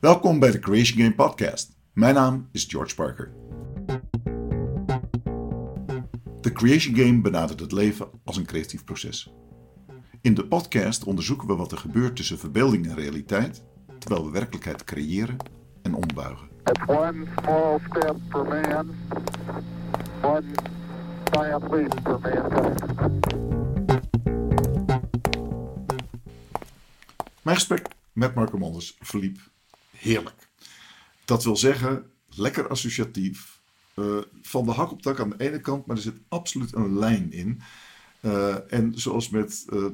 Welkom bij de Creation Game Podcast. Mijn naam is George Parker. De Creation Game benadert het leven als een creatief proces. In de podcast onderzoeken we wat er gebeurt tussen verbeelding en realiteit, terwijl we werkelijkheid creëren en ombuigen. It's one small step for man, one giant leap for mankind. Mijn gesprek met Marco Manders verliep heerlijk. Dat wil zeggen, lekker associatief. eh, van de hak op tak aan de ene kant, maar er zit absoluut een lijn in. Eh, en zoals met eh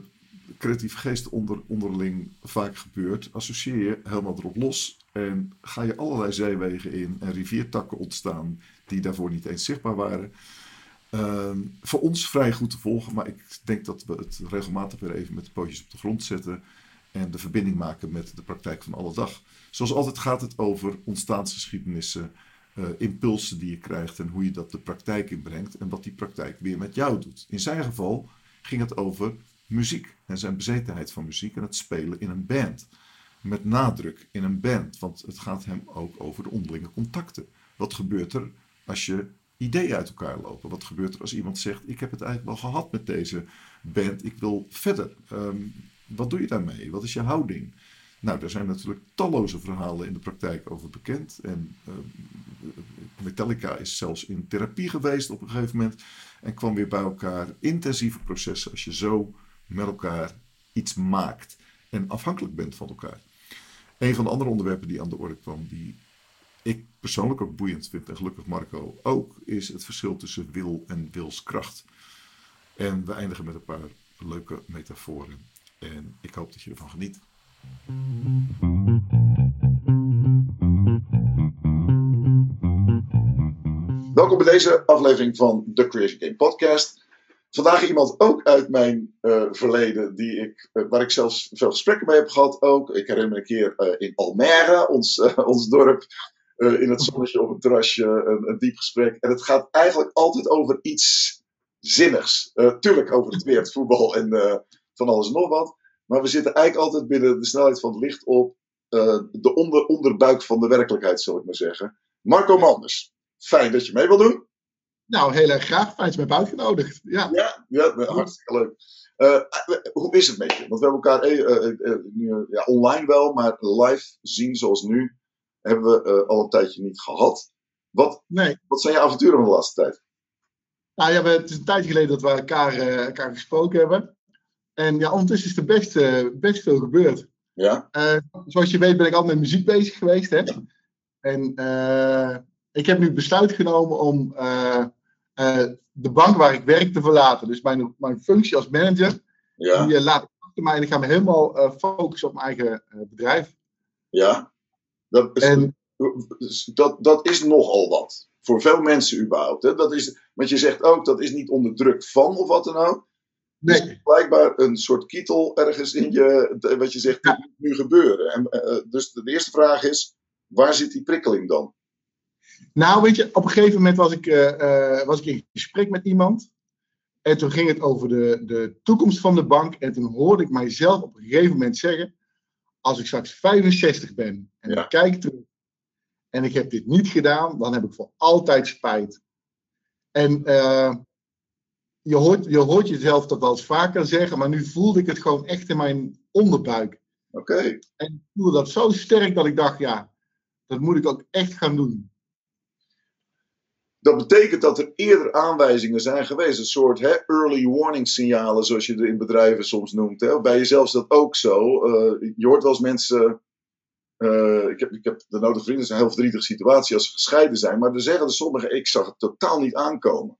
creatieve geesten onder, onderling vaak gebeurt, associeer je helemaal erop los. En ga je allerlei zeewegen in en riviertakken ontstaan die daarvoor niet eens zichtbaar waren. Ehm, voor ons vrij goed te volgen, maar ik denk dat we het regelmatig weer even met de pootjes op de grond zetten en de verbinding maken met de praktijk van alle dag. Zoals altijd gaat het over ontstaansgeschiedenissen, eh, impulsen die je krijgt en hoe je dat de praktijk inbrengt en wat die praktijk weer met jou doet. In zijn geval ging het over muziek en zijn bezetenheid van muziek en het spelen in een band. Met nadruk in een band, want het gaat hem ook over de onderlinge contacten. Wat gebeurt er als je ideeën uit elkaar lopen? Wat gebeurt er als iemand zegt: Ik heb het eigenlijk wel gehad met deze band, ik wil verder? Ehm, wat doe je daarmee? Wat is je houding? Nou, er zijn natuurlijk talloze verhalen in de praktijk over bekend. En ehm, Metallica is zelfs in therapie geweest op een gegeven moment. En kwam weer bij elkaar. Intensieve processen als je zo met elkaar iets maakt. En afhankelijk bent van elkaar. Een van de andere onderwerpen die aan de orde kwam, die ik persoonlijk ook boeiend vind, en gelukkig Marco ook, is het verschil tussen wil en wilskracht. En we eindigen met een paar leuke metaforen. En ik hoop dat je ervan geniet. Welkom bij deze aflevering van de Creation Game Podcast. Vandaag iemand ook uit mijn eh, verleden, die ik, eh, waar ik zelfs veel gesprekken mee heb gehad. Ook. Ik herinner me een keer eh, in Almere, ons, ons dorp, in het zonnetje op een terrasje, een, een diep gesprek. En het gaat eigenlijk altijd over iets zinnigs. Tuurlijk over het weer, het voetbal en van alles en nog wat. Maar we zitten eigenlijk altijd binnen de snelheid van het licht op eh, de onder, onderbuik van de werkelijkheid, zal ik maar zeggen. Marco Manders, fijn dat je mee wil doen. Nou, heel erg graag. Fijn dat je me hebt uitgenodigd. Ja. Ja, ja nou, hartstikke leuk. Eh, hoe is het met je? Want we hebben elkaar eh, eh, eh, eh, ja, online wel, maar live zien zoals nu hebben we eh, al een tijdje niet gehad. Wat, Nee. wat zijn je avonturen van de laatste tijd? Nou ja, we, het is een tijdje geleden dat we elkaar, eh, elkaar gesproken hebben. En ja, ondertussen is er best, eh, best veel gebeurd. Ja, Eh, zoals je weet ben ik altijd met muziek bezig geweest. Hè? En eh, ik heb nu besluit genomen om de bank waar ik werk te verlaten. Dus mijn, mijn functie als manager, ja, die laat ik achter mij. En ik ga me helemaal focussen op mijn eigen bedrijf. ja. Dat is, En dat, dat is nogal wat. Voor veel mensen überhaupt. Hè? Dat is, want je zegt ook, dat is niet onder druk van of wat dan ook. Nee, is blijkbaar een soort kietel ergens in je, wat je zegt, dit moet nu gebeuren. En, eh, dus de eerste vraag is, waar zit die prikkeling dan? Nou, weet je, op een gegeven moment was ik, eh, eh, was ik in gesprek met iemand. En toen ging het over de, de toekomst van de bank. En toen hoorde ik mijzelf op een gegeven moment zeggen: Als ik straks 65 ben en Ja. ik kijk terug en ik heb dit niet gedaan, dan heb ik voor altijd spijt. En eh, je, hoort, je hoort jezelf dat wel eens vaker zeggen, maar nu voelde ik het gewoon echt in mijn onderbuik. Oké, En ik voelde dat zo sterk dat ik dacht: Ja, dat moet ik ook echt gaan doen. dat betekent dat er eerder aanwijzingen zijn geweest. Een soort hè, early warning signalen, zoals je het in bedrijven soms noemt. Hè? Bij jezelf is dat ook zo. Eh, je hoort wel eens mensen... eh, ik, heb, ik heb de nodige vrienden, het is een heel verdrietige situatie als ze gescheiden zijn. Maar dan zeggen er sommigen, ik zag het totaal niet aankomen.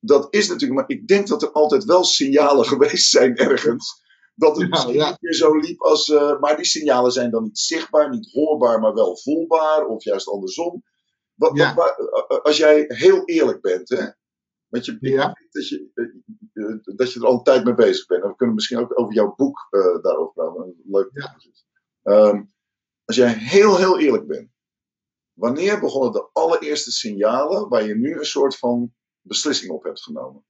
Dat is natuurlijk, maar ik denk dat er altijd wel signalen geweest zijn ergens. Dat het misschien ja. niet meer zo liep als... eh, maar die signalen zijn dan niet zichtbaar, niet hoorbaar, maar wel voelbaar. Of juist andersom. Wat, Ja. wat- wa- als jij heel eerlijk bent, hè? Want je, dat, je, eh, eh, dat je er al een tijd mee bezig bent. En we kunnen misschien ook over jouw boek eh, daarover praten. Leuk. Ehm, als jij heel, heel eerlijk bent. Wanneer begonnen de allereerste signalen waar je nu een soort van beslissing op hebt genomen?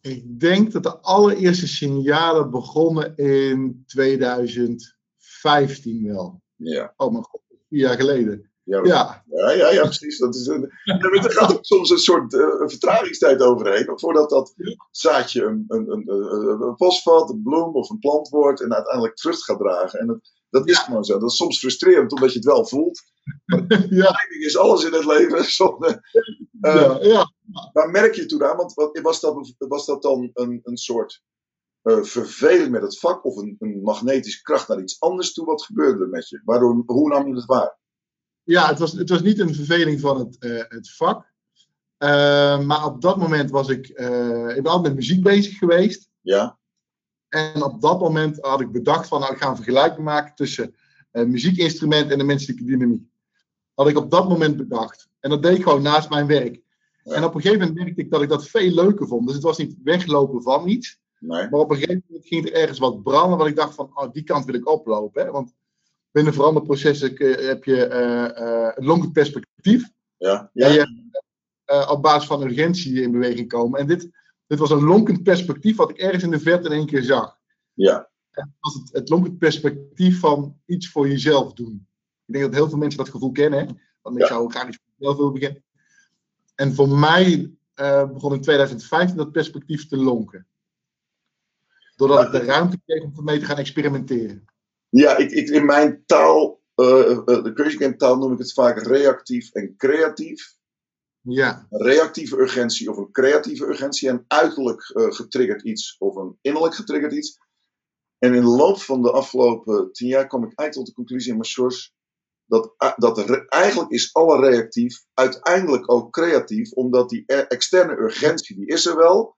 Ik denk dat de allereerste signalen begonnen in 2015 wel. Ja. Oh mijn god, vier jaar geleden. Ja, Ja, ja, ja, ja, precies. Dat is een, er gaat ook soms een soort eh, vertragingstijd overheen. Voordat dat zaadje een, een, een, een, een bloem of een plant wordt. En uiteindelijk vrucht gaat dragen. En dat, dat is gewoon zo. Dat is soms frustrerend omdat je het wel voelt. ja, is alles in het leven. Zonde. Eh, ja, ja. Maar merk je toen aan, want wat, was, dat, was dat dan een, een soort eh, verveling met het vak of een, een magnetische kracht naar iets anders toe? Wat gebeurde er met je? Waardoor, hoe nam je het waar? Ja, het was, het was niet een verveling van het, eh, het vak. Eh, maar op dat moment was ik, eh, ik ben altijd met muziek bezig geweest. Ja, En op dat moment had ik bedacht van, nou, ik ga een vergelijking maken tussen eh muziekinstrument en de menselijke dynamiek. Had ik op dat moment bedacht. En dat deed ik gewoon naast mijn werk. Ja. En op een gegeven moment merkte ik dat ik dat veel leuker vond. Dus het was niet weglopen van iets. nee. Maar op een gegeven moment ging er ergens wat branden, wat ik dacht van, oh, die kant wil ik oplopen. Hè? Want binnen veranderprocessen eh, heb je eh, eh, een longer perspectief. Ja, Ja, je, op basis van urgentie in beweging komen. En dit, dit was een lonkend perspectief wat ik ergens in de verte in één keer zag. ja. Dat was het, het lonkend perspectief van iets voor jezelf doen. Ik denk dat heel veel mensen dat gevoel kennen. Hè? Want ik Ja. zou graag iets voor mezelf willen beginnen. En voor mij eh, begon in 2015 dat perspectief te lonken. Doordat ik de ruimte kreeg om ermee te gaan experimenteren. Ja, ik, ik, in mijn taal, eh, de Keuzigame taal noem ik het vaak reactief en creatief. Ja, Een reactieve urgentie of een creatieve urgentie. En uiterlijk eh, getriggerd iets of een innerlijk getriggerd iets. En in de loop van de afgelopen tien jaar kwam ik eigenlijk tot de conclusie in mijn source. Dat, dat eigenlijk is alle reactief uiteindelijk ook creatief. Omdat die e- externe urgentie, die is er wel.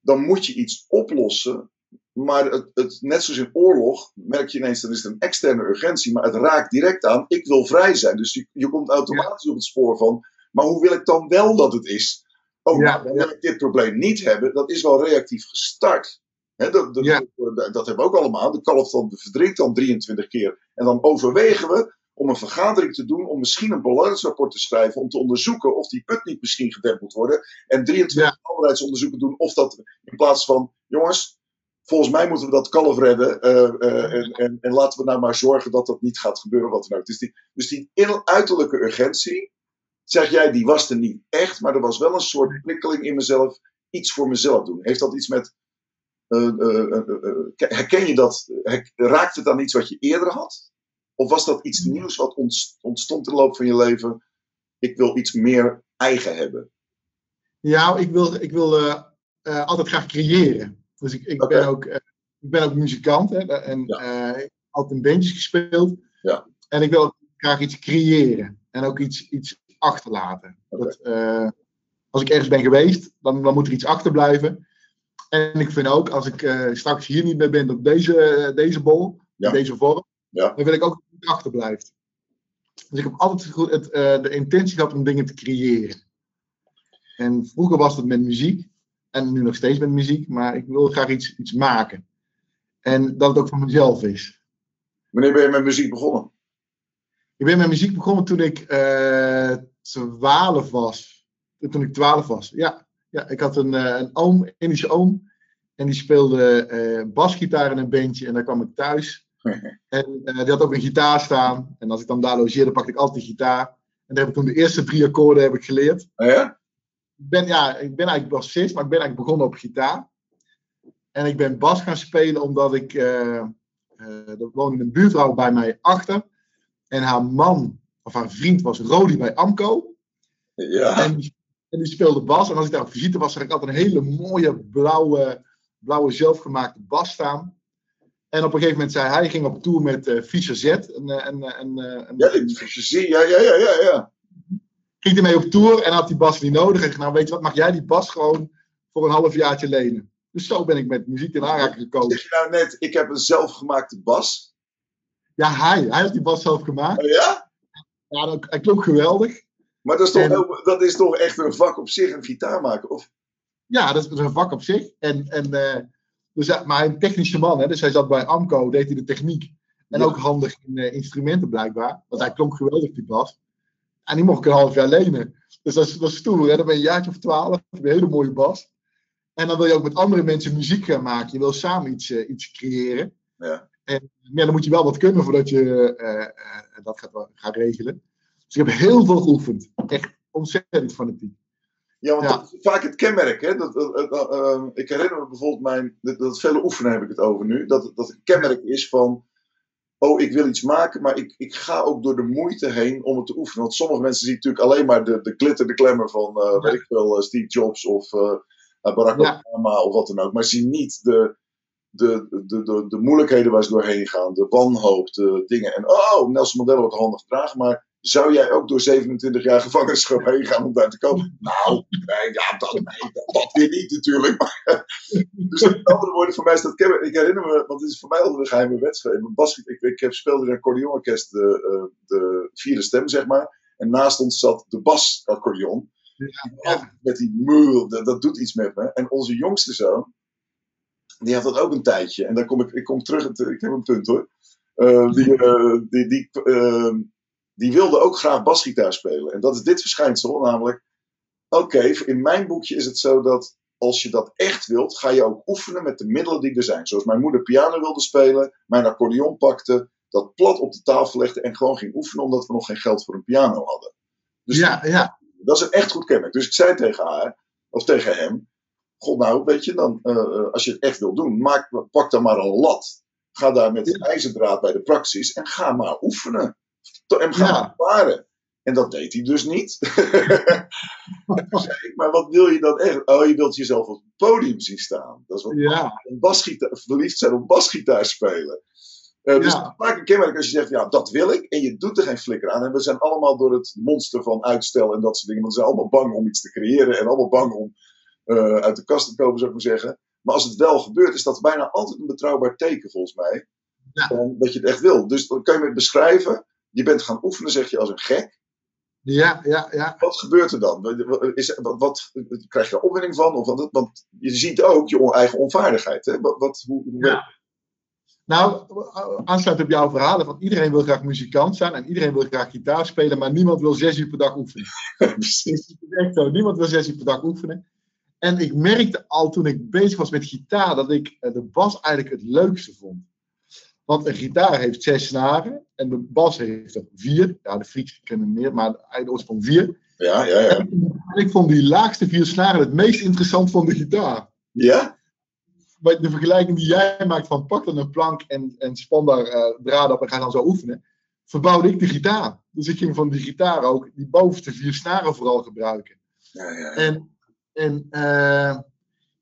Dan moet je iets oplossen. Maar het, het, net zoals in oorlog merk je ineens, dan is een externe urgentie. Maar het raakt direct aan, ik wil vrij zijn. Dus je, je komt automatisch op het spoor van, maar hoe wil ik dan wel dat het is? Oh, Ja, nou, dan wil ik dit probleem niet hebben. Dat is wel reactief gestart. Dat, dat, Ja. dat, dat hebben we ook allemaal. De kalf dan verdrinkt dan 23 keer. En dan overwegen we om een vergadering te doen, om misschien een balancerapport te schrijven, om te onderzoeken of die put niet misschien gedempt moet worden. En 23 overheidsonderzoeken doen of dat in plaats van, jongens, volgens mij moeten we dat kalf redden. eh, eh, en, en, en laten we nou maar zorgen dat dat niet gaat gebeuren. Wat dan ook. Dus die, dus die in- uiterlijke urgentie, zeg jij, die was er niet echt, maar er was wel een soort prikkeling in mezelf, iets voor mezelf doen. Heeft dat iets met. eh, eh, eh, herken je dat? Raakt het aan iets wat je eerder had? Of was dat iets nieuws wat ontst- ontstond in de loop van je leven? Ik wil iets meer eigen hebben. ja ik wil, ik wil altijd graag creëren. Dus ik, ik, ben, ook, ik ben ook muzikant hè, en Ja. altijd in bandjes gespeeld. Ja. En ik wil ook graag iets creëren en ook iets, iets achterlaten. Dat, eh, als ik ergens ben geweest, dan, dan moet er iets achterblijven. En ik vind ook, als ik eh, straks hier niet meer ben op deze, deze bol, Ja. in deze vorm, Ja. dan wil ik ook dat het achterblijft. Dus ik heb altijd goed het, eh, de intentie gehad om dingen te creëren. En vroeger was het met muziek, en nu nog steeds met muziek, maar ik wil graag iets, iets maken. En dat het ook voor mezelf is. Wanneer ben je met muziek begonnen? Ik ben met muziek begonnen toen ik 12 was. Toen ik 12 was, ja. ja ik had een, eh, een oom, Indische oom. En die speelde eh, basgitaar in een bandje. En daar kwam ik thuis. En eh, die had ook een gitaar staan. En als ik dan daar logeerde, pakte ik altijd de gitaar. En daar heb ik toen de eerste drie akkoorden heb ik geleerd. Ah, ja? Ik ben, ja, ik ben eigenlijk bassist, maar ik ben eigenlijk begonnen op gitaar. En ik ben bas gaan spelen omdat ik... er woonde een buurvrouw bij mij achter. En haar man, of haar vriend, was Rodi bij Amco. Ja. En, die- en die speelde bas. En als ik daar op visite was, zag ik altijd een hele mooie blauwe, blauwe zelfgemaakte bas staan. En op een gegeven moment zei hij, hij ging op tour met eh Fischer Z. En, eh, en, eh, en, eh, en, Ja, je ziet, ja, ja, ja, ja, ja. ging hij mee op tour en had die bas niet nodig. En ik zei, nou weet je wat, mag jij die bas gewoon voor een half jaartje lenen? Dus zo ben ik met muziek in aanraking gekomen. Zeg nou net, ik heb een zelfgemaakte bas? Ja, hij. Hij had die bas zelf gemaakt. Oh, ja? Ja, dat, hij klonk geweldig. Maar dat is, toch En- heel- dat is toch echt een vak op zich, een gitaar maken? Of, Ja, dat is een vak op zich. En, en, eh, dus, ja, maar een technische man, hè, dus hij zat bij Amco, deed hij de techniek. En Ja. ook handig in eh, instrumenten blijkbaar. Want hij klonk geweldig, die bas. En die mocht ik een half jaar lenen. Dus dat is, dat is stoer. Hè? Dan ben je een jaartje of twaalf, heb je een hele mooie bas. En dan wil je ook met andere mensen muziek gaan maken. Je wil samen iets, eh, iets creëren. Ja. En ja, dan moet je wel wat kunnen voordat je eh, eh, dat gaat, gaat regelen. Dus ik heb heel veel geoefend. Echt ontzettend fanatiek. Ja, want Ja. dat is vaak het kenmerk. Hè? Dat, dat, ehm, ik herinner me bijvoorbeeld mijn. Dat, vele oefenen heb ik het over nu. Dat, dat het kenmerk is van. Oh, ik wil iets maken, maar ik, ik ga ook door de moeite heen om het te oefenen. Want sommige mensen zien natuurlijk alleen maar de, de glitter, de glamour van, eh, Ja. weet ik eh, Steve Jobs of eh, Barack Ja. Obama of wat dan ook. Maar zien niet de, de, de, de, de moeilijkheden waar ze doorheen gaan, de wanhoop, de dingen. En oh, Nelson Mandela wordt handig gedragen, maar zou jij ook door 27 jaar gevangenschap heen gaan om daar te komen? Nou, nee, ja, dat, nee, dat, dat weer niet natuurlijk. Maar, dus met andere woorden, voor mij is dat. Ik herinner me, want het is voor mij altijd een geheime wedstrijd. Want Bas, ik, ik heb speelde in een accordeonorkest de, eh, de vierde stem, zeg maar. En naast ons zat de basaccordeon. Ja. Met die mul, dat, dat doet iets met me. En onze jongste zoon, die had dat ook een tijdje. En dan kom ik, ik kom terug, ik heb een punt hoor. Eh, die, eh, die, die, eh, die wilde ook graag basgitaar spelen. En dat is dit verschijnsel, namelijk. Oké, in mijn boekje is het zo dat als je dat echt wilt, ga je ook oefenen met de middelen die er zijn. Zoals mijn moeder piano wilde spelen, mijn accordeon pakte, dat plat op de tafel legde en gewoon ging oefenen omdat we nog geen geld voor een piano hadden. Dus Ja, ja. dat is een echt goed kenmerk. Dus ik zei tegen haar, of tegen hem, god nou, weet je, dan, eh, eh, als je het echt wil doen, maak, pak dan maar een lat. Ga daar met een ijzerdraad bij de praxis en ga maar oefenen. En ga Ja. maar paren. En dat deed hij dus niet. En toen zei ik, maar wat wil je dan echt? Oh, je wilt jezelf op het podium zien staan. Dat is wat Ja, een basgitaar, verliefd zijn op basgitaar spelen. Eh, dus Ja. vaak een kenmerk als je zegt, ja, dat wil ik. En je doet er geen flikker aan. En we zijn allemaal door het monster van uitstel en dat soort dingen. Want we zijn allemaal bang om iets te creëren. En allemaal bang om eh, uit de kast te komen, zou ik maar zeggen. Maar als het wel gebeurt, is dat bijna altijd een betrouwbaar teken, volgens mij. Ja. Van dat je het echt wil. Dus dan kan je me beschrijven. Je bent gaan oefenen, zeg je, als een gek. ja, ja, ja. Wat gebeurt er dan? Is, wat, wat, krijg je er opwinding van? Of wat, want je ziet ook je eigen onvaardigheid. Hè? Wat, wat, hoe, hoe Ja. Nou, aansluit op jouw verhalen, van iedereen wil graag muzikant zijn en iedereen wil graag gitaar spelen, maar niemand wil zes uur per dag oefenen. Precies. Het is echt zo, niemand wil zes uur per dag oefenen. En ik merkte al toen ik bezig was met gitaar dat ik eh, de bas eigenlijk het leukste vond. Want een gitaar heeft zes snaren en de bas heeft er vier. Ja, de freaks kunnen meer, maar eigenlijk de oorsprong vier. Ja, ja, ja. En ik vond die laagste vier snaren het meest interessant van de gitaar. Ja? Maar de vergelijking die jij maakt van pak dan een plank en, en span daar eh, draden op en ga dan zo oefenen, verbouwde ik de gitaar. Dus ik ging van die gitaar ook die bovenste vier snaren vooral gebruiken. Ja, ja. En, en eh,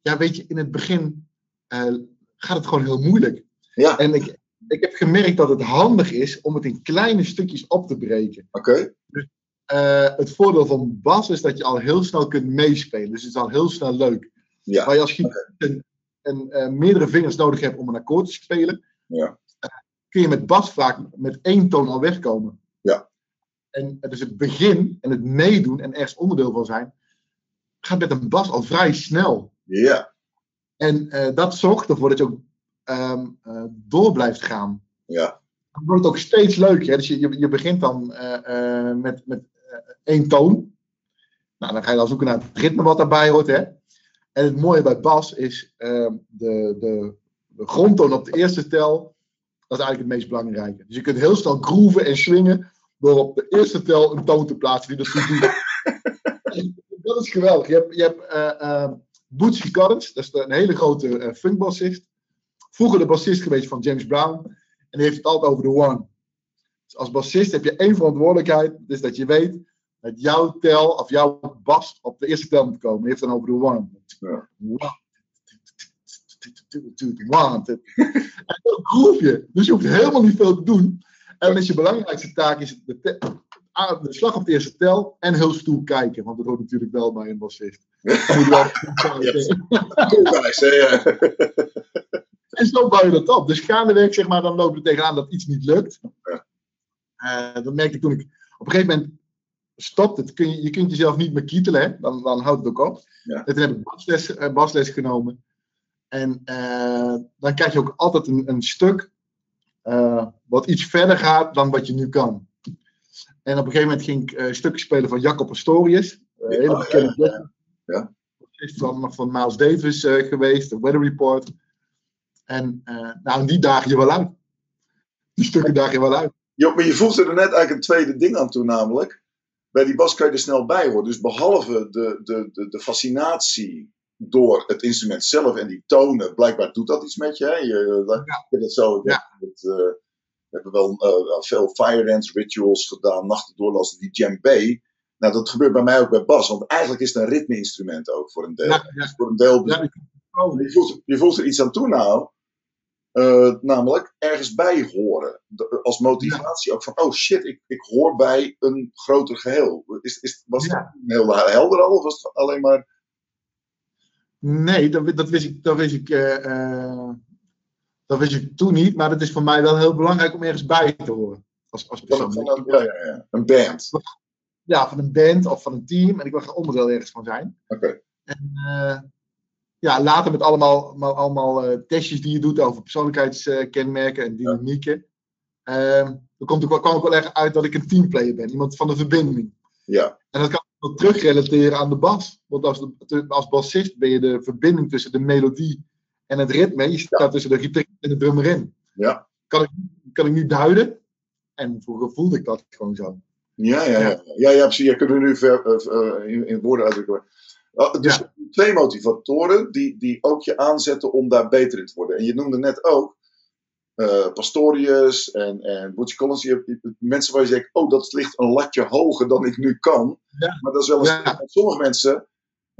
ja, weet je, in het begin eh, gaat het gewoon heel moeilijk. Ja, En ik, ik heb gemerkt dat het handig is om het in kleine stukjes op te breken. oké. Eh, het voordeel van bas is dat je al heel snel kunt meespelen. Dus het is al heel snel leuk. Ja. Waar je als gitarist een, een, meerdere vingers nodig hebt om een akkoord te spelen, Ja. kun je met bas vaak met één toon al wegkomen. Ja. En dus het begin en het meedoen en ergens onderdeel van zijn, gaat met een bas al vrij snel. Ja, En eh, dat zorgt ervoor dat je ook ehm, eh, door blijft gaan. ja. Dan wordt het ook steeds leuker. Hè? Dus je, je, je begint dan eh, met, met één toon. Nou, dan ga je dan zoeken naar het ritme wat daarbij hoort. Hè? En het mooie bij bas is ehm, de, de, de grondtoon op de eerste tel. Dat is eigenlijk het meest belangrijke. Dus je kunt heel snel grooven en swingen door op de eerste tel een toon te plaatsen die dat goed doet. dat is geweldig. Je hebt, je hebt eh, eh, Bootsy Collins, dat is een hele grote eh, funkbassist. Vroeger de bassist geweest van James Brown. En die heeft het altijd over de one. Dus als bassist heb je één verantwoordelijkheid. Dus dat je weet dat jouw tel of jouw bas op de eerste tel moet komen. Je heeft dan over de one. Ja. One. En dan groef je. Dus je hoeft helemaal niet veel te doen. En dan is je belangrijkste taak is de, de slag op de eerste tel en heel stoer kijken. Want dat hoort natuurlijk wel bij een bassist. En zo bouw je dat op. Dus gaandeweg, zeg maar, dan loop je tegenaan dat iets niet lukt. Eh, dat merkte ik toen ik op een gegeven moment stopt het. Kun je, je kunt jezelf niet meer kietelen, hè? Dan, dan houdt het ook op. Ja. En toen heb ik basles, eh, basles genomen. En eh, dan krijg je ook altijd een, een stuk wat iets verder gaat dan wat je nu kan. En op een gegeven moment ging ik eh, stukken spelen van Jacob Pastorius. Uh, hele ja, bekende ja, ja. van, van Miles Davis eh, geweest, de Weather Report. En nou, die dagen je wel uit. Die stukken daag je wel uit. Jo, maar je voegde er net eigenlijk een tweede ding aan toe, namelijk. Bij die bas kan je er snel bij horen. Dus behalve de, de, de, de fascinatie door het instrument zelf en die tonen, blijkbaar doet dat iets met je. Hè? je dat, heb het zo. eh, we hebben wel eh, veel fire dance rituals gedaan, nachten doorlassen, die djembe. Nou, dat gebeurt bij mij ook bij bas, want eigenlijk is het een ritme-instrument ook voor een deel. Ja, ja. Voor een deel oh, je, voelt, je voelt er iets aan toe nou. Eh, namelijk ergens bij horen. Als motivatie ook van, oh shit, ik, ik hoor bij een groter geheel. Is, is, was het Ja. heel helder al? Of was het alleen maar... Nee, dat, dat wist ik, dat wist ik, eh, dat wist ik toen niet. Maar het is voor mij wel heel belangrijk om ergens bij te horen. Als, als persoon. van een, ja, ja, ja. een band. Ja, van een band of van een team. En ik wil er onderdeel ergens van zijn. Oké. En eh, ja, later met allemaal, maar allemaal eh, testjes die je doet over persoonlijkheidskenmerken en dynamieken. Ehm, dan komt ook, kwam ook wel erg uit dat ik een teamplayer ben. Iemand van de verbinding. Ja, En dat kan ik wel terugrelateren aan de bas. Want als, de, als bassist ben je de verbinding tussen de melodie en het ritme. Je staat tussen de gitarist en de drummer in. ja. Kan ik, kan ik niet duiden. En vroeger voelde ik dat gewoon zo. Ja, ja, ja. ja, ja precies. Je kunt het nu ver, eh, eh, in, in woorden uitdrukken. Uh, dus Ja. twee motivatoren die, die ook je aanzetten om daar beter in te worden. En je noemde net ook eh, Pastorius en, en Butch Collins. Je hebt die- mensen waar je zegt, oh, dat ligt een latje hoger dan ik nu kan. Ja. Maar dat is wel eens... Sommige mensen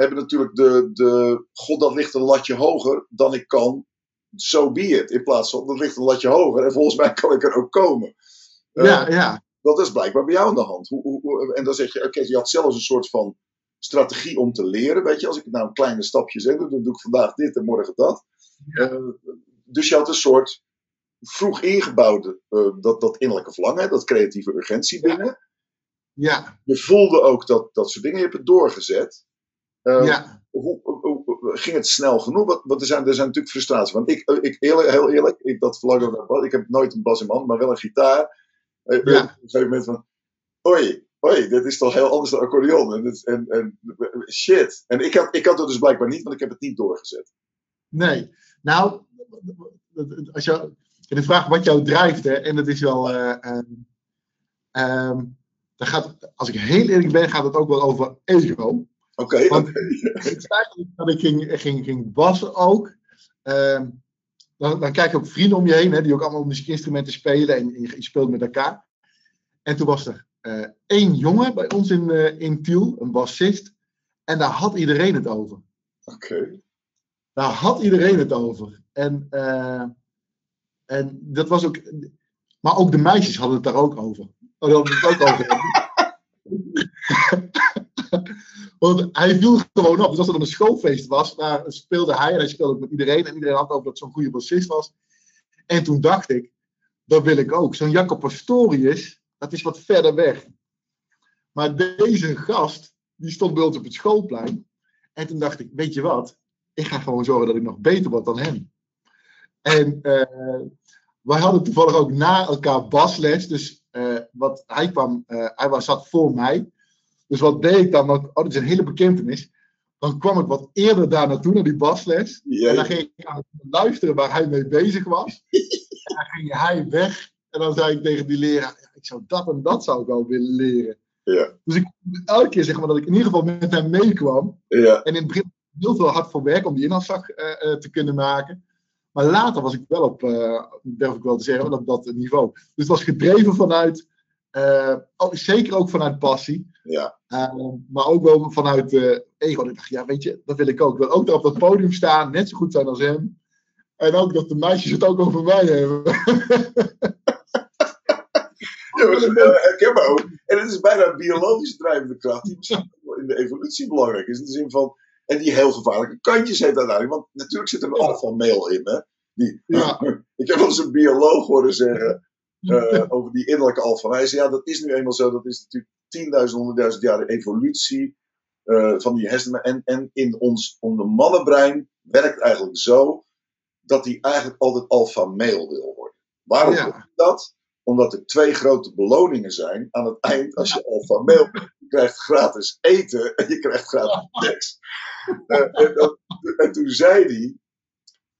hebben natuurlijk de, de... God, dat ligt een latje hoger dan ik kan. So be it. In plaats van, dat ligt een latje hoger. En volgens mij kan ik er ook komen. Eh, ja, ja. dat is blijkbaar bij jou aan de hand. Hoe, hoe, hoe- en dan zeg je, oké, je had zelfs een soort van strategie om te leren. Weet je, als ik nou een kleine stapje zeg, dan doe ik vandaag dit en morgen dat. Eh, dus je had een soort vroeg ingebouwde, eh, dat, dat innerlijke verlangen, dat creatieve urgentie binnen. Ja, Je voelde ook dat, dat soort dingen, je hebt het doorgezet. Eh, ja. hoe, hoe- hoe- ging het snel genoeg? Want, want er, zijn, er zijn natuurlijk frustraties. Want ik, ik eerlijk, heel eerlijk, ik, dat bas. Ik heb nooit een bas in mijn hand, maar wel een gitaar. Eh, Op een gegeven moment van, oei, oei, dit is toch heel anders dan accordeon. En, en, en shit. En ik had, ik had het dus blijkbaar niet, want ik heb het niet doorgezet. Nee. Nou, als je, de vraag wat jou drijft, hè, en dat is wel. eh, ehm, ehm, gaat, als ik heel eerlijk ben, gaat het ook wel over ego. Oké, eigenlijk dat ik ging, ging, ging bassen ook. Ehm, dan, dan kijk je ook vrienden om je heen, hè, die ook allemaal muziekinstrumenten spelen en je, je speelt met elkaar. En toen was er eh, één jongen bij ons in, eh, in Tiel, een bassist. En daar had iedereen het over. Oké. Daar had iedereen het over. En, eh, en dat was ook. Maar ook de meisjes hadden het daar ook over. Oh, daar hadden het ook over. Want hij viel gewoon op. Dus als er dan een schoolfeest was, daar speelde hij en hij speelde ook met iedereen. En iedereen had over dat zo'n goede bassist was. En toen dacht ik, dat wil ik ook. Zo'n Jacob Pastorius, dat is wat verder weg. Maar deze gast, die stond bij ons op het schoolplein. En toen dacht ik, weet je wat? Ik ga gewoon zorgen dat ik nog beter word dan hem. En eh, wij hadden toevallig ook na elkaar basles. Dus eh, wat, hij kwam, eh, hij was, zat voor mij. Dus wat deed ik dan? Want, oh, dat is een hele bekentenis. Dan kwam ik wat eerder daar naartoe, naar die basles. En dan ging ik aan het luisteren waar hij mee bezig was. en dan ging hij weg. En dan zei ik tegen die leraar, "Ja, ik zou dat en dat zou ik wel willen leren. Dus ik elke keer zeg maar dat ik in ieder geval met hem meekwam. En in het begin heel veel hard voor werk om die inhaalslag eh, eh, te kunnen maken. Maar later was ik wel op, eh, durf ik wel te zeggen, op dat niveau. Dus het was gedreven vanuit, eh, zeker ook vanuit passie. Ja. Eh, maar ook wel vanuit eh, ego. Ik dacht, ja, weet je, dat wil ik ook. Ik wil ook op dat podium staan, net zo goed zijn als hem. En ook dat de meisjes het ook over mij hebben. Ja, dat is heel herkenbaar ook. En het is bijna een biologische drijvende kracht, die misschien in de evolutie belangrijk is. In de zin van, en die heel gevaarlijke kantjes heeft uiteindelijk. Want natuurlijk zit er een alpha male in, hè. Die, Ja. ik heb wel eens een bioloog horen zeggen eh, over die innerlijke. Maar hij zei, ja, dat is nu eenmaal zo. Dat is natuurlijk 10.000, 100.000 jaar evolutie eh, van die hersenen. En, en in ons onder mannenbrein werkt eigenlijk zo dat hij eigenlijk altijd alpha male wil worden. Waarom Ja. dat? Omdat er twee grote beloningen zijn aan het eind als je alpha male bent. Je krijgt gratis eten en je krijgt gratis seks. Eh, en, toen zei hij,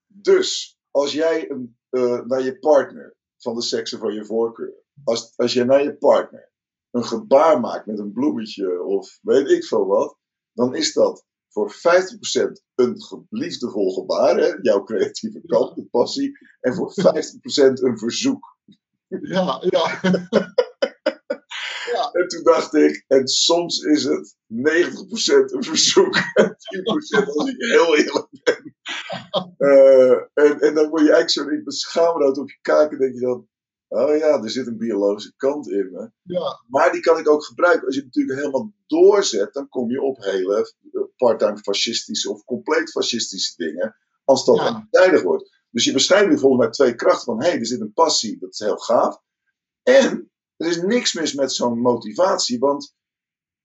dus als jij een, naar je partner van de seksen van je voorkeur. Als, als je naar je partner een gebaar maakt met een bloemetje of weet ik veel wat, dan is dat voor 50% een liefdevol gebaar, hè, jouw creatieve kant, de passie, en voor 50% een verzoek. Ja, ja. En toen dacht ik, en soms is het 90% een verzoek en 10% als ik heel eerlijk ben. Eh, en, en dan word je eigenlijk zo in beschaamdheid op je kaak en denk je dan, oh ja, er zit een biologische kant in me. ja. Maar die kan ik ook gebruiken. Als je het natuurlijk helemaal doorzet, dan kom je op hele eh, part-time fascistische of compleet fascistische dingen. Als dat Ja. tijdig wordt. Dus je beschrijft nu volgens mij twee krachten van, hé, hey, er zit een passie, dat is heel gaaf. En er is niks mis met zo'n motivatie, want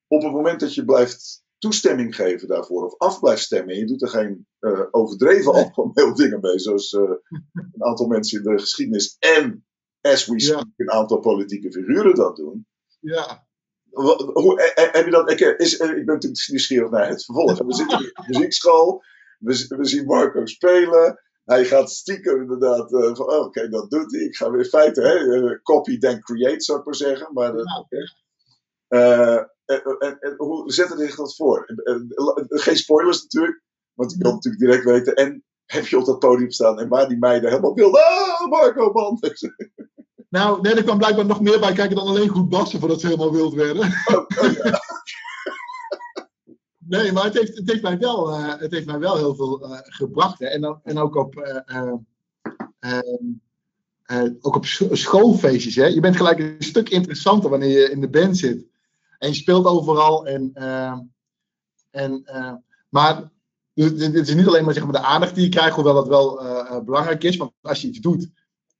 op het moment dat je blijft toestemming geven daarvoor, of af blijft stemmen, en je doet er geen eh, overdreven Nee. algemeel dingen mee, zoals eh, een aantal mensen in de geschiedenis en, as we speak, een aantal politieke figuren dat doen. ja. Hoe, eh, heb je dat, ik, is, ik ben natuurlijk nieuwsgierig naar het vervolg. We zitten in de muziekschool, we, we zien Marco spelen. Hij gaat stiekem inderdaad van, oh, oké, dat doet hij. Ik ga weer in feite, hè, copy then create, zou ik maar zeggen. Maar, Ja. oké. Eh, en- en- en hoe zette zich dat voor? Eh, eh, Geen spoilers natuurlijk, want ik wil natuurlijk direct weten. En heb je op dat podium staan en waar die meiden helemaal wilden. Ah, Marco, man! Nou, nee, er kwam blijkbaar nog meer bij kijken dan alleen goed bassen voordat ze helemaal wild werden. Oh, ja. Nee, maar het heeft, het heeft, mij, wel, eh, het heeft mij wel heel veel eh, gebracht. Hè. En, dan- en ook op, eh, eh, ehm, eh, ook op scho- schoolfeestjes. Hè. Je bent gelijk een stuk interessanter wanneer je in de band zit. En je speelt overal. En, eh, en, eh, maar dit is niet alleen maar, zeg maar de aandacht die je krijgt, hoewel dat wel eh, eh, belangrijk is. Want als je iets doet,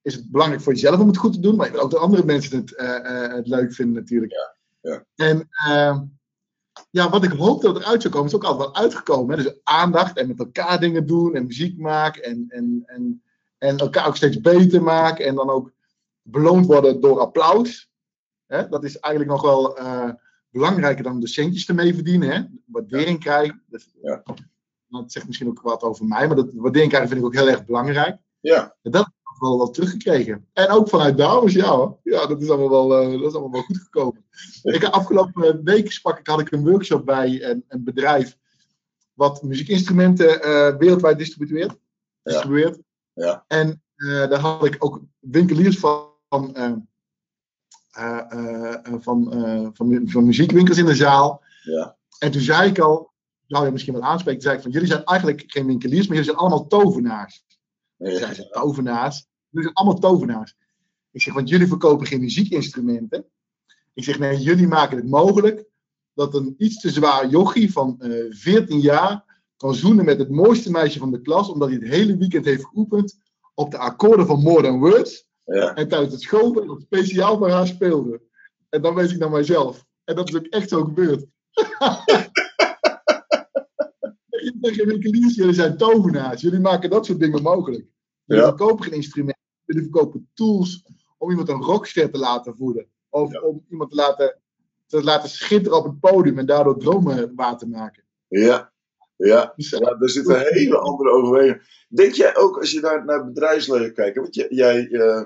is het belangrijk voor jezelf om het goed te doen. Maar je wil ook dat andere mensen het, eh, het leuk vinden natuurlijk. Ja, ja. En eh, ja, wat ik hoopte dat eruit zou komen, is ook altijd wel uitgekomen. Hè? Dus aandacht en met elkaar dingen doen en muziek maken en, en, en, en elkaar ook steeds beter maken. En dan ook beloond worden door applaus. Hè? Dat is eigenlijk nog wel belangrijker dan de centjes ermee verdienen. Hè? Waardering krijgen. Dat, Ja. dat zegt misschien ook wat over mij, maar dat waardering krijgen vind ik ook heel erg belangrijk. ja. En dat heb ik wel, wel teruggekregen. En ook vanuit dames, ja hoor. Ja, dat is allemaal wel, eh, dat is allemaal wel goed gekomen. Ik, afgelopen week sprak ik, had ik een workshop bij een, een bedrijf wat muziekinstrumenten eh, wereldwijd distribueert. distribueert. Ja. En eh, daar had ik ook winkeliers van, van, eh, eh, eh, van, van, van muziekwinkels in de zaal. Ja. En toen zei ik al, zou je misschien wel aanspreken, zei ik van jullie zijn eigenlijk geen winkeliers, maar jullie zijn allemaal tovenaars. Ja. Ze, tovenaars. Jullie zijn allemaal tovenaars. Ik zeg, want jullie verkopen geen muziekinstrumenten. Ik zeg, nee, jullie maken het mogelijk dat een iets te zwaar jochie van eh 14 jaar kan zoenen met het mooiste meisje van de klas, omdat hij het hele weekend heeft geoefend op de akkoorden van More Than Words. Ja. En tijdens het schoolbal dat speciaal voor haar speelde. En dan wees ik naar mijzelf. En dat is ook echt zo gebeurd. Jullie zijn geen winkeliers, jullie zijn tovenaars. Jullie maken dat soort dingen mogelijk. Jullie Ja. verkopen geen instrumenten. Jullie verkopen tools om iemand een rockster te laten voeden. Of Ja. om iemand te laten, te laten schitteren op het podium en daardoor dromen waar te maken. Ja, ja. Eh, ja er zit een hele andere overweging. Denk jij ook als je naar, naar bedrijfsleven kijkt, want je, jij, eh,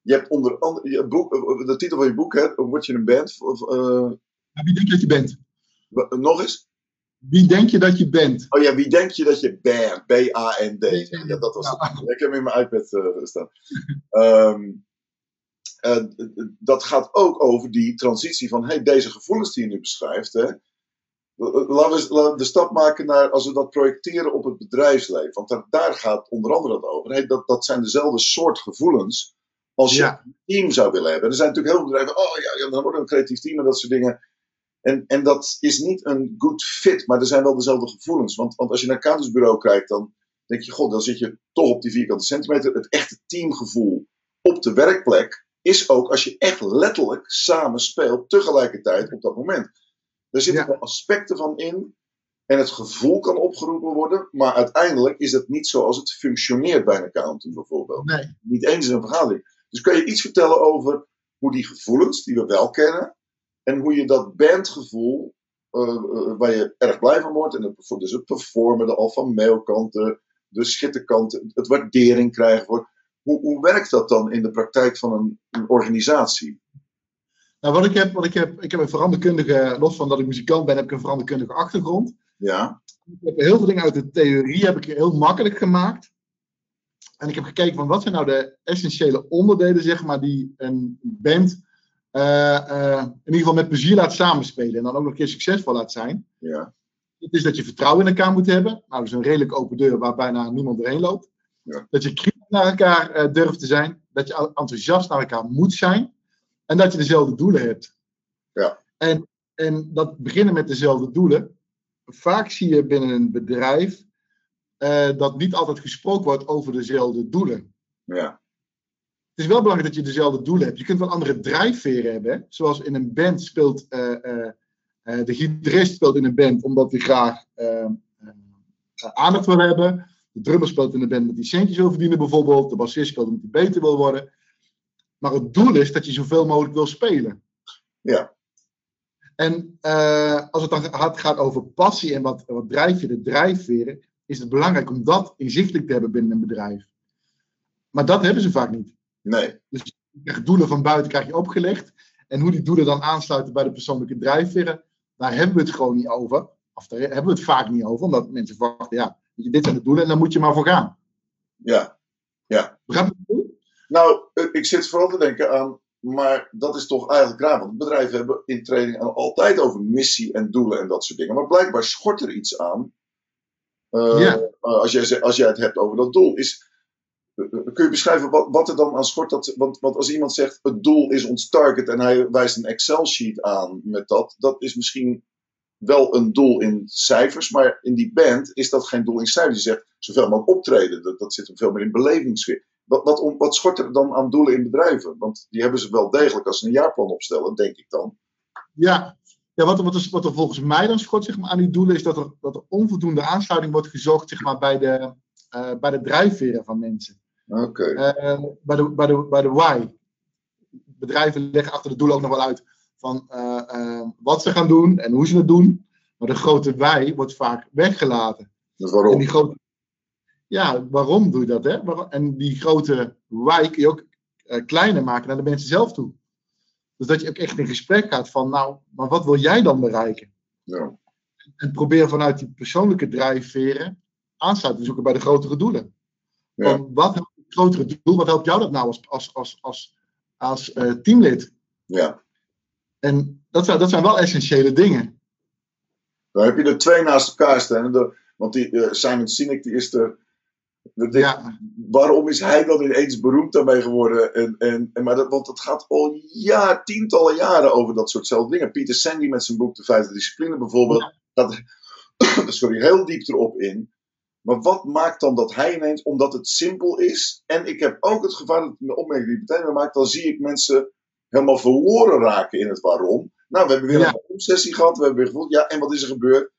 je hebt onder andere, je boek, eh, de titel van je boek, hè, Word je een band? Of, eh, wie denk je dat je bent? nog eens? Wie denk je dat je bent? Oh ja, wie denk je dat je bent? B-A-N-D. Ja. Ja, dat was Ja. het. Ik heb hem in mijn iPad eh, staan. Ehm, eh, dat gaat ook over die transitie van hey, deze gevoelens die je nu beschrijft. Hè, laten, we, de stap maken naar als we dat projecteren op het bedrijfsleven. Want daar, daar gaat onder andere dat over. Hey, dat, dat zijn dezelfde soort gevoelens als je Ja. een team zou willen hebben. Er zijn natuurlijk heel veel bedrijven, oh ja, ja dan wordt een creatief team en dat soort dingen. En, en dat is niet een good fit, maar er zijn wel dezelfde gevoelens. Want, want als je naar een accountantsbureau kijkt, dan denk je, god, dan zit je toch op die vierkante centimeter. Het echte teamgevoel op de werkplek is ook als je echt letterlijk samen speelt tegelijkertijd op dat moment. Er zitten Ja. aspecten van in en het gevoel kan opgeroepen worden, maar uiteindelijk is dat niet zoals het functioneert bij een accountant bijvoorbeeld Nee. niet eens in een vergadering. Dus kan je iets vertellen over hoe die gevoelens, die we wel kennen, en hoe je dat bandgevoel, eh, eh, waar je erg blij van wordt, en het, dus het performen, de alpha mail kant, de, de schitterkant, het waardering krijgen voor, Hoe, hoe werkt dat dan in de praktijk van een, een organisatie? Nou, wat ik heb, wat ik heb, ik heb een veranderkundige, los van dat ik muzikant ben, heb ik een veranderkundige achtergrond. Ja, Ik heb heel veel dingen uit de theorie heb ik heel makkelijk gemaakt. En ik heb gekeken van wat zijn nou de essentiële onderdelen, zeg maar, die een band eh, eh, in ieder geval met plezier laat samenspelen. En dan ook nog een keer succesvol laat zijn. ja, Het is dat je vertrouwen in elkaar moet hebben. Nou, dus een redelijk open deur waar bijna niemand doorheen loopt. Ja. Dat je kritisch naar elkaar eh, durft te zijn. Dat je enthousiast naar elkaar moet zijn. En dat je dezelfde doelen hebt. Ja. En, en dat beginnen met dezelfde doelen. Vaak zie je binnen een bedrijf eh, dat niet altijd gesproken wordt over dezelfde doelen. ja, Het is wel belangrijk dat je dezelfde doelen hebt. Je kunt wel andere drijfveren hebben. Hè? Zoals in een band speelt eh, eh, de gitarist speelt in een band omdat hij graag eh, eh, aandacht wil hebben. De drummer speelt in een band omdat hij centjes wil verdienen bijvoorbeeld. De bassist speelt omdat hij beter wil worden. Maar het doel is dat je zoveel mogelijk wil spelen. Ja. En eh, als het dan gaat, over passie en wat, wat drijf je, de drijfveren, is het belangrijk om dat inzichtelijk te hebben binnen een bedrijf. Maar dat hebben ze vaak niet. nee, Je krijgt doelen van buiten krijg je opgelegd. En hoe die doelen dan aansluiten bij de persoonlijke drijfveren, daar hebben we het gewoon niet over. Of daar hebben we het vaak niet over, omdat mensen verwachten, ja, dit zijn de doelen en daar moet je maar voor gaan. ja. Begrijp je? Nou, eh, ik zit vooral te denken aan, maar dat is toch eigenlijk raar, want bedrijven hebben in training altijd over missie en doelen en dat soort dingen. Maar blijkbaar schort er iets aan. eh, Ja. eh, als, jij, als jij het hebt over dat doel. Is, kun je beschrijven wat, wat er dan aan schort? Dat, want, want als iemand zegt het doel is ons target en hij wijst een Excel-sheet aan met dat, dat is misschien wel een doel in cijfers, maar in die band is dat geen doel in cijfers. Je zegt zoveel mogelijk optreden, dat, dat zit hem veel meer in belevingsfeer. Wat, wat, schort er dan aan doelen in bedrijven? Want die hebben ze wel degelijk als ze een jaarplan opstellen, denk ik dan. Ja, ja wat, er- wat, er, wat er volgens mij dan schort zeg maar, aan die doelen, is dat er, dat er onvoldoende aansluiting wordt gezocht zeg maar, bij, de, eh, bij de drijfveren van mensen. Oké. Eh, bij, de, bij, de, bij de why. Bedrijven leggen achter de doelen ook nog wel uit van eh, wat ze gaan doen en hoe ze het doen. Maar de grote why wordt vaak weggelaten. Dus En waarom? die grote, ja, waarom doe je dat? Hè? En die grote why kun je ook eh, kleiner maken naar de mensen zelf toe. Dus dat je ook echt in gesprek gaat van, nou, maar wat wil jij dan bereiken? Ja. En probeer vanuit die persoonlijke drijfveren aansluiting te zoeken bij de grotere doelen. Ja. Van wat helpt het grotere doel, wat helpt jou dat nou als, als, als, als, als eh, teamlid? ja. En dat zijn, dat zijn wel essentiële dingen. Dan heb je er twee naast elkaar staan. Want die, eh, Simon Sinek die is er. Ja, Waarom is hij dan ineens beroemd daarmee geworden? En, en, en, maar dat, want het gaat al jaar, tientallen jaren over dat soortzelfde dingen. Pieter Sandy met zijn boek De Vijfde Discipline bijvoorbeeld. gaat sorry, heel diep erop in. Maar wat maakt dan dat hij ineens, omdat het simpel is. En ik heb ook het gevaar dat een opmerking die meteen weer maak. Dan zie ik mensen helemaal verloren raken in het waarom. Nou, we hebben weer Ja. een obsessie gehad. We hebben weer gevoeld. Ja, en wat is er gebeurd?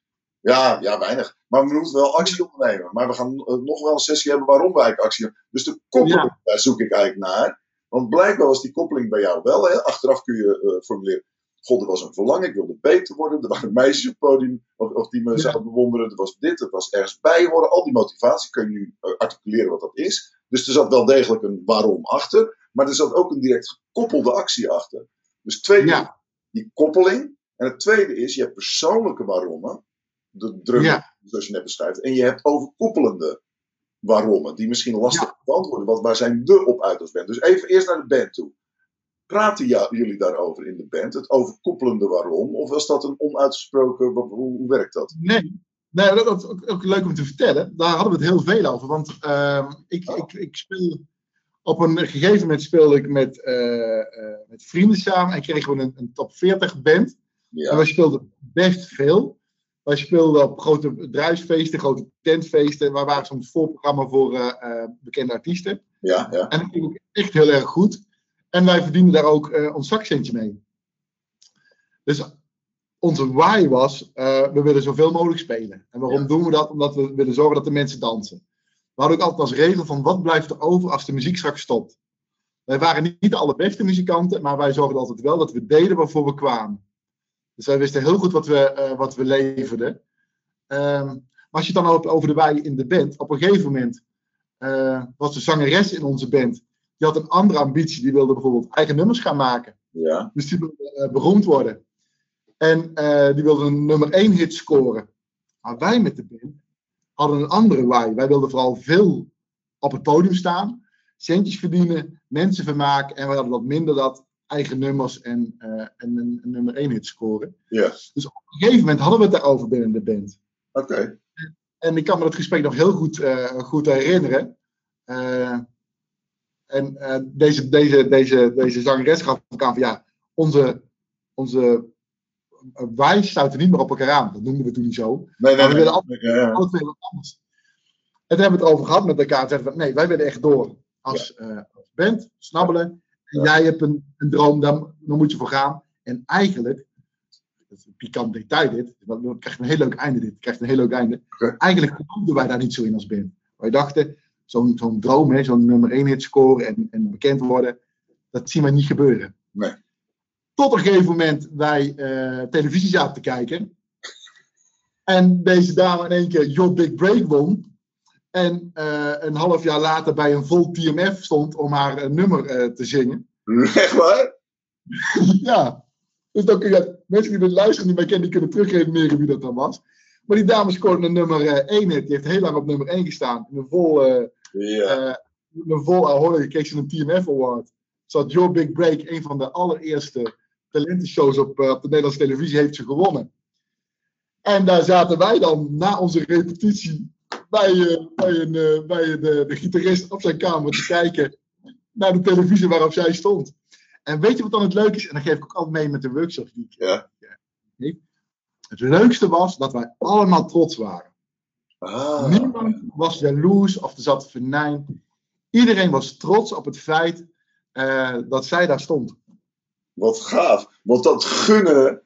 Ja, ja, weinig. Maar we moeten wel actie ondernemen. Maar we gaan eh, nog wel een sessie hebben waarom wij actie hebben. Dus de koppeling, daar zoek ik eigenlijk naar. Want blijkbaar was die koppeling bij jou wel. Hè? Achteraf kun je eh, formuleren. God, er was een verlangen, ik wilde beter worden. Er waren meisjes op het podium of, of die me Ja. zouden bewonderen. Er was dit, er was ergens bij horen. Al die motivatie kun je nu eh, articuleren wat dat is. Dus er zat wel degelijk een waarom achter. Maar er zat ook een direct gekoppelde actie achter. Dus twee dingen. ja, Die koppeling. En het tweede is, je hebt persoonlijke waarommen. De druk, Ja. zoals je net beschrijft. En je hebt overkoepelende waarommen. Die misschien lastig te beantwoorden. Want waar zijn de op uit als band? Dus even eerst naar de band toe. Praten jullie daarover in de band? Het overkoepelende waarom? Of was dat een onuitgesproken... Hoe, hoe werkt dat? nee. Nee, dat dat is ook, ook leuk om te vertellen. Daar hadden we het heel veel over. Want ehm, ik, Oh. ik, ik speel. Op een gegeven moment speelde ik met, eh, eh, met vrienden samen en kregen we een, een top 40 band. En wij speelden best veel. Wij speelden op grote bedrijfsfeesten, grote tentfeesten. Wij waren soms voorprogramma voor eh, eh, bekende artiesten. ja, ja. En dat ging ook echt heel erg goed. En wij verdienden daar ook eh, ons zakcentje mee. Dus onze why was, we willen zoveel mogelijk spelen. En waarom Ja. doen we dat? Omdat we willen zorgen dat de mensen dansen. We hadden ook altijd als regel van, wat blijft er over als de muziek straks stopt? Wij waren niet de allerbeste muzikanten, maar wij zorgden altijd wel dat we deden waarvoor we kwamen. Dus wij wisten heel goed wat we, eh, wat we leverden. Ehm, maar als je het dan over de wij in de band, op een gegeven moment eh, was de zangeres in onze band. Die had een andere ambitie. Die wilde bijvoorbeeld eigen nummers gaan maken. Ja. Dus die wilde eh, beroemd worden. En die wilde een nummer 1 hit scoren. Maar wij met de band hadden een andere waai. Wij wilden vooral veel op het podium staan. Centjes verdienen, mensen vermaken. En we hadden wat minder dat eigen nummers en, eh, en een, een nummer 1 hit scoren. Ja. Dus op een gegeven moment hadden we het daarover binnen de band. Oké. En ik kan me dat gesprek nog heel goed, eh, goed herinneren. Eh, en deze, deze, deze, deze zangeres gaf ook aan van ja, onze, onze wij sluiten niet meer op elkaar aan. Dat noemden we toen niet zo. Nee, nee, Maar we willen Ja, ja. Alle twee wat anders. En toen hebben we het over gehad met elkaar. En zeiden we, nee, wij willen echt door als, als band, snabbelen. En jij hebt een, een droom, dan, dan moet je voor gaan. En eigenlijk, dat is een pikant detail dit, want het krijgt een heel leuk einde dit, krijgt een heel leuk einde. Eigenlijk geloofden wij daar niet zo in als band. Wij dachten, zo'n zo'n droom, hè, zo'n nummer 1 hit scoren en, en bekend worden, dat zien wij niet gebeuren. Nee. Tot een gegeven moment wij eh, televisie zaten te kijken. En deze dame in één keer Your Big Break won. En eh, een half jaar later bij een vol TMF stond om haar eh, nummer eh, te zingen. Echt waar? ja. Dus dan kun je, mensen die het luisteren, die mij kennen, die kunnen terugredeneren wie dat dan was. Maar die dame scoorde een nummer 1 hit. Die heeft heel lang op nummer 1 gestaan. In een vol, Ja. een vol ahoy kreeg ze een TMF Award. Zat Your Big Break, een van de allereerste talentenshows op, op de Nederlandse televisie, heeft ze gewonnen. En daar zaten wij dan na onze repetitie bij, eh, bij, een, eh, bij de, de gitarist op zijn kamer te kijken naar de televisie waarop zij stond. En weet je wat dan het leuke is? En dan geef ik ook altijd mee met de workshops die ik Ja. Het leukste was dat wij allemaal trots waren. Ah. Niemand was jaloers of er zat venijn. Iedereen was trots op het feit eh, dat zij daar stond. Wat gaaf. Want dat gunnen,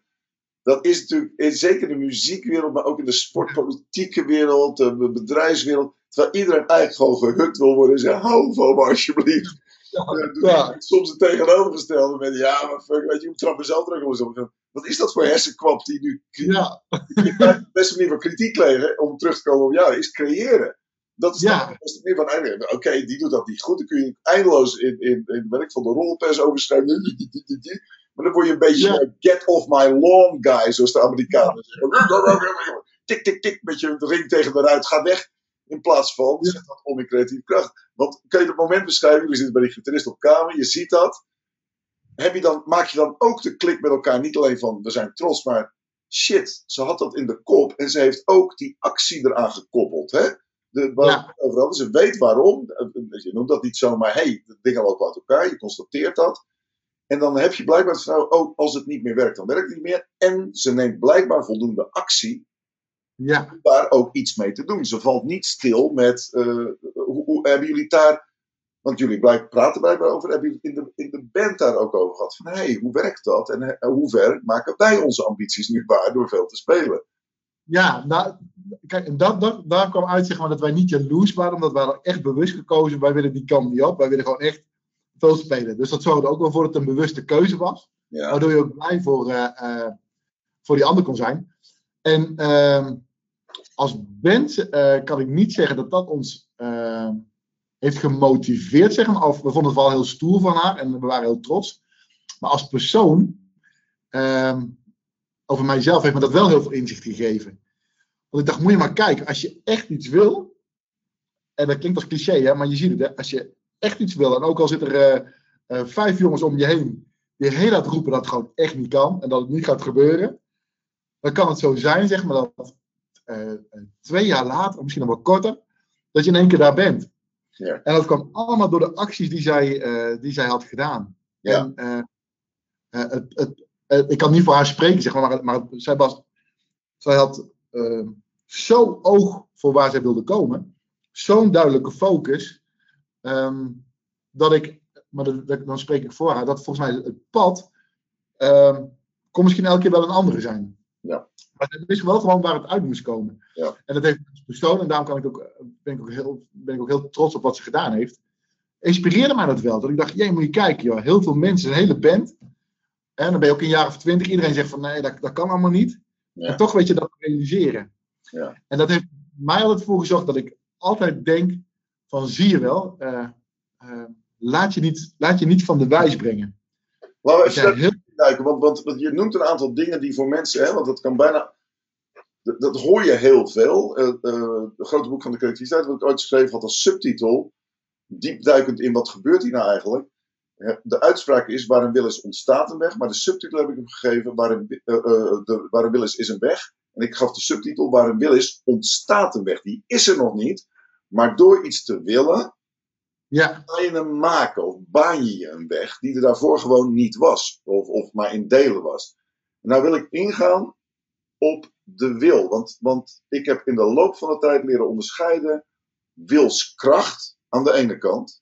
dat is natuurlijk in, zeker in de muziekwereld, maar ook in de sportpolitieke wereld, de bedrijfswereld. Terwijl iedereen eigenlijk gewoon gehukt wil worden en zegt: hou van me alsjeblieft. Ja, Eh, ja. Soms het tegenovergestelde met: ja, maar fuck, weet je, hoe trap mezelf terug op. Wat is dat voor hersenkwap die nu Ja, de beste manier van kritiek kregen, om terug te komen op jou, is creëren. Dat is Ja. de beste manier van eigenlijk. Oké, die doet dat niet goed. Dan kun je eindeloos in, in, in werk van de rollenpers overschrijven. Maar dan word je een beetje Ja. eh, get off my lawn guy, zoals de Amerikanen zeggen. Tik, tik, tik, met je ring tegen de ruit. Ga weg. In plaats van, Ja. zet dat om in creatieve kracht. Want kan je het moment beschrijven? Jullie zitten bij die gitarist op kamer. Je ziet dat. Heb je dan, maak je dan ook de klik met elkaar? Niet alleen van, we zijn trots, maar shit, ze had dat in de kop. En ze heeft ook die actie eraan gekoppeld. Hè? De, waar Ja. we het over hadden. Ze weet waarom. Eh, Je noemt dat niet zomaar, hé, hey, de dingen lopen uit elkaar. Je constateert dat. En dan heb je blijkbaar het vertrouwen, oh, als het niet meer werkt, dan werkt het niet meer. En ze neemt blijkbaar voldoende actie ja. om daar ook iets mee te doen. Ze valt niet stil met, eh, hoe, hoe hebben jullie daar, want jullie blijven praten blijkbaar over, hebben jullie in de, in de band daar ook over gehad? Van, hé, hey, hoe werkt dat? En eh, hoe ver maken wij onze ambities nu waar door veel te spelen? Ja, nou, kijk, en dat, dat, daar kwam uit zeg maar, dat wij niet jaloers waren, omdat wij echt bewust gekozen. Wij willen die kant niet op, wij willen gewoon echt veel spelen. Dus dat zorgde ook wel voor dat het een bewuste keuze was. Ja, Waardoor je ook blij voor, eh, eh, voor die ander kon zijn. En ehm, als band eh, kan ik niet zeggen dat dat ons eh, heeft gemotiveerd, zeg maar. Of we vonden het wel heel stoer van haar en we waren heel trots. Maar als persoon, ehm, over mijzelf, heeft me dat wel heel veel inzicht gegeven. Want ik dacht, moet je maar kijken, als je echt iets wil, en dat klinkt als cliché, hè, maar je ziet het, hè, als je echt iets wil, en ook al zit er eh, eh, vijf jongens om je heen, die heel hard roepen dat het gewoon echt niet kan en dat het niet gaat gebeuren, dan kan het zo zijn, zeg maar, dat eh, twee jaar later, of misschien nog wel korter, dat je in één keer daar bent. Ja. En dat kwam allemaal door de acties die zij, die zij had gedaan. Ja. En, het, het, ik kan niet voor haar spreken, zeg maar, maar, maar zij, was, zij had zo oog voor waar zij wilde komen, zo'n duidelijke focus, ehm, dat ik, maar dat, dat- dan spreek ik voor haar, dat volgens mij het pad ehm, kon misschien elke keer wel een andere zijn. Ja. Maar het wist wel gewoon waar het uit moest komen. Ja. En dat heeft als persoon, en daarom kan ik ook, ben, ik ook heel, ben ik ook heel trots op wat ze gedaan heeft. Inspireerde mij dat wel. Dat ik dacht, jij moet je kijken, joh, heel veel mensen, een hele band. En dan ben je ook een jaar of twintig. Iedereen zegt van nee, dat, dat kan allemaal niet. Ja. En toch weet je dat realiseren. Ja. En dat heeft mij altijd voor gezorgd dat ik altijd denk van zie je wel, eh, eh, laat, je niet, laat je niet van de wijs brengen. Laten we even heel- duiken, want, want, want je noemt een aantal dingen die voor mensen, hè, want dat kan bijna. Dat, dat hoor je heel veel. Eh het grote boek van de creativiteit, wat ik ooit geschreven had als subtitel, diepduikend in wat gebeurt hier nou eigenlijk. De uitspraak is: waar een wil is, ontstaat een weg. Maar de subtitel heb ik hem gegeven: waar een, de, waar een wil is, is een weg. En ik gaf de subtitel: waar een wil is, ontstaat een weg. Die is er nog niet. Maar door iets te willen, Ja, ga je hem maken of baan je je een weg die er daarvoor gewoon niet was. Of, of maar in delen was. Nou wil ik ingaan op de wil. Want, want ik heb in de loop van de tijd leren onderscheiden wilskracht aan de ene kant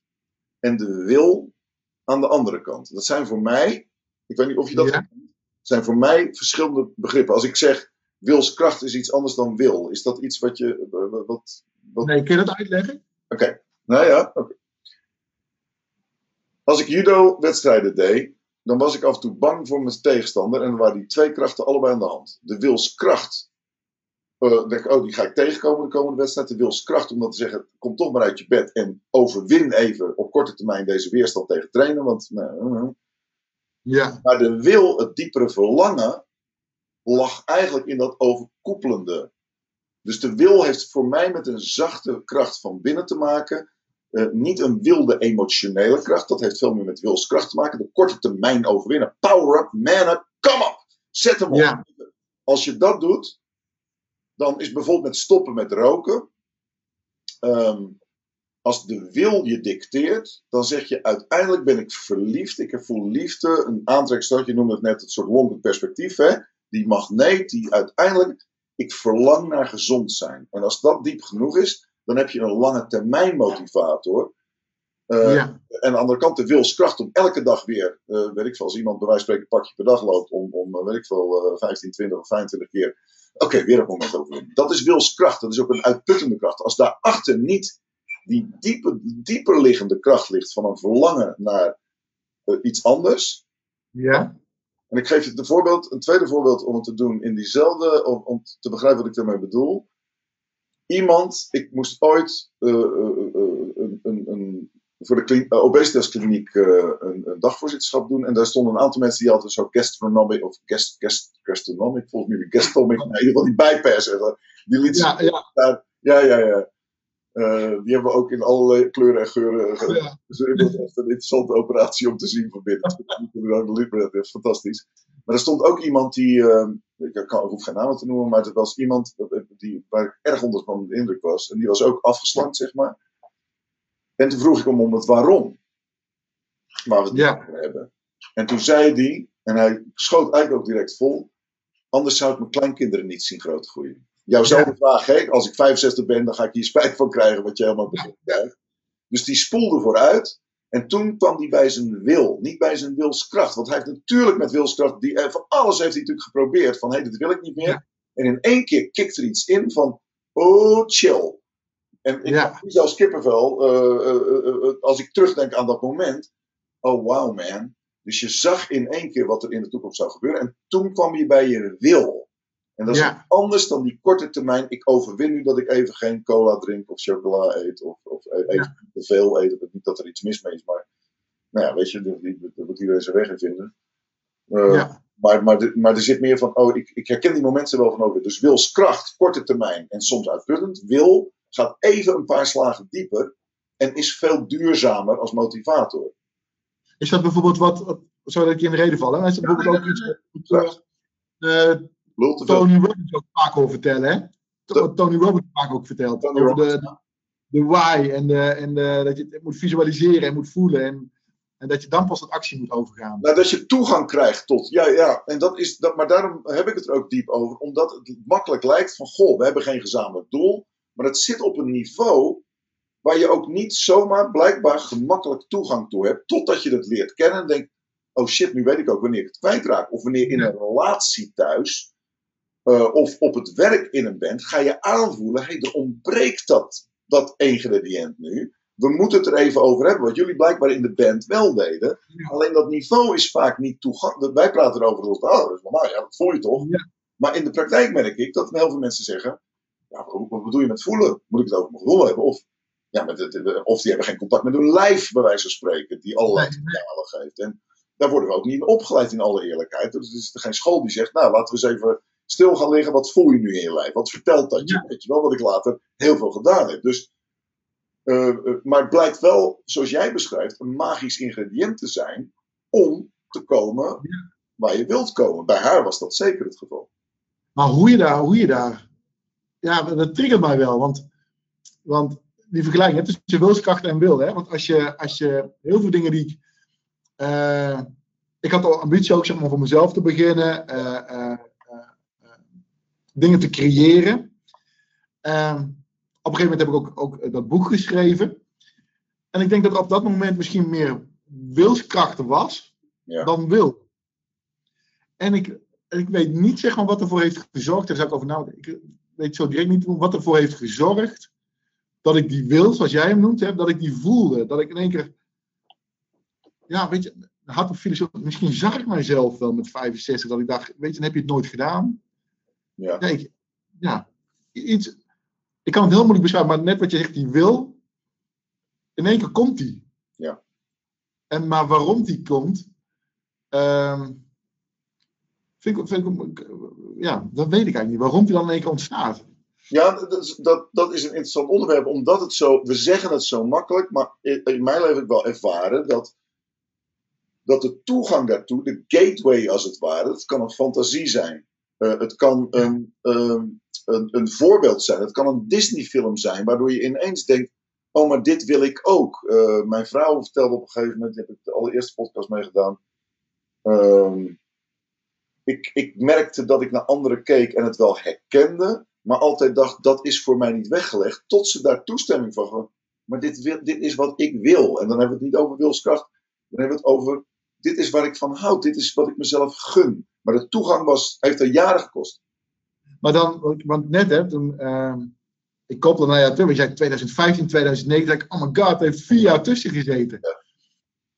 en de wil aan de andere kant. Dat zijn voor mij, ik weet niet of je dat Ja. zijn voor mij verschillende begrippen. Als ik zeg wilskracht is iets anders dan wil, is dat iets wat je. Wat, wat, nee, kun je dat uitleggen? Oké, nou ja, oké. Als ik judo-wedstrijden deed, dan was ik af en toe bang voor mijn tegenstander. En dan waren die twee krachten allebei aan de hand. De wilskracht, eh, denk ik, oh, die ga ik tegenkomen de komende wedstrijd. De wilskracht om dan te zeggen, kom toch maar uit je bed en overwin even op korte termijn deze weerstand tegen trainen. Want, nou, eh, Ja, maar de wil, het diepere verlangen, lag eigenlijk in dat overkoepelende. Dus de wil heeft voor mij met een zachte kracht van binnen te maken. Eh, niet een wilde emotionele kracht. Dat heeft veel meer met wilskracht te maken. De korte termijn overwinnen. Power up, man up, come up. Zet hem op. Ja. Als je dat doet, dan is bijvoorbeeld met stoppen met roken. ehm, als de wil je dicteert, dan zeg je uiteindelijk ben ik verliefd. Ik voel liefde, een aantrekkingskracht. Je noemde het net het soort longer perspectief. Hè? Die magneet, die uiteindelijk, ik verlang naar gezond zijn. En als dat diep genoeg is, dan heb je een lange termijn motivator. Eh, ja, En aan de andere kant de wilskracht om elke dag weer, eh, weet ik veel, als iemand bij wijze van spreken een pakje per dag loopt om, om eh, weet ik veel, eh 15, 20 of 25 keer. Oké, weer een moment overwinnen. Dat is wilskracht. Dat is ook een uitputtende kracht. Als daarachter niet die diepe, dieper liggende kracht ligt van een verlangen naar iets anders. ja, En ik geef je een voorbeeld, een tweede voorbeeld om het te doen in diezelfde, om, om te begrijpen wat ik daarmee bedoel. Iemand, ik moest ooit eh, eh, eh, een, een, een, voor de eh, obesitaskliniek een, een dagvoorzitterschap doen. En daar stonden een aantal mensen die hadden zo gastronomic, of guest, guest, gastronomic, volgens mij nee, in ieder geval die bypass. eh, Die lieten ja, ja, ja, ja, ja. Eh, die hebben we ook in allerlei kleuren en geuren. ge- ja. dus het was echt een interessante operatie om te zien van binnen. Dat is fantastisch. Maar er stond ook iemand die, eh, ik kan, ik hoef geen namen te noemen, maar het was iemand die, waar ik erg onder van de indruk was. En die was ook afgeslankt, zeg maar. En toen vroeg ik hem om het waarom. Waar we het Ja. over hebben. En toen zei hij, en hij schoot eigenlijk ook direct vol, anders zou ik mijn kleinkinderen niet zien grootgroeien. Jouwzelfde vraag, hè? als ik 65 ben, dan ga ik hier spijt van krijgen wat je helemaal krijgt. Dus die spoelde vooruit. En toen kwam hij bij zijn wil, niet bij zijn wilskracht. Want hij heeft natuurlijk met wilskracht, die, eh, van alles heeft hij natuurlijk geprobeerd. Van hé, hey, dit wil ik niet meer. Ja. En in één keer kikt er iets in van, oh chill. En ik Ja. nu zelfs kippenvel, eh, eh, eh, als ik terugdenk aan dat moment. Oh wow man. Dus je zag in één keer wat er in de toekomst zou gebeuren. En toen kwam je bij je wil. En dat is Ja. anders dan die korte termijn. Ik overwin nu dat ik even geen cola drink of chocola eet. Of, of e- even te veel eet. Niet dat er iets mis mee is. Maar nou ja, weet je, daar moet iedereen zijn weg in vinden. Eh, Ja. maar, maar, maar er zit meer van, oh, ik, ik herken die momenten wel van over. Dus wilskracht, korte termijn en soms uitputtend. Wil gaat even een paar slagen dieper en is veel duurzamer als motivator. Is dat bijvoorbeeld wat, zodat ik je in de reden vallen? Is dat bijvoorbeeld ook iets wat eh, Lul te veel. Tony Robbins ook vaak over vertellen, hè? Wat Tony Robbins vaak ook vertelt. Tony over de, de why en, de, en de, dat je het moet visualiseren en moet voelen. En, en dat je dan pas tot actie moet overgaan. Nou, dat je toegang krijgt tot. Ja, ja. En dat is, dat, maar daarom heb ik het er ook diep over. Omdat het makkelijk lijkt van: goh, we hebben geen gezamenlijk doel. Maar het zit op een niveau waar je ook niet zomaar blijkbaar gemakkelijk toegang toe hebt. Totdat je het leert kennen en denkt: oh shit, nu weet ik ook wanneer ik het kwijtraak. Of wanneer in een relatie thuis. Eh, of op het werk in een band, ga je aanvoelen: hey, er ontbreekt dat, dat ingrediënt nu. We moeten het er even over hebben, wat jullie blijkbaar in de band wel deden. Alleen dat niveau is vaak niet toegankelijk. Wij praten erover als, oh, dat is normaal, ja, dat voel je toch? Ja. Maar in de praktijk merk ik dat heel veel mensen zeggen, ja, wat bedoel je met voelen? Moet ik het over mijn gevoel hebben? Of Ja, met het, of die hebben geen contact met hun lijf, bij wijze van spreken, die allerlei signalen geeft. En daar worden we ook niet in opgeleid, in alle eerlijkheid. Dus er is geen school die zegt, nou, laten we eens even stil gaan liggen. Wat voel je nu in je lijf? Wat vertelt dat je? Ja. Weet je wel, wat ik later heel veel gedaan heb. Dus, eh, eh, maar het blijkt wel, zoals jij beschrijft, een magisch ingrediënt te zijn om te komen waar je wilt komen. Bij haar was dat zeker het geval. Maar hoe je daar, hoe je daar. Ja, dat triggert mij wel. Want, want die vergelijking hè, tussen wilskracht en wil. Hè? Want als je, als je heel veel dingen die ik. eh, ik had al ambitie ook zeg maar, voor mezelf te beginnen. Dingen te creëren. Ehm, op een gegeven moment heb ik ook, ook dat boek geschreven. En ik denk dat er op dat moment misschien meer wilskracht was Ja. dan wil. En ik, ik weet niet zeg maar, wat ervoor heeft gezorgd. Daar zou ik over nadenken. Ik weet zo direct niet wat ervoor heeft gezorgd. Dat ik die wil, zoals jij hem noemt, hè, dat ik die voelde. Dat ik in één keer. Ja, weet je, hard op filosoof. Misschien zag ik mijzelf wel met 65. Dat ik dacht, weet je, dan heb je het nooit gedaan. Ja. Ja, iets. Ik kan het heel moeilijk beschrijven, maar net wat je zegt, die wil. In één keer komt die. Ja. En maar waarom die komt. ehm, vind ik, vind ik, ja, dat weet ik eigenlijk niet. Waarom die dan in één keer ontstaat. Ja, dat, is- dat, dat is een interessant onderwerp, omdat het zo, we zeggen het zo makkelijk, maar in, in mijn leven heb ik wel ervaren dat, dat de toegang daartoe, de gateway als het ware, het kan een fantasie zijn. Eh, het kan een, ehm, een, een voorbeeld zijn, het kan een Disney-film zijn, waardoor je ineens denkt: Oh, maar dit wil ik ook. Eh, mijn vrouw vertelde op een gegeven moment, daar heb ik de allereerste podcast mee gedaan. ehm, ik, ik merkte dat ik naar anderen keek en het wel herkende, maar altijd dacht dat is voor mij niet weggelegd, tot ze daar toestemming van. Maar dit, wil, dit is wat ik wil. En dan hebben we het niet over wilskracht, dan hebben we het over dit is waar ik van houd, dit is wat ik mezelf gun. Maar de toegang was, heeft er jaren gekost. Maar dan, want- net hè, toen. ehm, ik koppelde naar jou terug. Want je zei 2015, 2009. dacht ik, oh my god, heeft vier jaar tussen gezeten.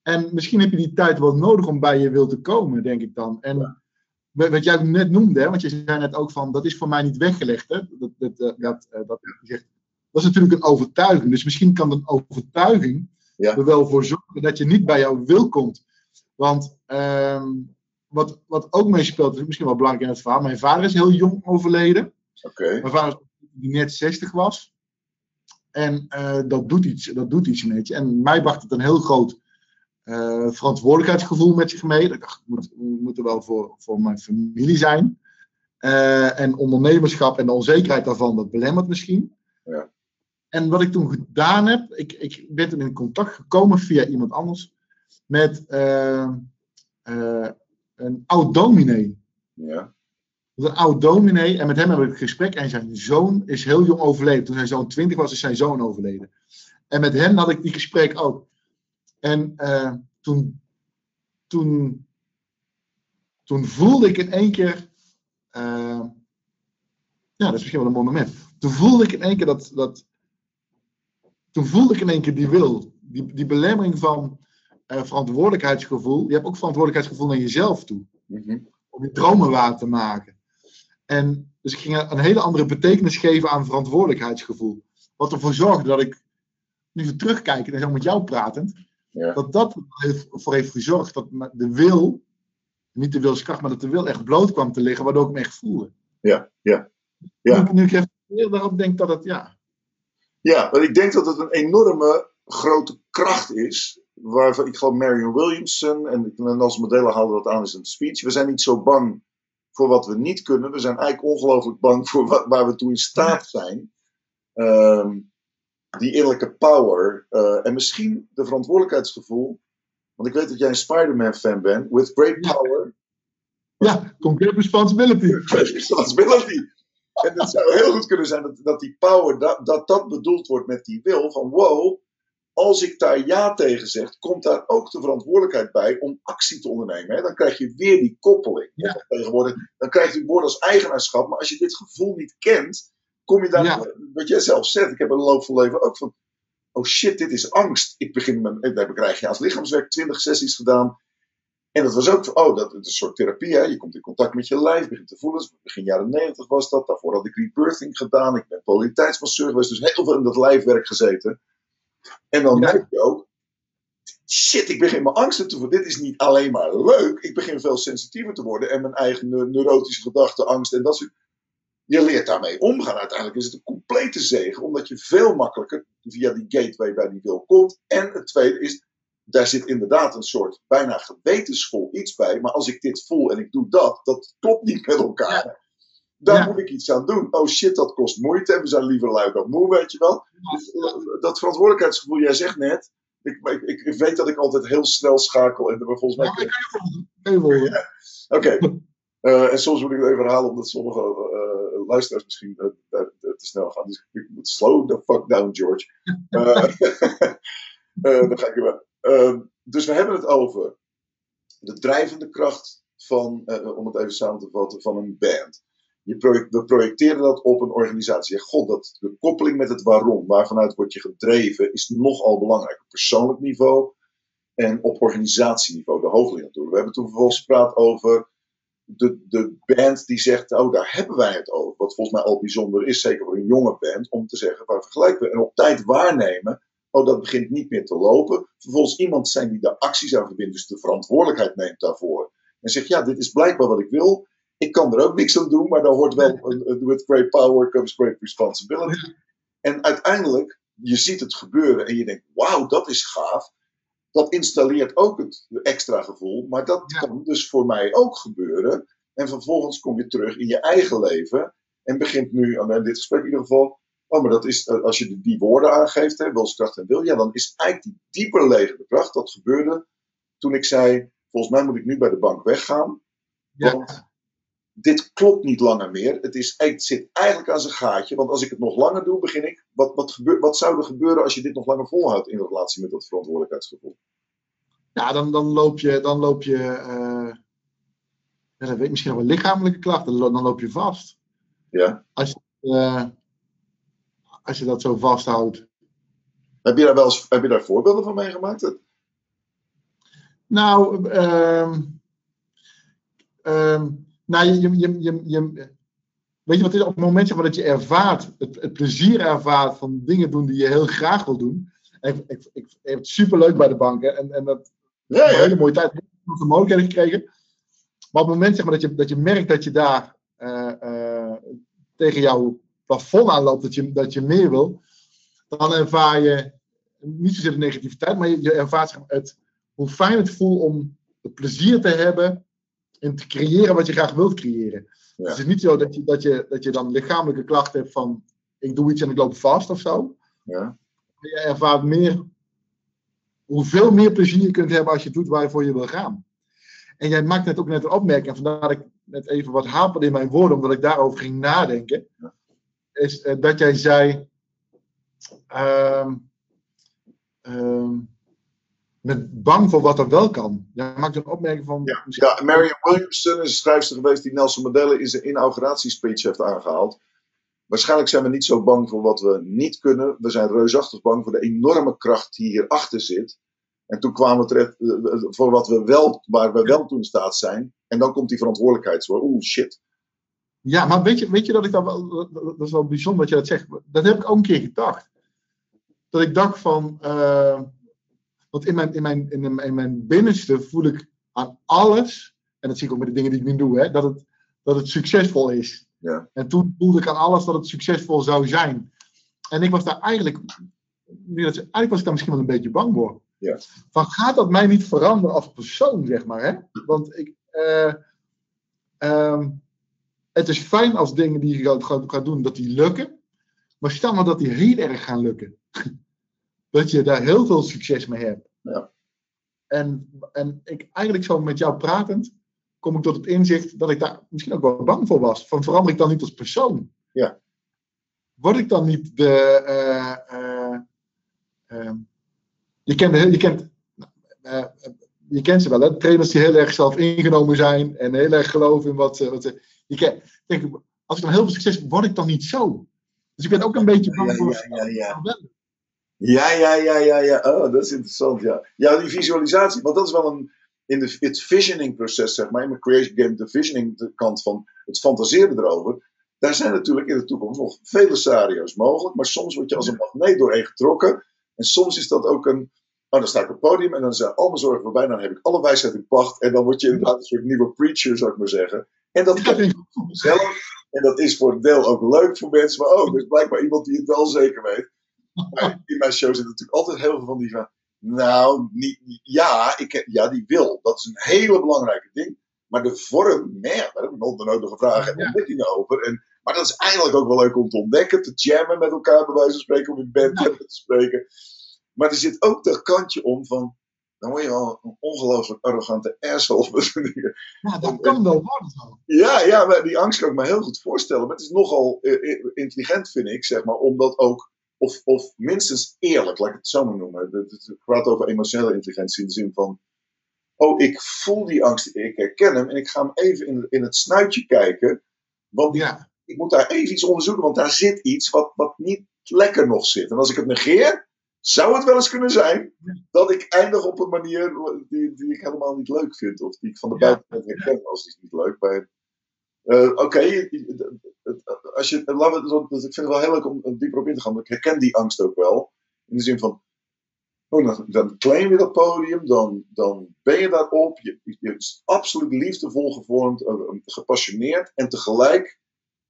En misschien heb je die tijd wel nodig om bij je wil te komen, denk ik dan. En wat wat jij net noemde, hè, want je zei net ook van, dat is voor mij niet weggelegd. Hè? Dat, dat, eh, dat, eh, dat, zegt, dat is natuurlijk een overtuiging. Dus misschien kan een overtuiging Ja. er wel voor zorgen dat je niet bij jouw wil komt. Want ehm, wat, wat ook meespeelt, is misschien wel belangrijk in het verhaal. Mijn vader is heel jong overleden. Oké, Mijn vader die net 60 was. En eh, dat, doet iets, dat doet iets met je. En mij bracht het een heel groot eh, verantwoordelijkheidsgevoel met zich mee. Dat Ik dacht, ik moet, we moeten wel voor, voor mijn familie zijn. Eh, en ondernemerschap en de onzekerheid daarvan, dat belemmert misschien. Ja. En wat ik toen gedaan heb, ik, ik ben toen in contact gekomen via iemand anders met een oud dominee. ja, een oud dominee. En met hem heb ik een gesprek. En zijn zoon is heel jong overleden. Toen zijn zoon 20 was, is zijn zoon overleden. En met hem had ik die gesprek ook. En eh, toen, toen, toen voelde ik in één keer. eh, ja, dat is misschien wel een mooi moment. Toen voelde ik in één keer dat. dat toen voelde ik in één keer die wil. Die, die belemmering van eh, verantwoordelijkheidsgevoel. Je hebt ook verantwoordelijkheidsgevoel naar jezelf toe mhm, om je dromen waar te maken. En dus ik ging een hele andere betekenis geven aan verantwoordelijkheidsgevoel. Wat ervoor zorgde dat ik, nu we terugkijken en zo met jou pratend, ja, dat dat ervoor heeft gezorgd dat de wil, niet de wilskracht, maar dat de wil echt bloot kwam te liggen, waardoor ik me echt voelde. ja, ja. Ja. Nu, ik- nu ik even daarop denk dat het, ja, Ja, want ik denk dat het een enorme grote kracht is. Waarvan ik geloof Marion Williamson en Nelson Mandela haalde dat aan in zijn speech. We zijn niet zo bang voor wat we niet kunnen. We zijn eigenlijk ongelooflijk bang voor wat, waar we toe in staat zijn. Ehm, die innerlijke power. eh, en misschien de verantwoordelijkheidsgevoel. Want ik weet dat jij een Spider-Man fan bent. With great power. ja, complete responsibility. responsibility. En het zou heel goed kunnen zijn dat, dat die power, dat, dat dat bedoeld wordt met die wil. Van wow, als ik daar ja tegen zeg, komt daar ook de verantwoordelijkheid bij om actie te ondernemen. Hè? Dan krijg je weer die koppeling. Ja. Tegenwoordig, dan krijg je het woord als eigenaarschap. Maar als je dit gevoel niet kent, kom je daar, Ja. wat jij zelf zegt, ik heb in de loop van leven ook van, oh shit, dit is angst. Ik begin met, daar krijg je als lichaamswerk 20 sessies gedaan. En dat was ook, oh, dat is een soort therapie. Hè? Je komt in contact met je lijf, begint te voelen. Begin jaren 90 was dat. Daarvoor had ik rebirthing gedaan. Ik ben polariteitsmasseur geweest. Dus heel veel in dat lijfwerk gezeten. En dan merk je ook, shit, ik begin mijn angsten te worden. Dit is niet alleen maar leuk. Ik begin veel sensitiever te worden. En mijn eigen neu- neurotische gedachten, angst en dat soort. Je leert daarmee omgaan. Uiteindelijk is het een complete zegen. Omdat je veel makkelijker via die gateway bij die wil komt. En het tweede is, daar zit inderdaad een soort bijna gewetensvol iets bij. Maar als ik dit voel en ik doe dat, dat klopt niet met elkaar. Daar Ja. moet ik iets aan doen. Oh shit, dat kost moeite. En we zijn liever lui dan moe, weet je wel. Dus, eh, dat verantwoordelijkheidsgevoel, jij zegt net. Ik, ik, ik weet dat ik altijd heel snel schakel. En volgens mij. Ja, ik kan je volgen. Oké. Eh, en soms moet ik het even herhalen, omdat sommige eh, luisteraars misschien te snel gaan. Dus ik moet slow the fuck down, George. Dan ga ik er wel. Eh, dus we hebben het over de drijvende kracht van, om het even samen te vatten, van een band. Je we projecteren dat op een organisatie. God, dat, de koppeling met het waarom, waarvanuit word je gedreven, is nogal belangrijk. Op persoonlijk niveau en op organisatieniveau, de hoogleraar. We hebben toen vervolgens gepraat over de, de band die zegt, oh daar hebben wij het over. Wat volgens mij al bijzonder is, zeker voor een jonge band, om te zeggen, waar vergelijken we? En op tijd waarnemen, oh dat begint niet meer te lopen. Vervolgens iemand zijn die de acties aan verbindt, dus de verantwoordelijkheid neemt daarvoor. En zegt, ja, dit is blijkbaar wat ik wil. Ik kan er ook niks aan doen, maar daar hoort wel, with great power comes great responsibility. En uiteindelijk, je ziet het gebeuren en je denkt, wauw, dat is gaaf. Dat installeert ook het extra gevoel, maar dat Ja. kan dus voor mij ook gebeuren. En vervolgens kom je terug in je eigen leven en begint nu, aan dit gesprek in ieder geval, oh, maar dat is, als je die- woorden aangeeft, hè, wilskracht en wil, ja, dan is eigenlijk die dieper liggende kracht, dat gebeurde toen ik zei, volgens mij moet ik nu bij de bank weggaan, Ja. want dit klopt niet langer meer. Het, is, het zit eigenlijk aan zijn gaatje. Want als ik het nog langer doe, begin ik. Wat, wat, wat zou er gebeuren als je dit nog langer volhoudt in relatie met dat verantwoordelijkheidsgevoel? Ja, dan, dan loop je, dan loop je eh, ja, dat weet ik, misschien wel lichamelijke klachten, dan lo- dan loop je vast. Ja? Eh, als je dat zo vasthoudt. Heb je daar wel eens, heb je daar voorbeelden van meegemaakt? Nou, ehm ehm, nou je, je, je, je, weet je wat is? Op het moment zeg maar, dat je ervaart, het, het plezier ervaart van dingen doen die je heel graag wil doen. En ik, ik, ik, heb het superleuk bij de bank hè, en, en dat Ja, een hele mooie tijd, heel veel mogelijkheden gekregen. Maar op het moment zeg maar, dat, je, dat je merkt dat je daar eh, eh, tegen jouw plafond aanloopt, dat je, dat je meer wil, dan ervaar je niet zozeer de negativiteit, maar je, je ervaart zeg maar, het, hoe fijn het voelt om het plezier te hebben en te creëren wat je graag wilt creëren. Ja. Dus het is niet zo dat je, dat, je, dat je dan lichamelijke klachten hebt van ik doe iets en ik loop vast of zo. Ja. Je ervaart meer hoeveel meer plezier je kunt hebben als je doet waarvoor je wil gaan. En jij maakt net ook net een opmerking, vandaar dat ik net even wat haperde in mijn woorden, omdat ik daarover ging nadenken. Ja. Is eh, dat jij zei. ehm, met bang voor wat er wel kan. Jij maakt een opmerking van. Ja, Marion Williamson is een schrijfster geweest die Nelson Mandela in zijn inauguratiespeech heeft aangehaald. Waarschijnlijk zijn we niet zo bang voor wat we niet kunnen. We zijn reusachtig bang voor de enorme kracht die hierachter zit. En toen kwamen we terecht eh, eh, voor wat we wel, waar we wel toe in staat zijn. En dan komt die verantwoordelijkheid zo. Oeh, shit. Ja, maar weet je, weet je dat ik dat wel. dat- is wel bijzonder dat je dat zegt. Dat heb ik ook een keer gedacht. Dat ik dacht van. eh, want in mijn, in, mijn, in, mijn, in mijn binnenste voel ik aan alles. En dat zie ik ook met de dingen die ik nu doe. Hè, dat, het, dat het succesvol is. Ja. En toen voelde ik aan alles dat het succesvol zou zijn. En ik was daar eigenlijk. Eigenlijk was ik daar misschien wel een beetje bang voor. Ja. Van gaat dat mij niet veranderen als persoon, zeg maar. Hè? Want ik. eh, ehm, het is fijn als dingen die je gaat, gaat, gaat doen, dat die lukken. Maar stel nou dat die heel erg gaan lukken. Dat je daar heel veel succes mee hebt. Ja. En, en ik eigenlijk zo met jou pratend, kom ik tot het inzicht dat ik daar misschien ook wel bang voor was. Van verander ik dan niet als persoon? Ja. Word ik dan niet de. eh, eh, ehm, je kent, je kent eh, je kent ze wel, hè? Trainers die heel erg zelf ingenomen zijn en heel erg geloven in wat ze. Wat ze je ken, denk ik, als ik dan heel veel succes heb, word ik dan niet zo? Dus ik ben ook een beetje bang voor. ja, ja, ja. Ja, ja, ja, ja, ja. Oh, dat is interessant, ja. Ja, die visualisatie, want dat is wel een, in de, het visioning proces, zeg maar, in mijn creation game, de visioning de kant van het fantaseren erover. Daar zijn natuurlijk in de toekomst nog vele scenario's mogelijk, maar soms word je als een magneet doorheen getrokken. En soms is dat ook een. Oh, dan sta ik op het podium en dan zijn al mijn zorgen voorbij. Dan heb ik alle wijsheid in pacht. En dan word je inderdaad een soort nieuwe preacher, zou ik maar zeggen. En dat heb ik voor mezelf. En dat is voor een deel ook leuk voor mensen. Maar oh, er is blijkbaar iemand die het wel zeker weet. Maar in mijn show zit natuurlijk altijd heel veel van die van. Nou, niet, niet- ja, ik, ja, die wil. Dat is een hele belangrijke ding. Maar de vorm, nee, daar heb ik nog de nodige vragen en Ja. over. En, maar dat is eigenlijk ook wel leuk om te ontdekken, te jammen met elkaar, bij wijze van spreken, om in band Ja. te spreken. Maar er zit ook dat kantje om van, dan word je wel een ongelooflijk arrogante asshole. Ja, dat kan wel worden zo. ja, ja, maar die angst kan ik me heel goed voorstellen. Maar het is nogal eh, eh, intelligent, vind ik, zeg maar, om dat ook, of, of minstens eerlijk, laat ik het zo maar noemen. Het, gaat over emotionele intelligentie in de zin van, oh, ik voel die angst, ik herken hem en ik ga hem even in, in het snuitje kijken. Want Ja, ik moet daar even iets onderzoeken, want daar zit iets wat, wat niet lekker nog zit. En als ik het negeer, zou het wel eens kunnen zijn dat ik eindig op een manier die, die ik helemaal niet leuk vind. Of die ik van de buitenkant herken als die is niet leuk. Maar, eh, Oké, het- als je, we, dat- dat- ik vind het wel heel leuk om er dieper op in te gaan. want Ik herken die angst ook wel. In de zin van, oh, dan, dan claim je dat podium, dan, dan ben je daarop. Je, je is absoluut liefdevol gevormd, eh, gepassioneerd. En tegelijk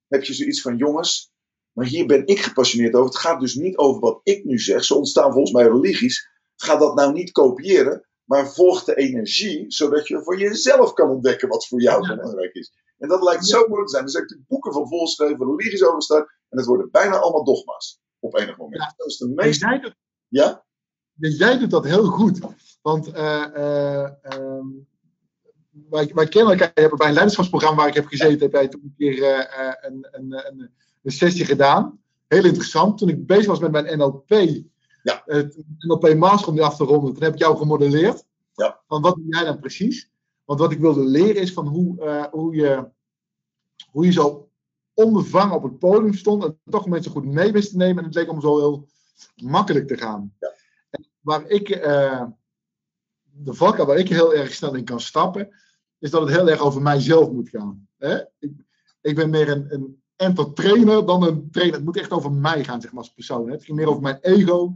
heb je zoiets van, jongens, maar hier ben ik gepassioneerd over. Het gaat dus niet over wat ik nu zeg. Zo ontstaan volgens mij religies. Ga dat nou niet kopiëren, maar volg de energie, zodat je voor jezelf kan ontdekken wat voor jou belangrijk is. En dat lijkt zo moeilijk te zijn. Er zijn natuurlijk boeken van volgeschreven, religies over staan, en het worden bijna allemaal dogma's op enig moment. Ja. Dat is de en meest. jij doet, Ja? jij doet dat heel goed. Want eh, eh, ehm, wij, wij kennen elkaar. Je hebt bij een leiderschapsprogramma waar ik heb gezeten, heb jij toen een keer eh, een, een, een, een sessie gedaan. Heel interessant. Toen ik bezig was met mijn NLP, Ja. het NLP Master om die af te ronden, toen heb ik jou gemodelleerd. Ja. Van wat doe jij dan precies? Want wat ik wilde leren is van hoe, eh, hoe, je, hoe je zo onbevangen op het podium stond en toch mensen goed mee wist te nemen. En het leek om zo heel makkelijk te gaan. Ja. En waar ik, eh, de valkuil waar ik heel erg snel in kan stappen, is dat het heel erg over mijzelf moet gaan. Hè? Ik, ik ben meer een, een entertainer dan een trainer. Het moet echt over mij gaan, zeg maar, als persoon. Hè? Het ging meer over mijn ego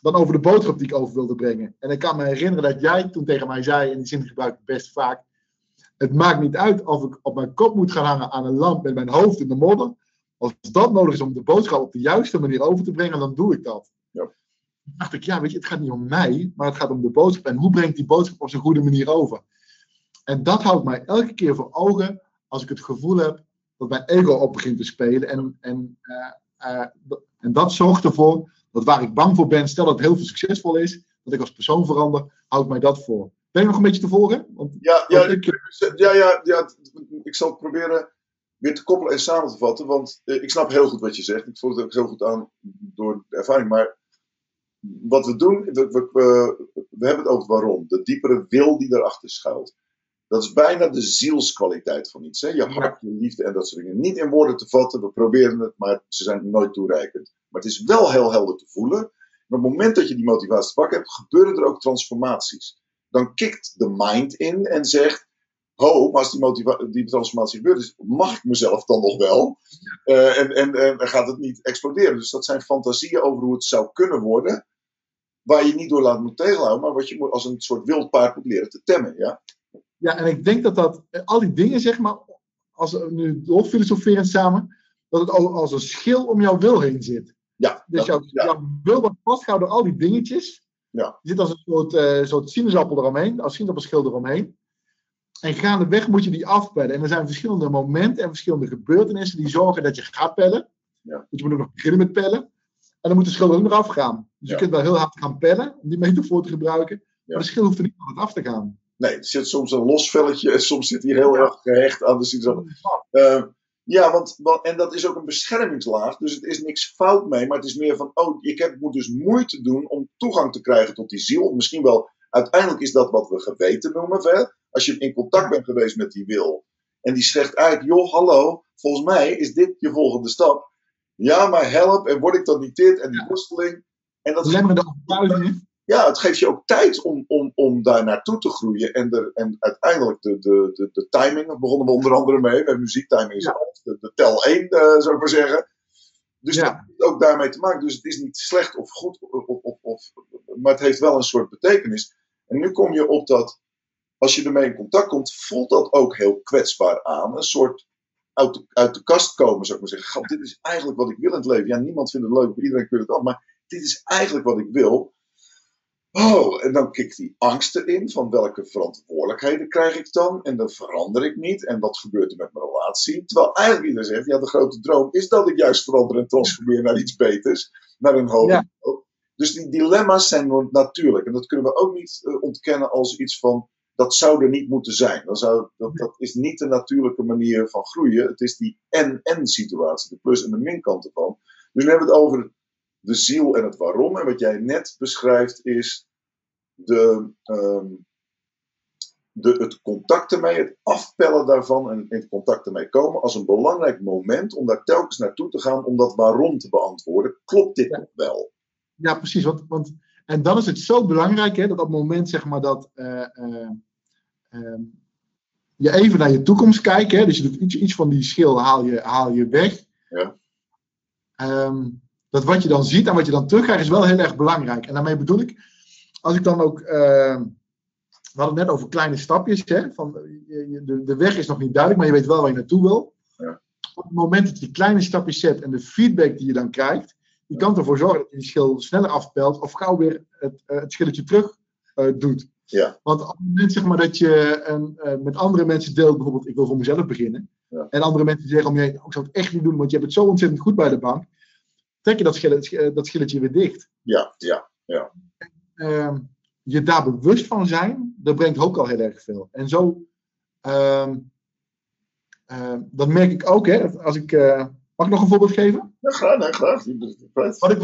dan over de boodschap die ik over wilde brengen. En ik kan me herinneren dat jij toen tegen mij zei, en die zin gebruik ik best vaak, het maakt niet uit of ik op mijn kop moet gaan hangen aan een lamp met mijn hoofd in de modder. Als dat nodig is om de boodschap op de juiste manier over te brengen, dan doe ik dat. Ja. Toen dacht ik, ja, weet je, het gaat niet om mij, maar het gaat om de boodschap. En hoe breng ik die boodschap op zo'n goede manier over? En dat houdt mij elke keer voor ogen als ik het gevoel heb dat mijn ego op begint te spelen. En, en, eh, eh, en dat zorgt ervoor dat waar ik bang voor ben, stel dat het heel veel succesvol is, dat ik als persoon verander, houdt mij dat voor. Ben je nog een beetje te volgen? Want, Ja, ja, want ik, ja, ja, ik zal het proberen weer te koppelen en samen te vatten. Want eh, ik snap heel goed wat je zegt. Ik voel het ook heel goed aan door de ervaring. Maar wat we doen, we, we, we, we hebben het over waarom. De diepere wil die erachter schuilt. Dat is bijna de zielskwaliteit van iets. Hè? Je hart, je liefde en dat soort dingen. Niet in woorden te vatten, we proberen het, maar ze zijn nooit toereikend. Maar het is wel heel helder te voelen. En op het moment dat je die motivatie te pakken hebt, gebeuren er ook transformaties. Dan kikt de mind in en zegt: Ho, maar als die, die transformatie gebeurd is, mag ik mezelf dan nog wel? Eh, en, en, en gaat het niet exploderen. Dus dat zijn fantasieën over hoe het zou kunnen worden, waar je niet door laat moet tegenhouden, maar wat je moet, als een soort wild paard moet leren te temmen. Ja? Ja, en ik denk dat dat, eh, al die dingen, zeg maar, als we nu doorfilosoferen samen, dat het al als een schil om jouw wil heen zit. Ja, Dus jouw, ja. jouw wil wordt vastgehouden door al die dingetjes. Ja. Die zit als een soort, eh, soort sinaasappel eromheen, als sinaasappelschil eromheen. En gaandeweg moet je die afpellen. En er zijn verschillende momenten en verschillende gebeurtenissen die zorgen dat je gaat pellen. Ja. Dus je moet ook nog beginnen met pellen. En dan moet de schil ook nog afgaan. Dus Ja. je kunt wel heel hard gaan pellen, om die metafoor te gebruiken. Ja. Maar de schil hoeft er niet altijd af te gaan. Nee, er zit soms een los velletje en soms zit hij heel erg gehecht aan de sinaasappel. Eh, ja, want, en dat is ook een beschermingslaag, dus het is niks fout mee, maar het is meer van, oh, ik heb, moet dus moeite doen om toegang te krijgen tot die ziel. Of misschien wel, uiteindelijk is dat wat we geweten noemen, hè? als je in contact bent geweest met die wil. En die zegt eigenlijk, joh, hallo, volgens mij is dit je volgende stap. Ja, maar help, en word ik dan niet dit, en die worsteling. En dat Belemmerende overtuigingen. Ja, het geeft je ook tijd om, om, om daar naartoe te groeien. En, de, en uiteindelijk de, de, de, de timing, daar begonnen we onder andere mee. Met muziektiming is Ja. altijd de, de tel 1, eh, zou ik maar zeggen. Dus Ja. dat heeft ook daarmee te maken. Dus het is niet slecht of goed of, of, of, maar het heeft wel een soort betekenis. En nu kom je op dat, als je ermee in contact komt, voelt dat ook heel kwetsbaar aan. Een soort uit de, uit de kast komen, zou ik maar zeggen. "Gad, dit is eigenlijk wat ik wil in het leven. Ja, niemand vindt het leuk, iedereen vindt het af, maar dit is eigenlijk wat ik wil. Oh, en dan kikt die angst erin van welke verantwoordelijkheden krijg ik dan? En dan verander ik niet. En wat gebeurt er met mijn relatie? Terwijl eigenlijk iedereen zegt, ja, de grote droom is dat ik juist verander en transformeer naar iets beters. Naar een hoger Ja. niveau. Dus die dilemma's zijn natuurlijk. En dat kunnen we ook niet eh, ontkennen als iets van, dat zou er niet moeten zijn. Dan zou, dat, dat is niet de natuurlijke manier van groeien. Het is die en-en situatie, de plus- en de minkant ervan. Dus nu hebben we het over de ziel en het waarom. En wat jij net beschrijft is de, ehm, de, het contact ermee, het afpellen daarvan en in contact ermee komen als een belangrijk moment om daar telkens naartoe te gaan om dat waarom te beantwoorden. Klopt dit Ja. nog wel? Ja, precies. Want, want, en dan is het zo belangrijk hè, dat op het moment zeg maar, dat eh, eh, ehm, je even naar je toekomst kijkt, hè, dus je doet iets, iets van die schil haal je, haal je weg. Ja. Ehm, dat wat je dan ziet en wat je dan terugkrijgt is wel heel erg belangrijk. En daarmee bedoel ik, als ik dan ook, ehm, we hadden het net over kleine stapjes, hè, van, de, de weg is nog niet duidelijk, maar je weet wel waar je naartoe wil. Ja. Op het moment dat je die kleine stapjes zet en de feedback die je dan krijgt, die kan ervoor zorgen dat je die schil sneller afpelt of gauw weer het, eh, het schilletje terug eh, doet. Ja. Want op het moment zeg maar, dat je een, eh, met andere mensen deelt, bijvoorbeeld ik wil voor mezelf beginnen, Ja. en andere mensen zeggen om je heen, "Oh, ik zou het echt niet doen, want je hebt het zo ontzettend goed bij de bank, trek je dat, schilletje, dat schilletje weer dicht. Ja, ja, Ehm, je daar bewust van zijn, dat brengt ook al heel erg veel. En zo, ehm, ehm, dat merk ik ook, hè, als ik, eh, mag ik nog een voorbeeld geven? ja graag, graag. Wat ik,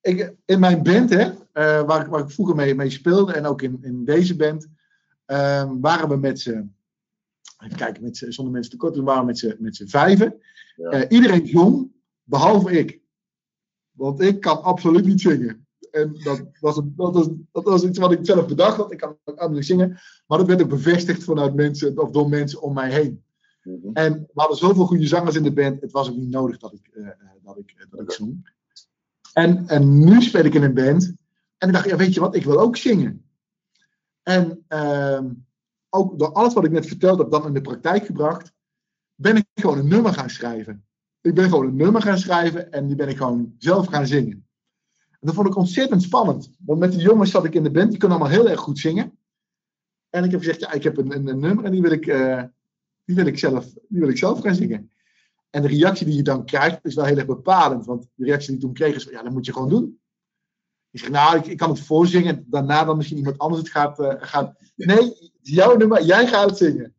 ik, in mijn band, hè, eh, waar, ik, waar ik vroeger mee, mee speelde, en ook in, in deze band, waren we met z'n, even kijken, met zonder mensen tekort, we waren met z'n, met z'n vijven. Ja. Eh, iedereen zong, behalve ik. Want ik kan absoluut niet zingen. En dat was, een, dat, was, dat was iets wat ik zelf bedacht had. Ik kan ook niet zingen. Maar dat werd ook bevestigd vanuit mensen, of door mensen om mij heen. Mhm. En we hadden zoveel goede zangers in de band. Het was ook niet nodig dat ik, eh, eh, dat ik, eh, dat ik zong. En, en nu speel ik in een band. En ik dacht, ja, weet je wat, ik wil ook zingen. En ehm, ook door alles wat ik net verteld heb, dan in de praktijk gebracht, ben ik gewoon een nummer gaan schrijven. Ik ben gewoon een nummer gaan schrijven en die ben ik gewoon zelf gaan zingen. En dat vond ik ontzettend spannend. Want met die jongens zat ik in de band, die kunnen allemaal heel erg goed zingen. En ik heb gezegd, ja, ik heb een, een, een nummer en die wil ik, eh, die wil ik, zelf, die wil ik zelf gaan zingen. En de reactie die je dan krijgt is wel heel erg bepalend. Want de reactie die ik toen kreeg is, ja, dat moet je gewoon doen. Ik zeg, nou, ik, ik kan het voorzingen. En daarna dan misschien iemand anders het gaat... eh, gaat nee, jouw nummer, jij gaat het zingen.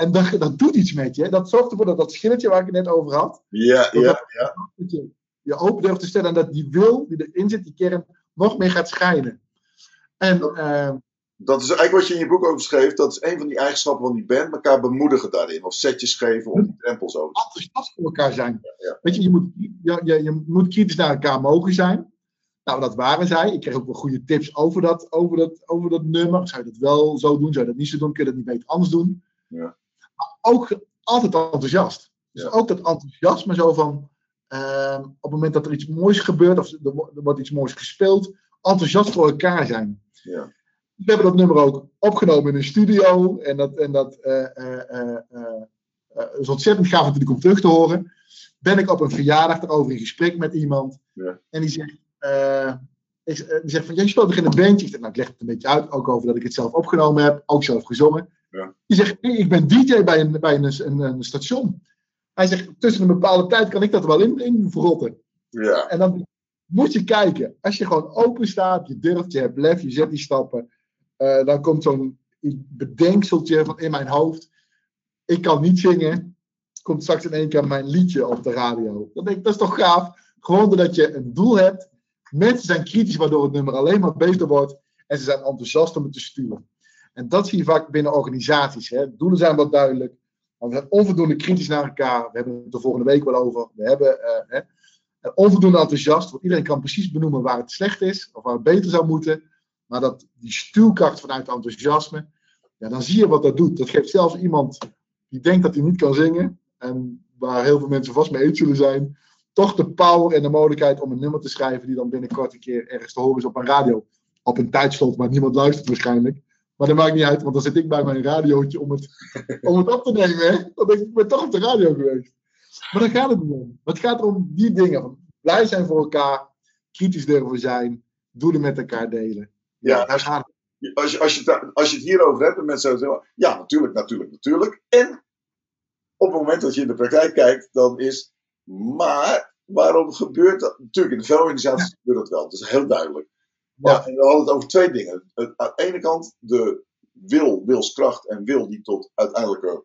En dat, dat doet iets met je. Dat zorgt ervoor dat dat schilletje waar ik het net over had... ja, ja. ja. dat je je open durft te stellen en dat die wil die erin zit, die kern, nog meer gaat schijnen. En eh, Dat is eigenlijk wat je in je boek over schreef. Dat is een van die eigenschappen van die band. Elkaar bemoedigen daarin. Of setjes geven om die drempels over te enthousiast voor elkaar zijn. ja. Weet je, je moet, je, je, je moet kritisch naar elkaar mogen zijn. Nou, dat waren zij. Ik kreeg ook wel goede tips over dat, over dat, over dat nummer. Zou je dat wel zo doen? Zou je dat niet zo doen? Kun je dat niet beter anders doen? Ja. Ook altijd enthousiast. Dus ook dat enthousiasme zo van... ehm, op het moment dat er iets moois gebeurt... of er, wo- er wordt iets moois gespeeld... enthousiast voor elkaar zijn. Ja. We hebben dat nummer ook opgenomen in een studio. En dat, en dat eh, eh, eh, is ontzettend gaaf natuurlijk om terug te horen. Ben ik op een verjaardag erover in gesprek met iemand. Ja. En die zegt, die zegt van, jij speelt toch in een bandje? Ik zeg, nou, ik leg het een beetje uit. Ook over dat ik het zelf opgenomen heb. Ook zelf gezongen. Ja. Die zegt, ik ben DJ bij een, bij een, een, een station. Hij zegt, tussen een bepaalde tijd kan ik dat wel in, in verrotten. Ja. En dan moet je kijken. Als je gewoon open staat, je durft, je hebt lef, je zet die stappen. eh, dan komt zo'n bedenkseltje van in mijn hoofd. Ik kan niet zingen. Komt straks in één keer mijn liedje op de radio. Dan denk ik, dat is toch gaaf. Gewoon doordat je een doel hebt. Mensen zijn kritisch, waardoor het nummer alleen maar beter wordt. En ze zijn enthousiast om het te sturen. En dat zie je vaak binnen organisaties. Hè. Doelen zijn wat duidelijk. Maar we zijn onvoldoende kritisch naar elkaar. We hebben het er volgende week wel over. We hebben eh, hè, en onvoldoende enthousiast, want iedereen kan precies benoemen waar het slecht is of waar het beter zou moeten. Maar dat die stuwkracht vanuit enthousiasme, ja, dan zie je wat dat doet. Dat geeft zelfs iemand die denkt dat hij niet kan zingen, en waar heel veel mensen vast mee eens zullen zijn, toch de power en de mogelijkheid om een nummer te schrijven die dan binnenkort een keer ergens te horen is op een radio. Op een tijdslot waar niemand luistert waarschijnlijk. Maar dat maakt niet uit, want dan zit ik bij mijn radiootje om het, om het op te nemen. Hè? Dan denk ik, ik ben toch op de radio geweest. Maar daar gaat het niet om. Het gaat om die dingen. Blij zijn voor elkaar, kritisch durven zijn, doelen met elkaar delen. Ja, daar gaat het. als je, als, je, het- als je het hierover hebt en mensen zeggen, ja, natuurlijk, natuurlijk, natuurlijk. En op het moment dat je in de praktijk kijkt, dan is, maar waarom gebeurt dat? Natuurlijk, in de veel organisaties gebeurt dat wel, dat is heel duidelijk. Ja, en we hadden het over twee dingen. Het- Aan de ene kant de wil, wilskracht en wil die tot uiteindelijke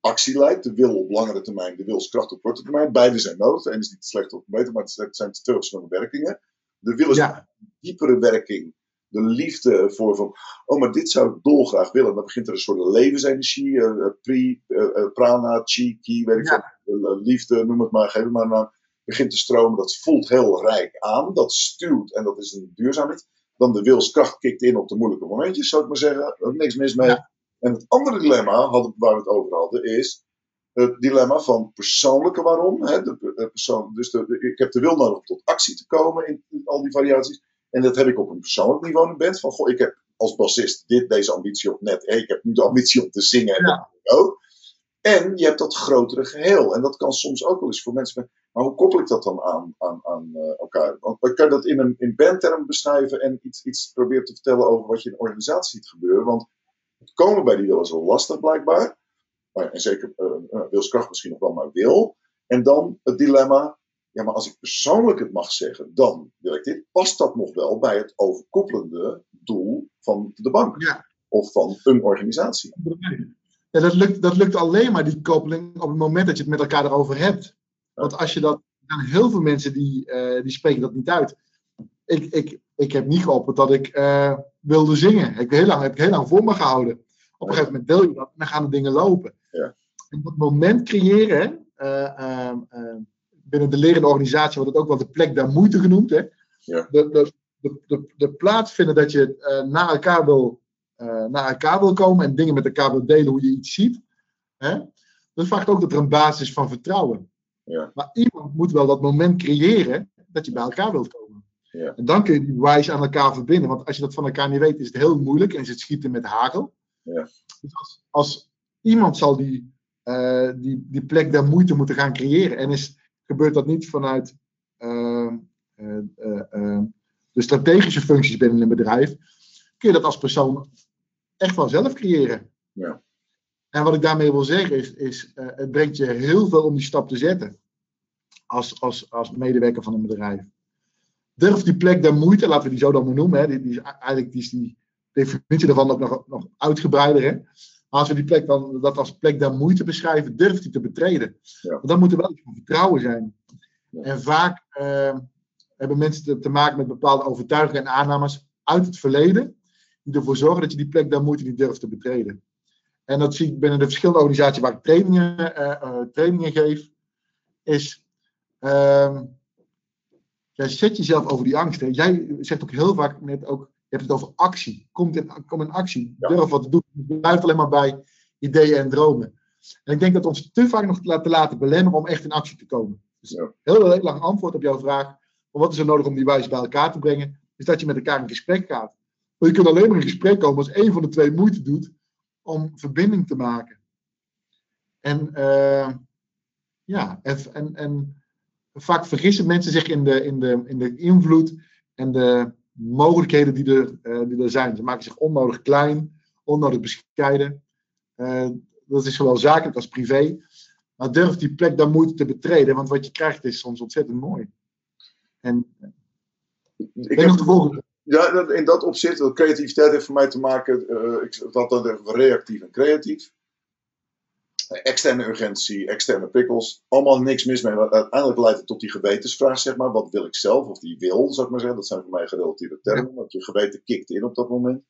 actie leidt. De wil op langere termijn, de wilskracht op korte termijn. Beide zijn nodig. De ene is niet slecht of beter, maar het zijn twee verschillende werkingen. De wil is Ja, diepere werking. De liefde voor van, oh, maar dit zou ik dolgraag willen. Dan begint er een soort levensenergie, pri, eh, prana, chi, ki, weet ik Ja. veel. Liefde, noem het maar, geef het maar een naam. Begint te stromen, dat voelt heel rijk aan. Dat stuurt en dat is een duurzaamheid. Dan de wilskracht kikt in op de moeilijke momentjes, zou ik maar zeggen. Er niks mis mee. Ja. En het andere dilemma, waar we het over hadden, is het dilemma van persoonlijke waarom. Hè, de, persoon, dus de, de- ik heb de wil nodig om tot actie te komen in, in al die variaties. En dat heb ik op een persoonlijk niveau in band. Van, goh, ik heb als bassist dit, deze ambitie op net. Ik heb nu de ambitie om te zingen. En Ja. dat ook. En je hebt dat grotere geheel. En dat kan soms ook wel eens voor mensen. Maar hoe koppel ik dat dan aan, aan, aan eh, elkaar? Want dan kan je dat in een in bandterm beschrijven en iets, iets proberen te vertellen over wat je in een organisatie ziet gebeuren. Want het komen bij die wil is wel lastig blijkbaar. Maar, en zeker eh, wilskracht misschien nog wel maar wil. En dan het dilemma. Ja, maar als ik persoonlijk het mag zeggen, dan wil ik dit. Past dat nog wel bij het overkoepelende doel van de bank? Ja. Of van een organisatie? Ja, dat, lukt, dat lukt alleen maar, die koppeling, op het moment dat je het met elkaar erover hebt. Want als je dat. Zijn heel veel mensen die, eh, die spreken dat niet uit. Ik, ik, ik heb niet geopperd dat ik eh, wilde zingen. Ik heb heel lang, heb ik heel lang voor me gehouden. Op een gegeven moment deel je dat en dan gaan de dingen lopen. Ja. En dat moment creëren, eh, ehm, eh, binnen de lerende organisatie wordt het ook wel de plek der moeite genoemd. Hè? Ja. De, de, de, de, de plaats vinden dat je naar, elkaar wil, naar elkaar wil komen en dingen met elkaar wil delen hoe je iets ziet. Hè? Dat vraagt ook dat er een basis is van vertrouwen. Ja. Maar iemand moet wel dat moment creëren dat je bij elkaar wilt komen. Ja. En dan kun je die wise aan elkaar verbinden. Want als je dat van elkaar niet weet, is het heel moeilijk en is het schieten met hagel. Ja. Dus als, als iemand zal die, eh, die, die plek der moeite moeten gaan creëren. En is, gebeurt dat niet vanuit eh, eh, eh, eh, de strategische functies binnen een bedrijf, kun je dat als persoon echt wel zelf creëren. Ja. En wat ik daarmee wil zeggen is, is eh, het brengt je heel veel om die stap te zetten. Als, als, als medewerker van een bedrijf. Durf die plek der moeite, laten we die zo dan maar noemen. Hè. Die, die is, eigenlijk die is die definitie daarvan ook nog, nog uitgebreider. Hè. Maar als we die plek dan, dat als plek der moeite beschrijven, durf die te betreden. Ja. Want dan moet er wel iets van vertrouwen zijn. Ja. En vaak eh, hebben mensen te, te maken met bepaalde overtuigingen en aannames uit het verleden. Die ervoor zorgen dat je die plek der moeite niet durft te betreden. En dat zie ik binnen de verschillende organisaties waar ik trainingen, eh, eh, trainingen geef. Is, ehm, jij zet jezelf over die angst. Hè. Jij zegt ook heel vaak net ook, je hebt het over actie. Kom in, kom in actie. Ja. Durf wat te doen. Je blijft alleen maar bij ideeën en dromen. En ik denk dat ons te vaak nog te laten, te laten belemmeren om echt in actie te komen. Dus Ja. heel, heel lang antwoord op jouw vraag. Maar wat is er nodig om die wijze bij elkaar te brengen? Is dat je met elkaar in gesprek gaat. Je kunt alleen maar in gesprek komen als één van de twee moeite doet om verbinding te maken. En eh, ja, en, en, en vaak vergissen mensen zich in de, in, de, in de invloed en de mogelijkheden die er, eh, die er zijn. Ze maken zich onnodig klein, onnodig bescheiden. Eh, dat is zowel zakelijk als privé. Maar durf die plek daar moeite te betreden, want wat je krijgt is soms ontzettend mooi. En Ik heb denk nog de volgende. Ja, in dat opzicht, dat creativiteit heeft voor mij te maken, eh, ik had dat even reactief en creatief. Externe urgentie, externe prikkels, allemaal niks mis mee. Maar uiteindelijk leidt het tot die gewetensvraag, zeg maar. Wat wil ik zelf, of die wil, zou ik maar zeggen. Dat zijn voor mij gerelateerde termen, want je geweten kikt in op dat moment.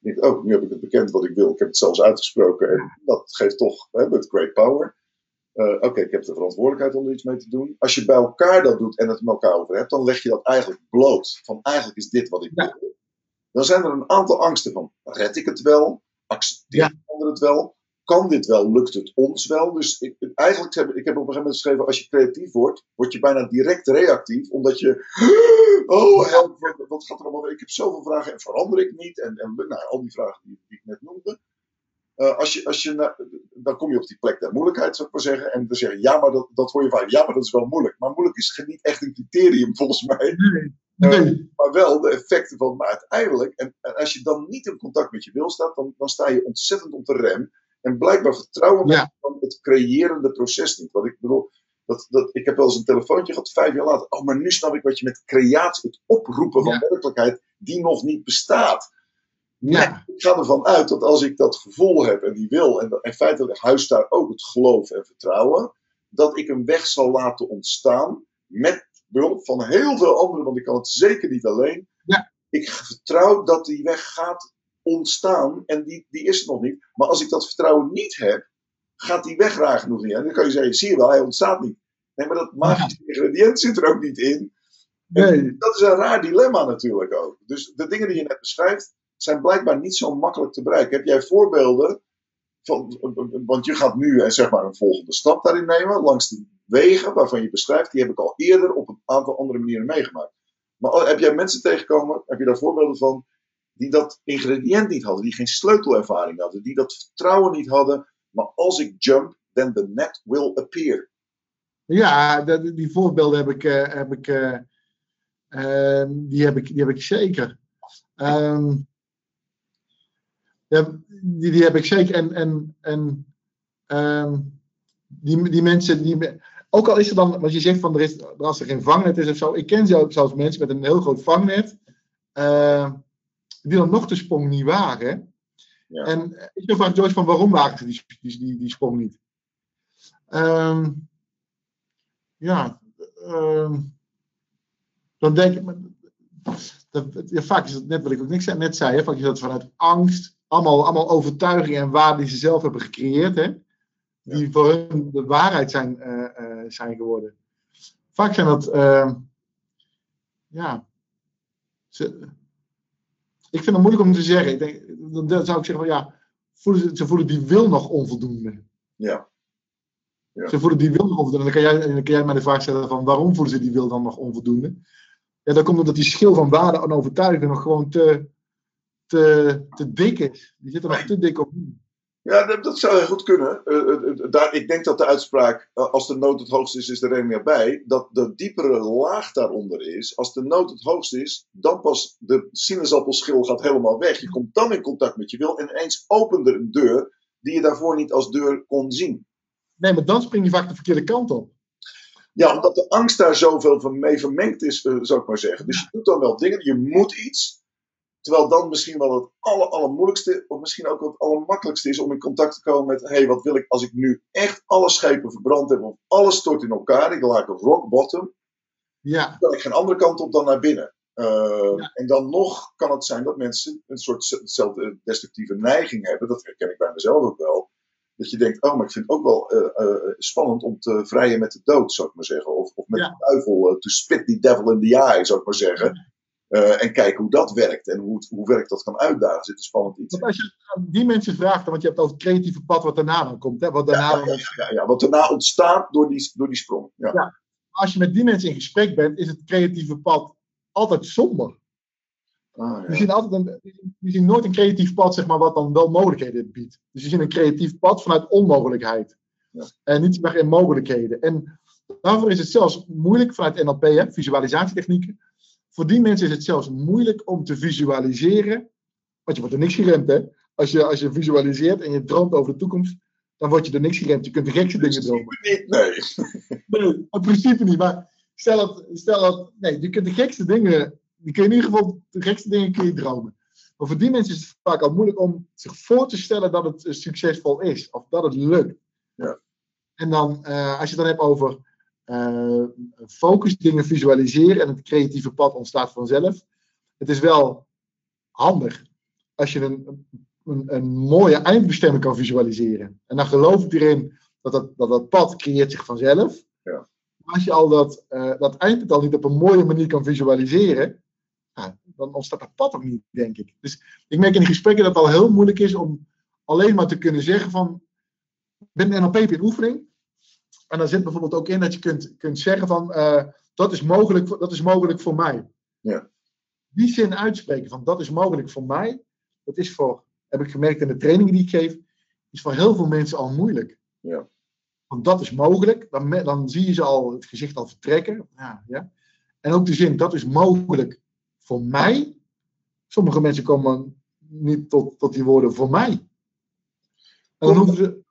Ik denk, oh, nu heb ik het bekend wat ik wil. Ik heb het zelfs uitgesproken en dat geeft toch hè, met great power. Eh, Oké, ik heb de verantwoordelijkheid om er iets mee te doen. Als je bij elkaar dat doet en het met elkaar over hebt, dan leg je dat eigenlijk bloot. Van eigenlijk is dit wat ik Ja. wil. Dan zijn er een aantal angsten van, red ik het wel? Accepteert Ja. het wel? kan dit wel? Lukt het ons wel? Dus ik, eigenlijk heb ik heb op een gegeven moment geschreven: als je creatief wordt, word je bijna direct reactief, omdat je. Oh, help, wat, wat gaat er allemaal? Ik heb zoveel vragen en verander ik niet? En, en nou, al die vragen die, die ik net noemde. Eh, als je, als je, na- dan kom je op die plek der moeilijkheid, zou ik maar zeggen. En dan zeg je, ja, maar dat, dat hoor je vaak. Ja, maar dat is wel moeilijk. Maar moeilijk is geen- niet echt een criterium, volgens mij. Nee. Maar wel de effecten van. Maar uiteindelijk, en, en als je dan niet in contact met je wil staat, dan, dan sta je ontzettend op de rem. En blijkbaar vertrouwen Ja. van het creërende proces niet. Want ik bedoel, dat, dat, ik heb wel eens een telefoontje gehad, vijf jaar later. Oh, maar nu snap ik wat je met creatie, het oproepen van Ja. werkelijkheid, die nog niet bestaat. Ja. Ik ga ervan uit dat als ik dat gevoel heb en die wil, en in feite huist daar ook het geloof en vertrouwen, dat ik een weg zal laten ontstaan met behulp van heel veel anderen, want ik kan het zeker niet alleen. Ja. Ik vertrouw dat die weg gaat ontstaan en die, die is er nog niet. Maar als ik dat vertrouwen niet heb, gaat die weg raar genoeg niet. En dan kan je zeggen, zie je wel, hij ontstaat niet. Nee, maar dat magische ingrediënt zit er ook niet in. Nee. Dat is een raar dilemma natuurlijk ook. Dus de dingen die je net beschrijft, zijn blijkbaar niet zo makkelijk te bereiken. Heb jij voorbeelden van, want je gaat nu zeg maar een volgende stap daarin nemen, langs de wegen waarvan je beschrijft, die heb ik al eerder op een aantal andere manieren meegemaakt. Maar al- heb jij mensen tegengekomen, heb je daar voorbeelden van, die dat ingrediënt niet hadden, die geen sleutelervaring hadden, die dat vertrouwen niet hadden, maar als ik jump, then the net will appear. Ja, die voorbeelden heb ik, eh, heb ik, eh, ehm, die heb ik, die heb ik zeker. Ehm, ja, die, die heb ik zeker. En, en, en ehm, die, die mensen, die, ook al is er dan, wat je zegt van er is, als er geen vangnet is of zo. Ik ken zelfs, zelfs mensen met een heel groot vangnet, eh, die dan nog de sprong niet wagen. Ja. En eh, ik vraag Joyce van waarom wagen ze die, die, die, die sprong niet? Ehm, ja, ehm, dan denk ik, dat, ja, vaak is het net wat ik ook niks net zei, hè, vaak is dat vanuit angst, allemaal, allemaal overtuigingen en waarden die ze zelf hebben gecreëerd, hè, die voor hun de waarheid zijn, eh, eh, zijn geworden. Vaak zijn dat, ehm, ja, ze, ik vind het moeilijk om te zeggen. Ik denk, dan, dan zou ik zeggen van ja, voelen ze, ze voelen die wil nog onvoldoende. Ja. Ja. Ze voelen die wil nog onvoldoende. En dan kan, jij, dan kan jij mij de vraag stellen van waarom voelen ze die wil dan nog onvoldoende? Ja, dat komt omdat die schil van waarde en overtuiging nog gewoon te, te, te dik is. Die zit er nog te dik op. Ja, dat, zou heel goed kunnen. Eh, eh, eh, daar, ik denk dat de uitspraak, als de nood het hoogst is, is de remming erbij, dat de diepere laag daaronder is. Als de nood het hoogst is, dan pas de sinaasappelschil gaat helemaal weg. Je komt dan in contact met je wil en ineens opent er een deur die je daarvoor niet als deur kon zien. Nee, maar dan spring je vaak de verkeerde kant op. Ja, omdat de angst daar zoveel van mee vermengd is, zou ik maar zeggen. Dus je doet dan wel dingen, je moet iets. Terwijl dan misschien wel het aller, allermoeilijkste, of misschien ook het allermakkelijkste is om in contact te komen met: hé, hey, wat wil ik als ik nu echt alle schepen verbrand heb, of alles stort in elkaar, ik laat een rock bottom, Ja, kan ik geen andere kant op dan naar binnen. Uh, Ja. En dan nog kan het zijn dat mensen een soort zelfde destructieve neiging hebben, dat herken ik bij mezelf ook wel. Dat je denkt, oh, maar ik vind het ook wel uh, uh, spannend om te vrijen met de dood, zou ik maar zeggen. Of, of met Ja. de duivel, uh, to spit the devil in the eye, zou ik maar zeggen. Uh, en kijken hoe dat werkt en hoe, het, hoe werk dat kan uitdagen. Zit een spannend iets want als je die mensen vraagt, want je hebt over het creatieve pad wat daarna dan komt. Hè, wat daarna Ja, dan ja, ja, ja, wat daarna ontstaat door die, door die sprong. Ja. Ja. als je met die mensen in gesprek bent, is het creatieve pad altijd somber. Ah, ja. Die zien, altijd een, die zien nooit een creatief pad, zeg maar, wat dan wel mogelijkheden biedt. Dus die zien een creatief pad vanuit onmogelijkheid. Ja. En niet meer in mogelijkheden. En daarvoor is het zelfs moeilijk vanuit NLP, hè, visualisatietechnieken. Voor die mensen is het zelfs moeilijk om te visualiseren. Want je wordt er niks geremd, hè? Als je, als je visualiseert en je droomt over de toekomst, dan word je er niks geremd. Je kunt de gekste dingen dromen. Niet, nee. Nee, in principe niet. Maar stel dat, stel dat, nee, je kunt de gekste dingen, die kun je in ieder geval, de gekste dingen kun je dromen. Maar voor die mensen is het vaak al moeilijk om zich voor te stellen dat het eh, succesvol is. Of dat het lukt. Ja. En dan, eh, als je het dan hebt over eh, focus, dingen visualiseren en het creatieve pad ontstaat vanzelf. Het is wel handig als je een, een, een mooie eindbestemming kan visualiseren. En dan geloof ik erin dat dat, dat, dat pad creëert zich vanzelf. Ja. Maar als je al dat, uh, dat eindpunt al niet op een mooie manier kan visualiseren, ja, dan ontstaat dat pad ook niet, denk ik. Dus ik merk in gesprekken dat het al heel moeilijk is om alleen maar te kunnen zeggen van ben NLP in oefening. En daar zit bijvoorbeeld ook in dat je kunt, kunt zeggen van, eh, dat, is mogelijk, dat is mogelijk voor mij. Ja. Die zin uitspreken van, dat is mogelijk voor mij, dat is voor, heb ik gemerkt in de trainingen die ik geef, is voor heel veel mensen al moeilijk. Ja. Want dat is mogelijk, dan, dan zie je ze al het gezicht al vertrekken. Ja, ja. En ook de zin, dat is mogelijk voor mij. Sommige mensen komen niet tot, tot die woorden voor mij. En dan hoeven ze,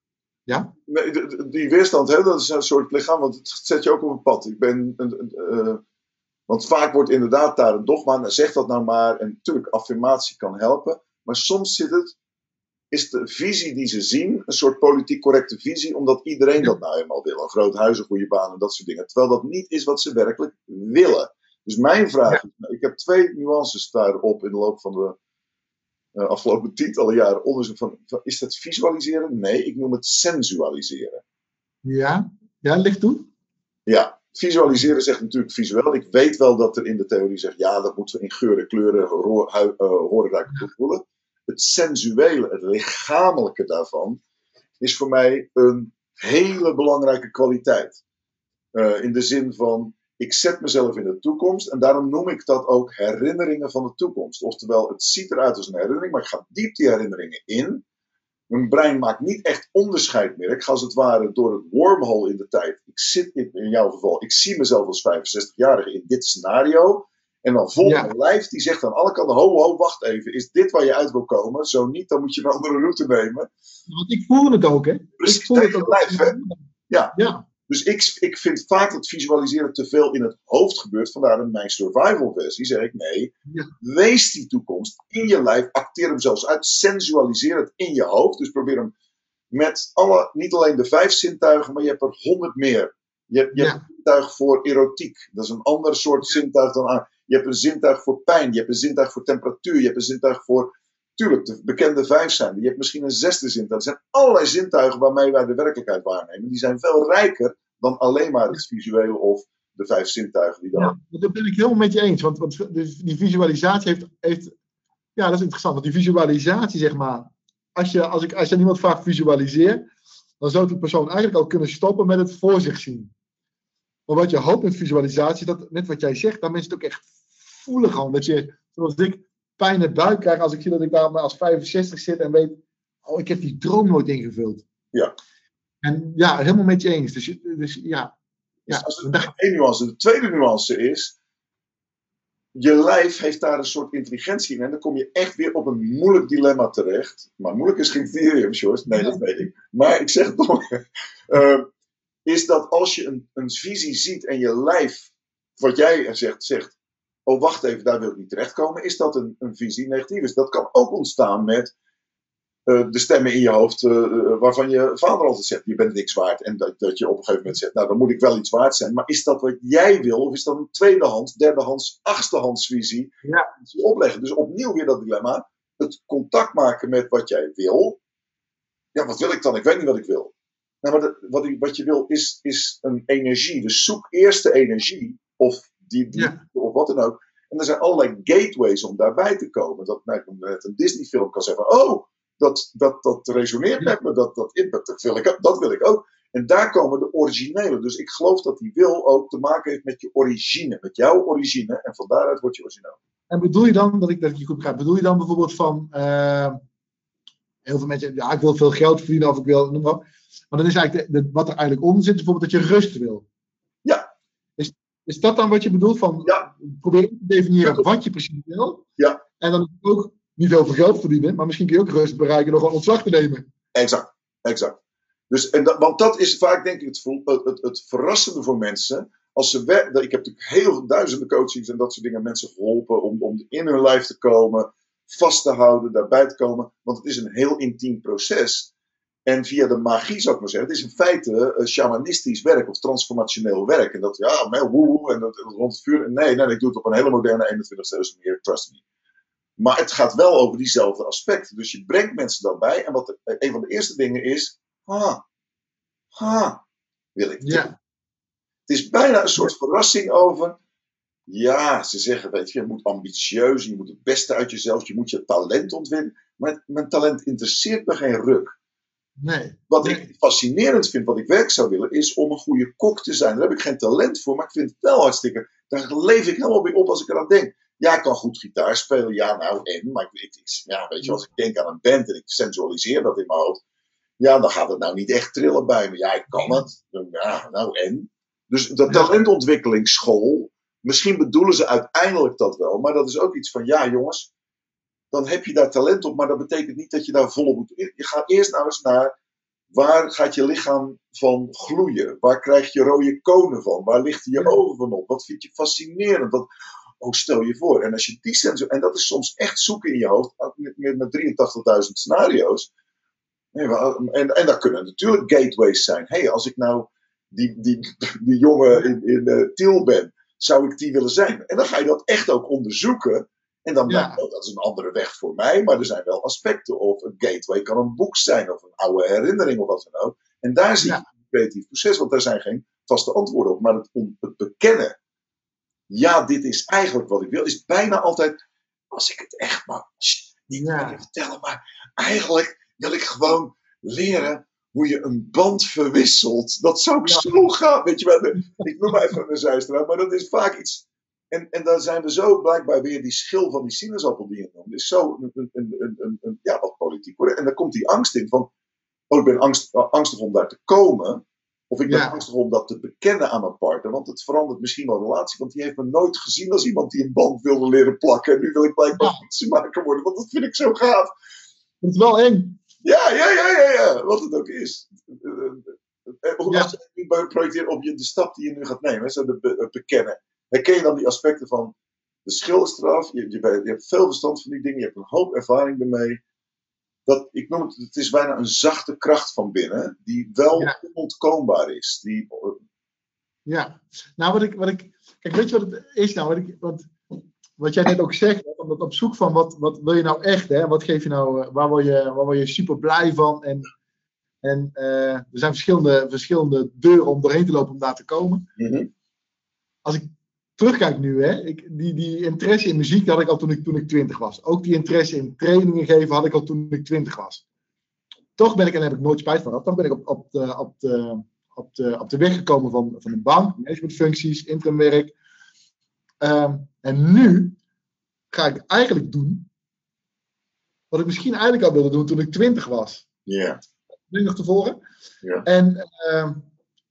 ja, Nee, die weerstand, hè, dat is een soort lichaam, want het zet je ook op een pad. Ik ben, eh, want vaak wordt inderdaad daar een dogma, nou, zeg dat nou maar. En natuurlijk, affirmatie kan helpen. Maar soms zit het, is de visie die ze zien, een soort politiek correcte visie, omdat iedereen dat nou helemaal wil. Een groot huis, een goede baan en dat soort dingen. Terwijl dat niet is wat ze werkelijk willen. Dus mijn vraag, is, ik heb twee nuances daarop in de loop van de eh, afgelopen tientallen jaren onderzoek van, van, is dat visualiseren? Nee, ik noem het sensualiseren. ja, ja, licht toe. Ja, visualiseren zegt natuurlijk visueel. Ik weet wel dat er in de theorie zegt, ja, dat moeten we in geuren, kleuren, eh, horen, ruiken, proeven, voelen. Het sensuele, het lichamelijke daarvan, is voor mij een hele belangrijke kwaliteit. Eh, in de zin van, ik zet mezelf in de toekomst en daarom noem ik dat ook herinneringen van de toekomst. Oftewel, het ziet eruit als een herinnering, maar ik ga diep die herinneringen in. Mijn brein maakt niet echt onderscheid meer. Ik ga als het ware door het wormhole in de tijd. Ik zit in, in jouw geval, ik zie mezelf als 65-jarige in dit scenario. En dan volgt Ja. mijn lijf die zegt aan alle kanten: ho, ho, wacht even. Is dit waar je uit wil komen? Zo niet, dan moet je een andere route nemen. Want ik voel het ook, hè. Precies, ik voel het ook. lijf, hè? Ja. Ja, Dus ik, ik vind vaak dat visualiseren te veel in het hoofd gebeurt. Vandaar in mijn survival versie zeg ik nee. Ja. Wees die toekomst in je lijf. Acteer hem zelfs uit. Sensualiseer het in je hoofd. Dus probeer hem met alle, niet alleen de vijf zintuigen, maar je hebt er honderd meer. Je, hebt- je Ja. hebt een zintuig voor erotiek. Dat is een ander soort zintuig dan aan. Je hebt een zintuig voor pijn. Je hebt een zintuig voor temperatuur. Je hebt een zintuig voor. Tuurlijk, de bekende vijf zijn. Je hebt misschien een zesde zintuig. Er zijn allerlei zintuigen waarmee wij de werkelijkheid waarnemen. Die zijn veel rijker dan alleen maar het visuele of de vijf zintuigen die dan. ja, dat ben ik helemaal met je eens. Want, want dus die visualisatie heeft, heeft. Ja, dat is interessant. Want die visualisatie, zeg maar. Als je, als ik, als je iemand vraagt visualiseer. dan zou die persoon eigenlijk al kunnen stoppen met het voor zich zien. Maar wat je hoopt met visualisatie, dat net wat jij zegt, dat mensen het ook echt voelen gewoon. Dat je, zoals ik, pijn in de buik krijg als ik zie dat ik daar maar als 65 zit en weet, oh, ik heb die droom nooit ingevuld. Ja. En ja, helemaal met je eens. Dus, dus ja. Dus ja. als het één nuance. De tweede nuance is. Je lijf heeft daar een soort intelligentie in. En dan kom je echt weer op een moeilijk dilemma terecht. Maar moeilijk is geen criterium, George. Nee, dat weet ik. Maar ik zeg het toch. eh, is dat als je een, een visie ziet en je lijf, wat jij zegt, zegt. Oh, wacht even, daar wil ik niet terechtkomen. Is dat een, een visie negatief is? Dat kan ook ontstaan met eh, de stemmen in je hoofd. eh, eh, waarvan je vader altijd zegt: je bent niks waard. En dat, dat je op een gegeven moment zegt: nou, dan moet ik wel iets waard zijn. Maar is dat wat jij wil? Of is dat een tweedehands, derdehands, achtstehands visie? Ja. Die opleggen. Dus opnieuw weer dat dilemma. Het contact maken met wat jij wil. Ja, wat wil ik dan? Ik weet niet wat ik wil. Nou, maar de- wat, wat je wil is, is een energie. Dus zoek eerst de energie. Of, die, die, Ja. of wat dan ook. En er zijn allerlei gateways om daarbij te komen. Dat nou, net een Disney-film kan zeggen: Oh, dat, dat, dat resoneert met me. Dat, dat, dat, dat, wil ik, ook- dat wil ik ook. En daar komen de originele. Dus ik geloof dat die wil ook te maken heeft met je origine. Met jouw origine. En van daaruit wordt je origineel. En bedoel je dan, dat ik, dat ik je goed begrijp, bedoel je dan bijvoorbeeld van, eh, heel veel mensen, ja, ik wil veel geld verdienen of ik wil, noem maar. Maar dan is eigenlijk de, de- wat er eigenlijk onder zit, is bijvoorbeeld dat je rust wil. Ja. Is, is dat dan wat je bedoelt van, Ja. probeer te definiëren wat je precies wil. Ja. En dan ook niet heel veel geld verdienen, maar misschien kun je ook rust bereiken door gewoon ontslag te nemen. Exact, exact. Dus, en dat, want dat is vaak denk ik het, het, het, verrassende voor mensen. Als ze ik heb natuurlijk heel duizenden coachings en dat soort dingen mensen geholpen om, om in hun lijf te komen, vast te houden, daarbij te komen. Want het is een heel intiem proces. En via de magie zou ik maar zeggen, het is in feite uh, shamanistisch werk of transformationeel werk. En dat, ja, woe, woe, en dat rond het vuur. Nee, nee, ik doe het op een hele moderne 21 e manier, trust me. Maar het gaat wel over diezelfde aspecten. Dus je brengt mensen daarbij. En wat de- een van de eerste dingen is, ha, ha, wil ik? Ja. Het is bijna een soort verrassing over. Ja, ze zeggen, weet je, je moet ambitieus, je moet het beste uit jezelf, je moet je talent ontwikkelen. Maar mijn talent interesseert me geen ruk. Nee. Wat Nee. ik fascinerend vind, wat ik werk zou willen, is om een goede kok te zijn. Daar heb ik geen talent voor, maar ik vind het wel hartstikke. Daar leef ik helemaal weer op als ik eraan denk. Ja, ik kan goed gitaar spelen, ja, nou en. Maar ik, ja, weet je, als ik denk aan een band en ik sensualiseer dat in mijn hoofd, ja, dan gaat het nou niet echt trillen bij me. Ja, ik kan het. Ja, nou en. Dus de talentontwikkelingsschool, misschien bedoelen ze uiteindelijk dat wel, maar dat is ook iets van, ja, jongens, dan heb je daar talent op, maar dat betekent niet dat je daar volop moet. Je gaat eerst nou eens naar waar gaat je lichaam van gloeien? Waar krijg je rode konen van? Waar lichten je ogen van op? Wat vind je fascinerend? Wat, oh, stel je voor. En als je die sensor, en dat is soms echt zoeken in je hoofd, met, met, met 83.000 scenario's. En, en daar kunnen natuurlijk gateways zijn. hey, als ik nou die, die, die jongen in, in eh, Tiel ben, zou ik die willen zijn? En dan ga je dat echt ook onderzoeken. En dan Ja. oh, dat is een andere weg voor mij, maar er zijn wel aspecten. Of een gateway kan een boek zijn, of een oude herinnering, of wat dan ook. En daar zie je Ja. een creatief proces, want daar zijn geen vaste antwoorden op. Maar het bekennen, ja, dit is eigenlijk wat ik wil, is bijna altijd, als ik het echt maar niet Ja. kan vertellen, maar eigenlijk wil ik gewoon leren hoe je een band verwisselt. Dat zou ik Ja. zo gaan. Weet je wel, ik noem maar even een zijstraat, maar dat is vaak iets. En, en dan zijn we zo blijkbaar weer die schil van die sinaasappel die je noemt. Is zo een, een, een, een, een- een- ja, wat politiek worden. En dan komt die angst in van, oh, ik ben angst, angstig om daar te komen. Of ik ben Ja. angstig om dat te bekennen aan mijn partner. Want het verandert misschien wel relatie. Want die heeft me nooit gezien als iemand die een band wilde leren plakken. En nu wil ik blijkbaar Ja. fietsenmaker worden. Want dat vind ik zo gaaf. Het is wel eng. Ja, ja, ja, ja, ja. Wat het ook is. Eh, eh, eh, Hoe Ja. je nu projecteert op je, de stap die je nu gaat nemen, zo de, be- bekennen. Herken je dan die aspecten van de schil is eraf, je, je, je hebt veel verstand van die dingen, je hebt een hoop ervaring ermee. Dat, ik noem het, het is bijna een zachte kracht van binnen, die wel Ja. onontkoombaar is. Die, Ja. Nou, wat ik, wat ik. Kijk, weet je wat het is nou? Wat, ik, wat, wat jij net ook zegt, omdat op zoek van wat, wat wil je nou echt, hè? Wat geef je nou, eh, waar word je, waar word je super blij van? En, en eh, er zijn verschillende, verschillende deuren om doorheen te lopen om daar te komen. Mhm. Als ik terugkijk nu, hè, ik, die, die interesse in muziek had ik al toen ik, toen ik 20 was. Ook die interesse in trainingen geven had ik al toen ik 20 was. Toch ben ik, en daar heb ik nooit spijt van gehad, toch ben ik op, op, de, op, de, op, de, op de weg gekomen van, van een bank, managementfuncties, interimwerk. Ehm, en nu ga ik eigenlijk doen wat ik misschien eigenlijk al wilde doen toen ik 20 was. Ja. Je nog tevoren? Ja. En, ehm,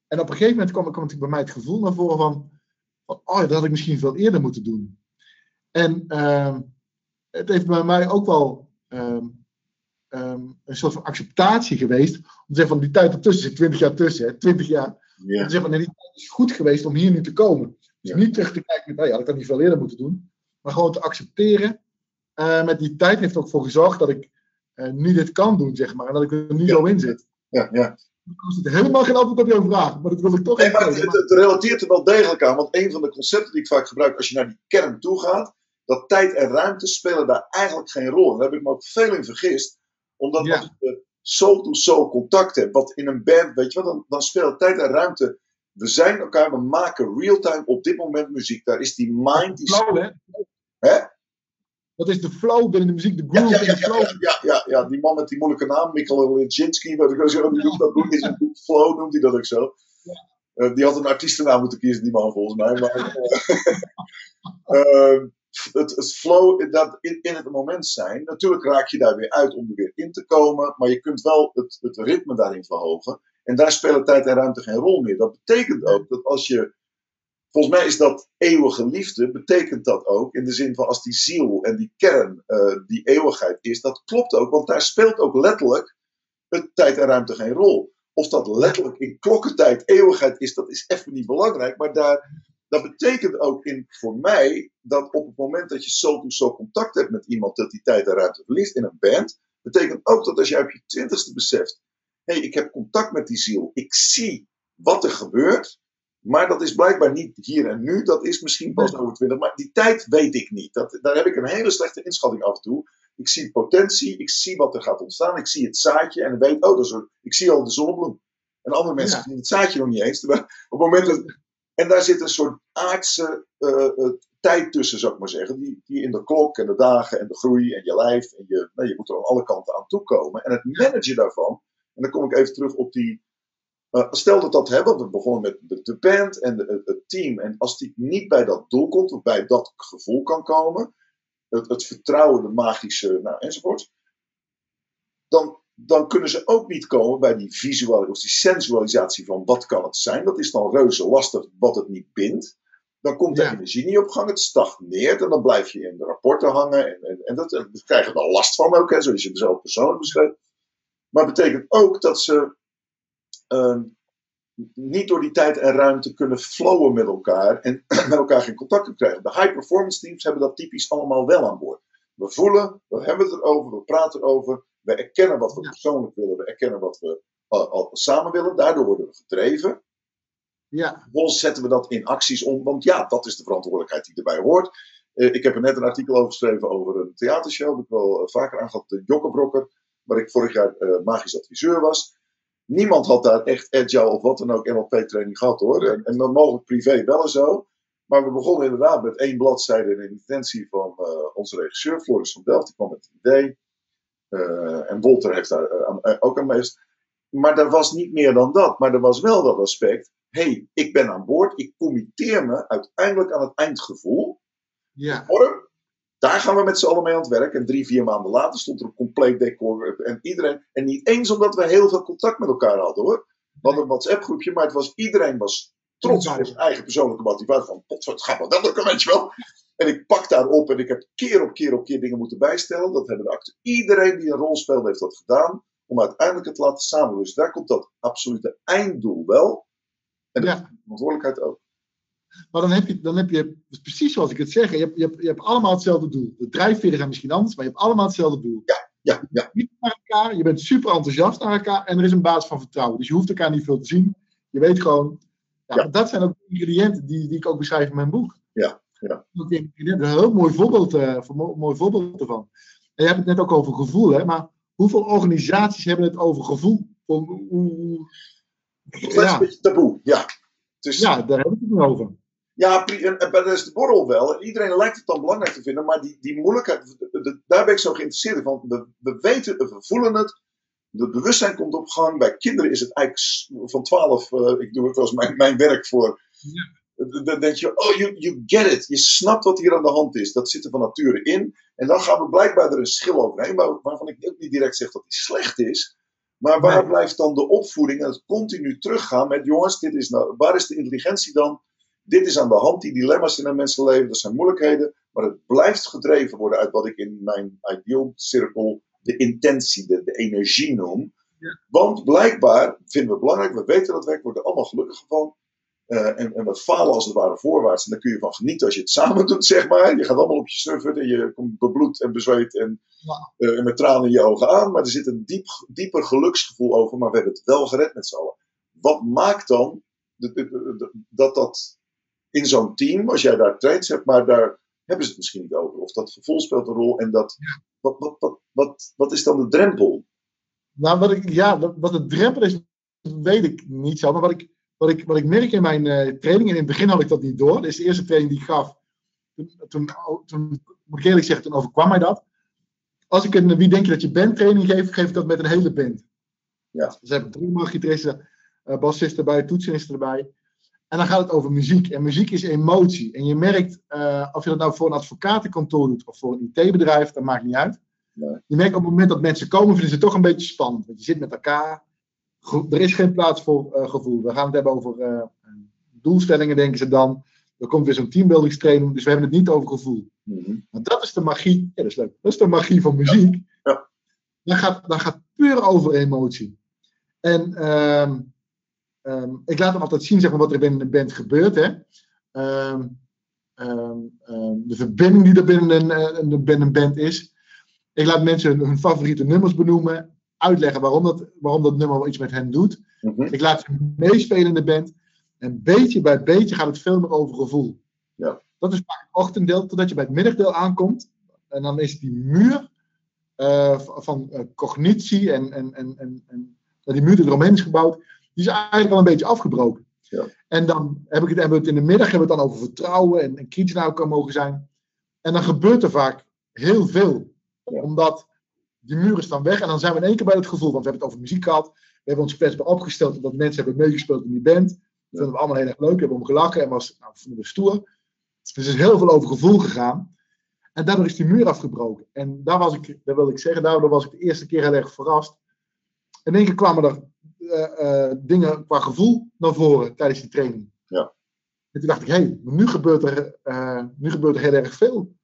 en op een gegeven moment kwam, kwam natuurlijk bij mij het gevoel naar voren van oh, dat had ik misschien veel eerder moeten doen. En ehm, het heeft bij mij ook wel ehm, ehm, een soort van acceptatie geweest. Om te zeggen van die tijd ertussen zit 20 jaar tussen, hè, 20 jaar. Om Ja. te zeggen van nee, die tijd is goed geweest om hier nu te komen. Dus Ja. niet terug te kijken met, nou ja, had ik dat niet veel eerder moeten doen. Maar gewoon te accepteren. Eh, met die tijd heeft ook voor gezorgd dat ik eh, nu dit kan doen, zeg maar. En dat ik er nu Ja. zo in zit. Ja, ja. Er zit helemaal geen antwoord op jouw vraag, maar dat wil ik toch Nee, even het, het, het relateert er wel degelijk aan. Want een van de concepten die ik vaak gebruik als je naar die kern toe gaat, dat tijd en ruimte spelen daar eigenlijk geen rol. En daar heb ik me ook veel in vergist. Omdat Ja. als je soul-to-soul contact hebt, wat in een band, weet je wat, dan, dan speelt tijd en ruimte. We zijn elkaar, we maken real-time op dit moment muziek. Daar is die mind, die... flow, hè? Hè? Dat is de flow binnen de muziek, de groove ja, ja, de ja, flow. ja, ja, ja, die man met die moeilijke naam, Mikkel Legzinski, wat ik die noemt dat zijn boek Flow, noemt hij dat ook zo. Eh, die had een artiestennaam moeten kiezen, die man volgens mij. Maar, eh, ehm, het, het flow, dat in, in het moment zijn, natuurlijk raak je daar weer uit om er weer in te komen, maar je kunt wel het, het ritme daarin verhogen. En daar spelen tijd en ruimte geen rol meer. Dat betekent ook dat als je Volgens mij is dat eeuwige liefde, betekent dat ook in de zin van als die ziel en die kern eh, die eeuwigheid is, dat klopt ook, want daar speelt ook letterlijk het tijd en ruimte geen rol. Of dat letterlijk in klokkentijd eeuwigheid is, dat is even niet belangrijk, maar daar, dat betekent ook in, voor mij dat op het moment dat je zo zo contact hebt met iemand, dat die tijd en ruimte verliest in een band, betekent ook dat als jij op je twintigste beseft, hé, hey, ik heb contact met die ziel, ik zie wat er gebeurt, maar dat is blijkbaar niet hier en nu. Dat is misschien pas over twintig. Maar die tijd weet ik niet. Dat, daar heb ik een hele slechte inschatting af en toe. Ik zie potentie. Ik zie wat er gaat ontstaan. Ik zie het zaadje. En ik weet, oh, dat is een, ik zie al de zonnebloem. En andere mensen Ja. zien het zaadje nog niet eens. Terwijl op het moment dat, en daar zit een soort aardse eh, eh, tijd tussen, zou ik maar zeggen. Die, die in de klok en de dagen en de groei en je lijf. En je, nou, je moet er aan alle kanten aan toe komen. En het managen daarvan En dan kom ik even terug op die. Eh, stel dat dat hebben, we begonnen met de, band en de- het, team. En als die niet bij dat doel komt, of bij dat gevoel kan komen, het, het vertrouwen, de magische, nou, enzovoort. Dan, dan kunnen ze ook niet komen bij die visual, of die sensualisatie van wat kan het zijn. Dat is dan reuze lastig wat het niet bindt. Dan komt de Ja. energie niet op gang, het stagneert en dan blijf je in de rapporten hangen. En, en, en dat, daar krijgen we dan last van ook, hè, zoals je zelf persoonlijk beschreef. Maar het betekent ook dat ze ehm, niet door die tijd en ruimte kunnen flowen met elkaar en met elkaar geen contact kunnen krijgen. De high performance teams hebben dat typisch allemaal wel aan boord. We voelen, we hebben het erover, we praten erover, we erkennen wat we persoonlijk willen, we erkennen wat we al, al samen willen, daardoor worden we gedreven. Ja, Vervolgens zetten we dat in acties om, want ja, dat is de verantwoordelijkheid die erbij hoort. Eh, ik heb er net een artikel over geschreven over een theatershow, dat ik wel eh, vaker aangehad, de Jokkebrokker, waar ik vorig jaar eh, magisch adviseur was. Niemand had daar echt agile of wat dan ook NLP-training gehad hoor. En, en dan mogelijk privé wel en zo. Maar we begonnen inderdaad met één bladzijde en een intentie van eh, onze regisseur, Floris van Delft. Die kwam met het idee. Eh, en Wolter heeft daar eh, aan- ook aan meest. Maar er was niet meer dan dat. Maar er was wel dat aspect. hey, ik ben aan boord. Ik committeer me uiteindelijk aan het eindgevoel. ja, Vorm, daar gaan we met z'n allen mee aan het werk. En drie, vier maanden later stond er een compleet decor. En iedereen. En niet eens omdat we heel veel contact met elkaar hadden hoor. We hadden een WhatsApp groepje, maar het was, iedereen was trots op zijn eigen persoonlijke motivatie. Van, pot, het gaat wel lukken, weet je wel. En ik pak daarop en ik heb keer op keer op keer dingen moeten bijstellen. Dat hebben de acteurs. Iedereen die een rol speelde heeft dat gedaan. Om uiteindelijk het te laten samen. Dus daar komt dat absolute einddoel wel. En de Ja. verantwoordelijkheid ook. Maar dan heb je, dan heb je precies zoals ik het zeg, je hebt, je, hebt, je hebt allemaal hetzelfde doel. De drijfveren zijn misschien anders, maar je hebt allemaal hetzelfde doel. Ja, ja. Je bent naar elkaar, je bent super enthousiast naar elkaar en er is een basis van vertrouwen. Dus je hoeft elkaar niet veel te zien. Je weet gewoon, ja, Ja. dat zijn ook de ingrediënten die, die ik ook beschrijf in mijn boek. Ja, ja. Die ingrediënten, een heel mooi voorbeeld, eh, mooi voorbeeld ervan. En je hebt het net ook over gevoel, hè, maar hoeveel organisaties hebben het over gevoel? Hoe- hoe- hoe- Dat is een ja, beetje taboe. Ja. Dus, ja, daar hebben we het niet over. Ja, en, en dat is de borrel wel. En iedereen lijkt het dan belangrijk te vinden, maar die, die moeilijkheid, de- de- daar ben ik zo geïnteresseerd in. Want we, we weten, we voelen het, het bewustzijn komt op gang. Bij kinderen is het eigenlijk van 12, eh, ik doe het als mijn, mijn werk voor. Dan- Dan denk je, oh, you, you get it. Je snapt wat hier aan de hand is. Dat zit er van nature in. En dan gaan we blijkbaar er een schil overheen, maar, waarvan ik ook niet direct zeg dat die slecht is. Maar waar Nee. blijft dan de opvoeding en het continu teruggaan met, jongens, dit is nou, waar is de intelligentie dan? Dit is aan de hand, die dilemma's in een mensenleven, dat zijn moeilijkheden. Maar het blijft gedreven worden uit wat ik in mijn ideal cirkel de intentie, de, de energie noem. Ja. Want blijkbaar vinden we het belangrijk, we weten dat werk, we worden allemaal gelukkig van. Eh, en, en we falen als het ware voorwaarts. En daar kun je van genieten als je het samen doet, zeg maar. Je gaat allemaal op je surfen en je komt bebloed en bezweet en, eh, en met tranen in je ogen aan. Maar er zit een diep, dieper geluksgevoel over, maar we hebben het wel gered met z'n allen. Wat maakt dan dat dat in zo'n team, als jij daar trains hebt, maar daar hebben ze het misschien niet over. Of dat gevoel speelt een rol en dat, wat, wat, wat, wat, wat is dan de drempel? Nou, wat ik, ja, wat, de drempel is, weet ik niet zo. Maar wat ik, wat ik, wat ik merk in mijn eh training, en in het begin had ik dat niet door. Is de eerste training die ik gaf. Toen, toen, toen moet ik eerlijk zeggen, toen overkwam mij dat. Als ik een wie denk je dat je bent training geef, geef ik dat met een hele band. Ja. Dus hebben drie gitaristen, uh, bassisten erbij, toetsenisten erbij. En dan gaat het over muziek. En muziek is emotie. En je merkt, uh, of je dat nou voor een advocatenkantoor doet of voor een IT-bedrijf, dat maakt niet uit. Nee. Je merkt op het moment dat mensen komen, vinden ze het toch een beetje spannend. Want je zit met elkaar. Er is geen plaats voor uh, gevoel. We gaan het hebben over uh, doelstellingen, denken ze dan. Er komt weer zo'n teambuildingstraining, dus we hebben het niet over gevoel. Want dat is de magie. Ja, dat is leuk. Dat is de magie van muziek. Ja. Ja. Dan, gaat, dan gaat puur over emotie. En um, um, ik laat hem altijd zien zeg maar, wat er binnen een band gebeurt. Hè. Um, de verbinding die er binnen een, een, binnen een band is. Ik laat mensen hun, hun, favoriete nummers benoemen. Uitleggen waarom dat, waarom dat nummer iets met hen doet. Mm-hmm. Ik laat ze meespelen in de band. En beetje bij beetje gaat het veel meer over gevoel. Ja. Dat is vaak het ochtenddeel, totdat je bij het middagdeel aankomt. En dan is die muur uh, van uh, cognitie en, en, en, en, en die muur die eromheen is gebouwd, die is eigenlijk al een beetje afgebroken. Ja. En dan heb ik het, hebben we het in de middag hebben we het dan over vertrouwen en, en kritisch naar elkaar mogen zijn. En dan gebeurt er vaak heel veel. Ja. Omdat die muren staan weg. En dan zijn we in één keer bij het gevoel, want we hebben het over muziek gehad. We hebben ons kwetsbaar opgesteld omdat mensen hebben meegespeeld in die band. Dat vinden we allemaal heel erg leuk. We hebben om gelachen en was, nou, vonden we stoer. Dus er is heel veel over gevoel gegaan. En daardoor is die muur afgebroken. En daar was ik, daar wil ik zeggen, daardoor was ik de eerste keer heel erg verrast. In één keer kwamen er dingen qua gevoel naar voren tijdens die training. Ja. En toen dacht ik, hé, hey, nu, gebeurt er, eh, nu gebeurt er heel erg veel.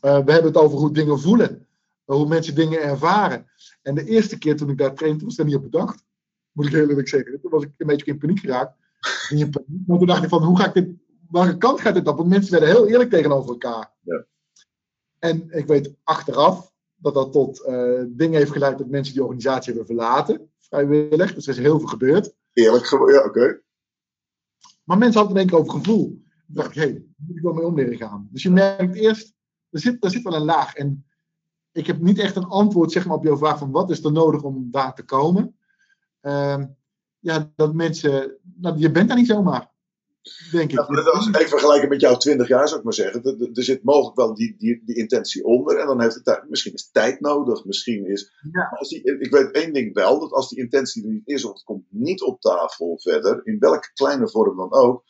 Eh, we hebben het over hoe dingen voelen, hoe mensen dingen ervaren. En de eerste keer toen ik daar trainde, was ik daar niet op bedacht. Moet ik heel eerlijk zeggen. Toen was ik een beetje in paniek geraakt. In paniek. Maar toen dacht ik van, hoe ga ik dit, welke kant gaat dit op? Want mensen werden heel eerlijk tegenover elkaar. Ja. En ik weet achteraf dat dat tot eh, dingen heeft geleid dat mensen die organisatie hebben verlaten, vrijwillig. Dus er is heel veel gebeurd. Eerlijk ja, oké. Maar mensen hadden het één keer over gevoel. Toen dacht ik, hé, daar moet ik wel mee om leren gaan. Dus je merkt eerst, er zit, er zit wel een laag. En ik heb niet echt een antwoord zeg maar, op jouw vraag van wat is er nodig om daar te komen. Ehm, ja, dat mensen, nou, je bent daar niet zomaar, denk ik. Dat is even vergelijken met jouw 20 jaar, zou ik maar zeggen. Er, zit mogelijk wel die, die, die intentie onder. En dan heeft het tijd, misschien is tijd nodig. Misschien is. Ja. Als die, ik weet één ding wel: dat als die intentie er niet is, of het komt niet op tafel verder, in welke kleine vorm dan ook,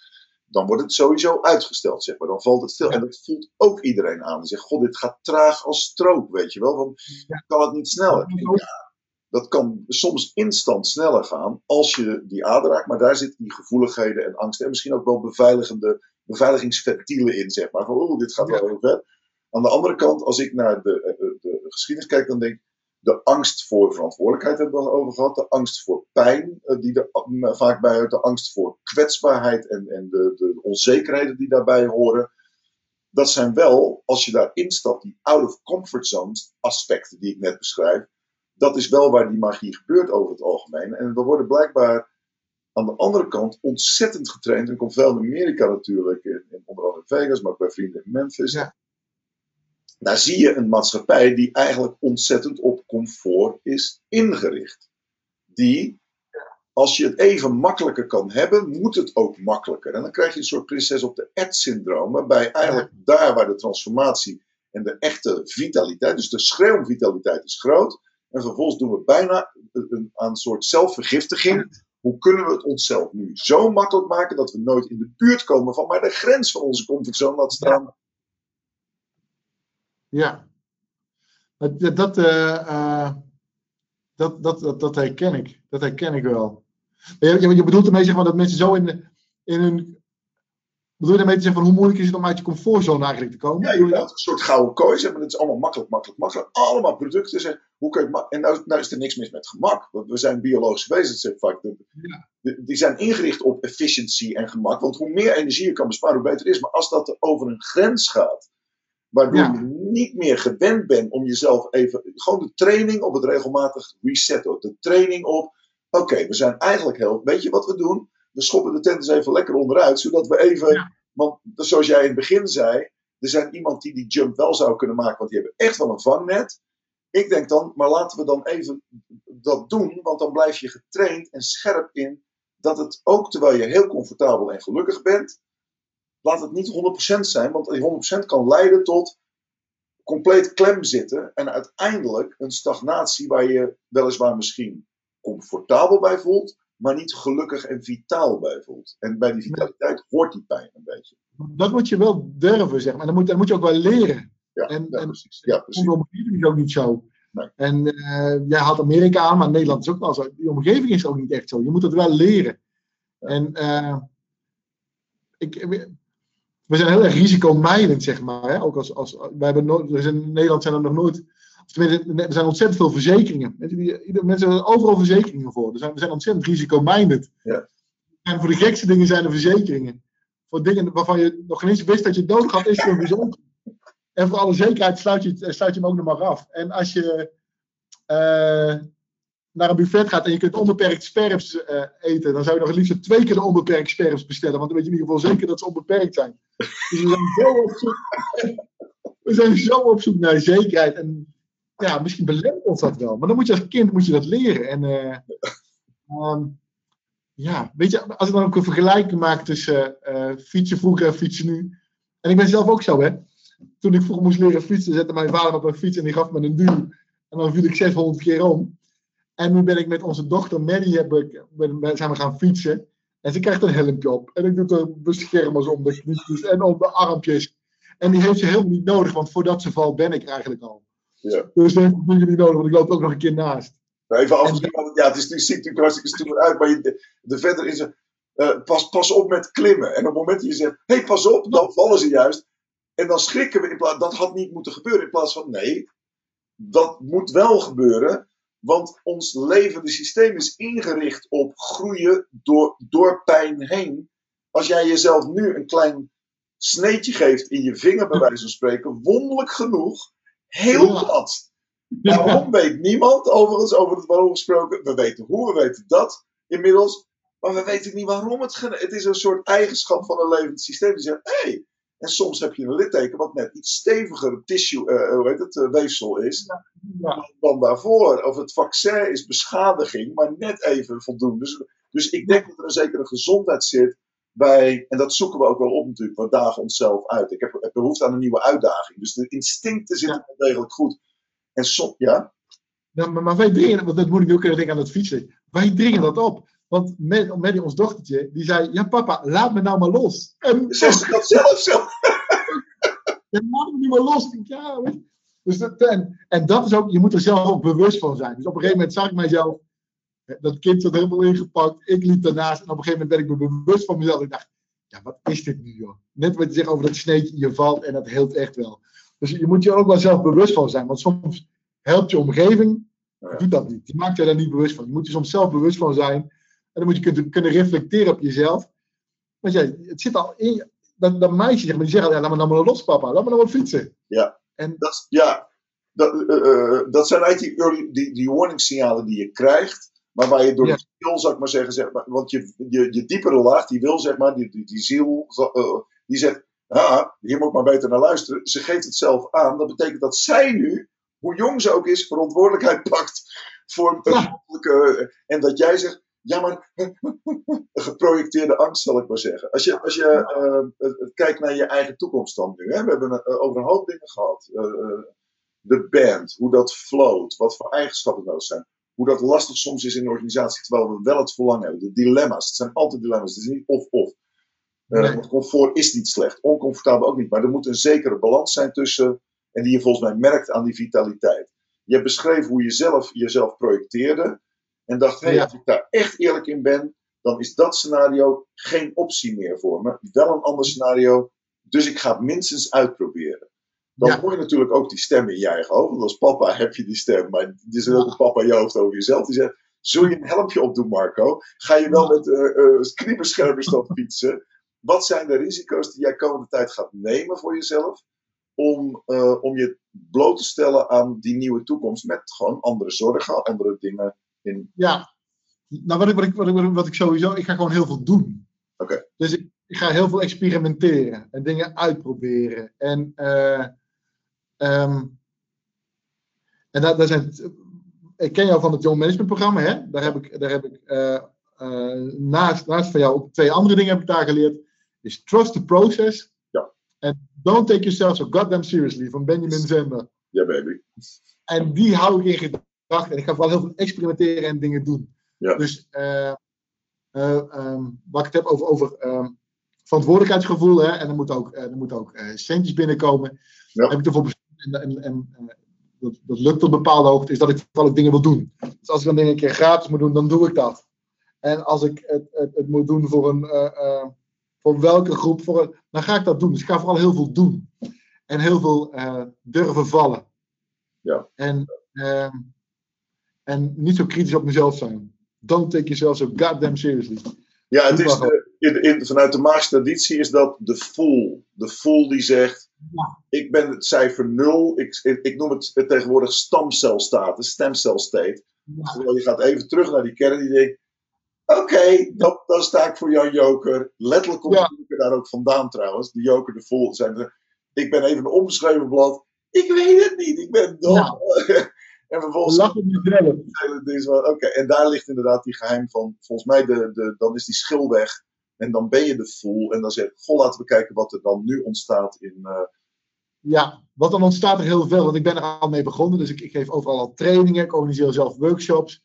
dan wordt het sowieso uitgesteld, zeg maar. Dan valt het stil. Ja. En dat voelt ook iedereen aan. Die zegt: God, dit gaat traag als stroop, weet je wel. Want Ja. kan het niet sneller? Ja, dat kan soms instant sneller gaan als je die ader raakt. Maar daar zitten die gevoeligheden en angsten. En misschien ook wel beveiligende, beveiligingsventielen in, zeg maar. Van, oeh, dit gaat wel Ja. heel ver. Aan de andere kant, als ik naar de, eh, de, de geschiedenis kijk, dan denk ik. De angst voor verantwoordelijkheid hebben we al over gehad. De angst voor pijn, eh, die er eh, vaak bij hoort. De angst voor kwetsbaarheid en, en de, de onzekerheden die daarbij horen. Dat zijn wel, als je daarin stapt, die out of comfort zones aspecten die ik net beschrijf dat is wel waar die magie gebeurt over het algemeen. En we worden blijkbaar aan de andere kant ontzettend getraind. En komt veel in Amerika natuurlijk, in, in onder andere Vegas, maar ook bij vrienden in Memphis. Ja. Daar zie je een maatschappij die eigenlijk ontzettend op comfort is ingericht. Die, als je het even makkelijker kan hebben, moet het ook makkelijker. En dan krijg je een soort prinses op de ed syndroom, waarbij eigenlijk daar waar de transformatie en de echte vitaliteit, dus de schreeuwvitaliteit is groot. En vervolgens doen we bijna een, een, soort zelfvergiftiging. Hoe kunnen we het onszelf nu zo makkelijk maken dat we nooit in de buurt komen van maar de grens van onze comfortzone laten staan? Ja. Dat, dat, eh, eh, dat, dat, dat, dat herken ik. Dat herken ik wel. Je, je, je bedoelt ermee zeg maar, dat mensen zo in, in hun. Bedoel je daarmee te zeggen van hoe moeilijk is het om uit je comfortzone eigenlijk te komen? Ja, je een soort gouden kooi, maar. Het is allemaal makkelijk, makkelijk, makkelijk. Allemaal producten. Zeg, hoe kun je en nou, nou is er niks mis met gemak. Want we zijn biologisch wezens, vaak. Ja. Die zijn ingericht op efficiëntie en gemak. Want hoe meer energie je kan besparen, hoe beter het is. Maar als dat er over een grens gaat, waardoor Ja. je niet meer gewend bent om jezelf even. Gewoon de training op het regelmatig resetten. De training op. Oké, we zijn eigenlijk heel. Weet je wat we doen? We schoppen de tent eens even lekker onderuit, zodat we even. Want zoals jij in het begin zei, er zijn iemand die die jump wel zou kunnen maken, want die hebben echt wel een vangnet. Ik denk dan, maar laten we dan even dat doen, want dan blijf je getraind en scherp in dat het ook terwijl je heel comfortabel en gelukkig bent, laat het niet 100% zijn, want die 100% kan leiden tot compleet klem zitten en uiteindelijk een stagnatie waar je weliswaar misschien comfortabel bij voelt, maar niet gelukkig en vitaal bij voelt. En bij die vitaliteit hoort die pijn een beetje. Dat moet je wel durven, zeg maar. En dan moet, moet je ook wel leren. Ja, En- ja, en- precies. Ja, precies. Omgeving is ook niet zo. Nee. En eh, jij haalt Amerika aan, maar Nederland is ook wel zo. Die omgeving is ook niet echt zo. Je moet het wel leren. En eh, ik, we zijn heel erg risicomijdend, zeg maar. Hè? Ook als, als, wij hebben nooit, in Nederland zijn er nog nooit. Er zijn ontzettend veel verzekeringen. Mensen, hebben overal verzekeringen voor. Er zijn, we zijn ontzettend risicomijdend. Ja. En voor de gekste dingen zijn er verzekeringen. Voor dingen waarvan je nog geen eens wist dat je het nodig had, is er een verzekering. En voor alle zekerheid sluit je, het- sluit je hem ook nog maar af. En als je eh, naar een buffet gaat en je kunt onbeperkt sperps eh, eten, dan zou je nog het liefst twee keer de onbeperkt sperps bestellen. Want dan weet je in ieder geval zeker dat ze onbeperkt zijn. Dus we zijn zo op zoek, we zijn zo op zoek naar zekerheid. En ja, misschien belemmert ons dat wel. Maar dan moet je als kind moet je dat leren. En eh, ehm, ja, weet je, als ik dan ook een vergelijking maak tussen eh, fietsen vroeger en fietsen nu. En ik ben zelf ook zo, hè. Toen ik vroeger moest leren fietsen, zette mijn vader op een fiets en die gaf me een duw. En dan viel ik 600 keer om. En nu ben ik met onze dochter Maddie heb ik, zijn we gaan fietsen. En ze krijgt een helmpje op. En ik doe er beschermers om de knietjes en om de armpjes. En die heeft ze helemaal niet nodig, want voordat ze valt ben ik eigenlijk al. Ja. Dus dat heb ik niet nodig, want ik loop ook nog een keer naast. Nou, even afgesproken, ja, het is, het ziet natuurlijk hartstikke stoer uit, maar je, de, de verder is er, eh, pas, pas op met klimmen. En op het moment dat je zegt, hé, hey, pas op, dan vallen ze juist. En dan schrikken we, in plaats, dat had niet moeten gebeuren. In plaats van, nee, dat moet wel gebeuren. Want ons levende systeem is ingericht op groeien door, door pijn heen. Als jij jezelf nu een klein sneetje geeft in je vinger, bij wijze van spreken, wonderlijk genoeg, heel Ja. plat. Waarom weet niemand, overigens, over het waarom gesproken. We weten hoe, we weten dat inmiddels. Maar we weten niet waarom het. Het is een soort eigenschap van een levend systeem. Die zegt, hé. Hey. En soms heb je een litteken wat net iets steviger tissue, eh, hoe heet het, eh, weefsel is Ja. dan daarvoor. Of het vaccin is beschadiging, maar net even voldoende. Dus, dus ik denk dat er een zekere gezondheid zit bij, en dat zoeken we ook wel op natuurlijk, we dagen onszelf uit. Ik heb, heb behoefte aan een nieuwe uitdaging. Dus de instincten zitten wel degelijk goed. En ja, maar, maar wij dringen, want dat moet ik nu ook denken aan het fietsen. Wij dringen dat op. Want met, met ons dochtertje, die zei: Ja, papa, laat me nou maar los. En zegt ze dat zelf zo? Ja, laat me niet meer los. Denk, Ja, dus dat, en, en dat is ook, je moet er zelf ook bewust van zijn. Dus op een gegeven moment zag ik mijzelf, dat kind zat helemaal ingepakt, ik liep daarnaast en op een gegeven moment ben ik me bewust van mezelf. Ik dacht, ja, wat is dit nu joh? Net wat je zegt over dat sneetje, je valt en dat helpt echt wel. Dus je moet je er ook wel zelf bewust van zijn, want soms helpt je omgeving, doet dat niet. Die maakt je daar niet bewust van. Je moet je soms zelf bewust van zijn en dan moet je kunnen, kunnen reflecteren op jezelf. Want ja, het zit al in je. Dat, dat meisje zeg maar, die zegt, ja, laat me nou maar los papa, laat me nou maar fietsen. Ja. En Dat, ja, dat, eh, eh, dat zijn eigenlijk die, early, die, die warning signalen die je krijgt. Maar waar je door Ja. de ziel, zou ik maar zeggen, zeg maar want je, je, je diepere laag, die wil zeg maar, die, die, die ziel, eh, die zegt, ah, hier moet ik maar beter naar luisteren. Ze geeft het zelf aan. Dat betekent dat zij nu, hoe jong ze ook is, verantwoordelijkheid pakt voor een Ja. mogelijke... En dat jij zegt, ja maar, een geprojecteerde angst zal ik maar zeggen. Als je, als je eh, eh, kijkt naar je eigen toekomst dan nu, hè? we hebben het over een hoop dingen gehad. Eh, eh, de band, hoe dat float, wat voor eigenschappen nodig zijn. Hoe dat lastig soms is in een organisatie, terwijl we wel het verlangen hebben. De dilemma's, het zijn altijd dilemma's, het is niet of-of. Eh, Nee. Want comfort is niet slecht, oncomfortabel ook niet. Maar er moet een zekere balans zijn tussen, en die je volgens mij merkt aan die vitaliteit. Je hebt beschreven hoe je zelf jezelf projecteerde. En dacht, hé, Ja. als ik daar echt eerlijk in ben, dan is dat scenario geen optie meer voor me. Wel een ander scenario, dus ik ga het minstens uitproberen. Dan Ja. hoor je natuurlijk ook die stem in je eigen hoofd. Want als papa heb je die stem, maar het is ook een papa in je hoofd over jezelf. Die zegt, zul je een helmpje opdoen Marco? Ga je wel met dan fietsen? Wat zijn de risico's die jij komende tijd gaat nemen voor jezelf? Om, eh, om je bloot te stellen aan die nieuwe toekomst met gewoon andere zorgen, andere dingen in. ja, nou wat ik, wat, ik, wat, ik, wat ik sowieso, ik ga gewoon heel veel doen. Oké. Dus ik, ik ga heel veel experimenteren en dingen uitproberen. En, ehm, en daar, daar zijn, ik ken jou van het Young Management programma, hè? Daar heb ik, daar heb ik eh, eh, naast, naast van jou ook twee andere dingen heb ik daar geleerd. Is trust the process. Ja. En don't take yourself so goddamn seriously van Benjamin Zender. Ja, baby. En die hou ik in gedachten. En ik ga vooral heel veel experimenteren en dingen doen. Ja. Dus eh eh, ehm, waar ik het heb over, over ehm, verantwoordelijkheidsgevoel. Hè, en er moeten ook, er moeten ook centjes binnenkomen. Ja. Heb ik ervoor besloten. En, en, en eh, dat, dat lukt tot een bepaalde hoogte. Is dat ik vooral ook dingen wil doen. Dus als ik dan dingen een keer gratis moet doen, dan doe ik dat. En als ik het, het, het moet doen voor een. eh, eh, voor welke groep, voor een, dan ga ik dat doen. Dus ik ga vooral heel veel doen. En heel veel durven vallen. Ja. En, en niet zo kritisch op mezelf zijn. Don't take yourself so goddamn seriously. Ja, het is maar de, in, in, vanuit de Maagse traditie is dat de fool. De fool die zegt: Ja. Ik ben het cijfer nul. Ik, ik, ik noem het tegenwoordig stamcelstatus, stemcel state. Ja. Terwijl je gaat even terug naar die kern en die denkt: Oké, dan, dan sta ik voor jouw joker. Letterlijk komt Ja. de joker daar ook vandaan trouwens. De joker, de fool. Zijn er, ik ben even een onbeschreven blad. Ik weet het niet, ik ben dom. Ja. en vervolgens Lach op jezelf. hele ding is wel- Oké, en daar ligt inderdaad die geheim van. Volgens mij, de, de, dan is die schil weg. En dan ben je de fool. En dan zeg ik, goh, laten we kijken wat er dan nu ontstaat in, eh, Ja, want dan ontstaat er heel veel. Want ik ben er al mee begonnen. Dus ik, ik geef overal al trainingen. Ik organiseer zelf workshops.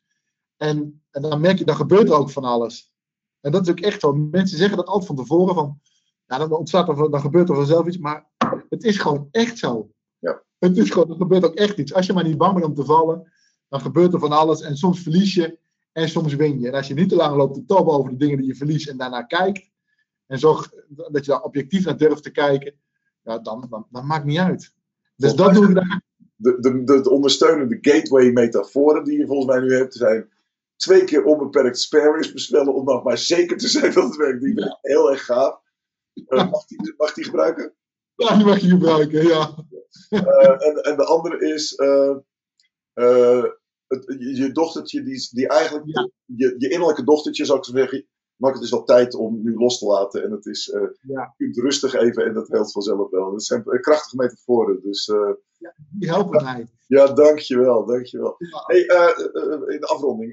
En, en dan merk je, dan gebeurt er ook van alles. En dat is ook echt zo. Mensen zeggen dat altijd van tevoren. Van, ja, dan ontstaat er, dan gebeurt er vanzelf iets. Maar het is gewoon echt zo. Ja. Het is gewoon, er gebeurt ook echt iets. Als je maar niet bang bent om te vallen, dan gebeurt er van alles. En soms verlies je en soms win je. En als je niet te lang loopt te toppen over de dingen die je verliest en daarna kijkt. En zorg dat je daar objectief naar durft te kijken. Ja, dan, dan, dan maakt niet uit. Dus dat doe ik daar. De, de, de, de ondersteunende gateway-metaforen die je volgens mij nu hebt, zijn twee keer onbeperkt spare bestellen om nog maar zeker te zijn dat het werkt. Die heel erg gaaf. Uh, mag, die, mag die gebruiken? Ja, die mag je gebruiken, ja. Uh, en, en de andere is uh, het, je dochtertje, die, die eigenlijk, Ja. je, je innerlijke dochtertje zou ik zeggen, maar het is wel tijd om nu los te laten. En het is, Ja. je kunt rustig even en dat helpt vanzelf wel. Dat zijn krachtige metaforen, dus Die helpen mij. ja, dankjewel, dankjewel. Ja. Hey, eh, in de afronding,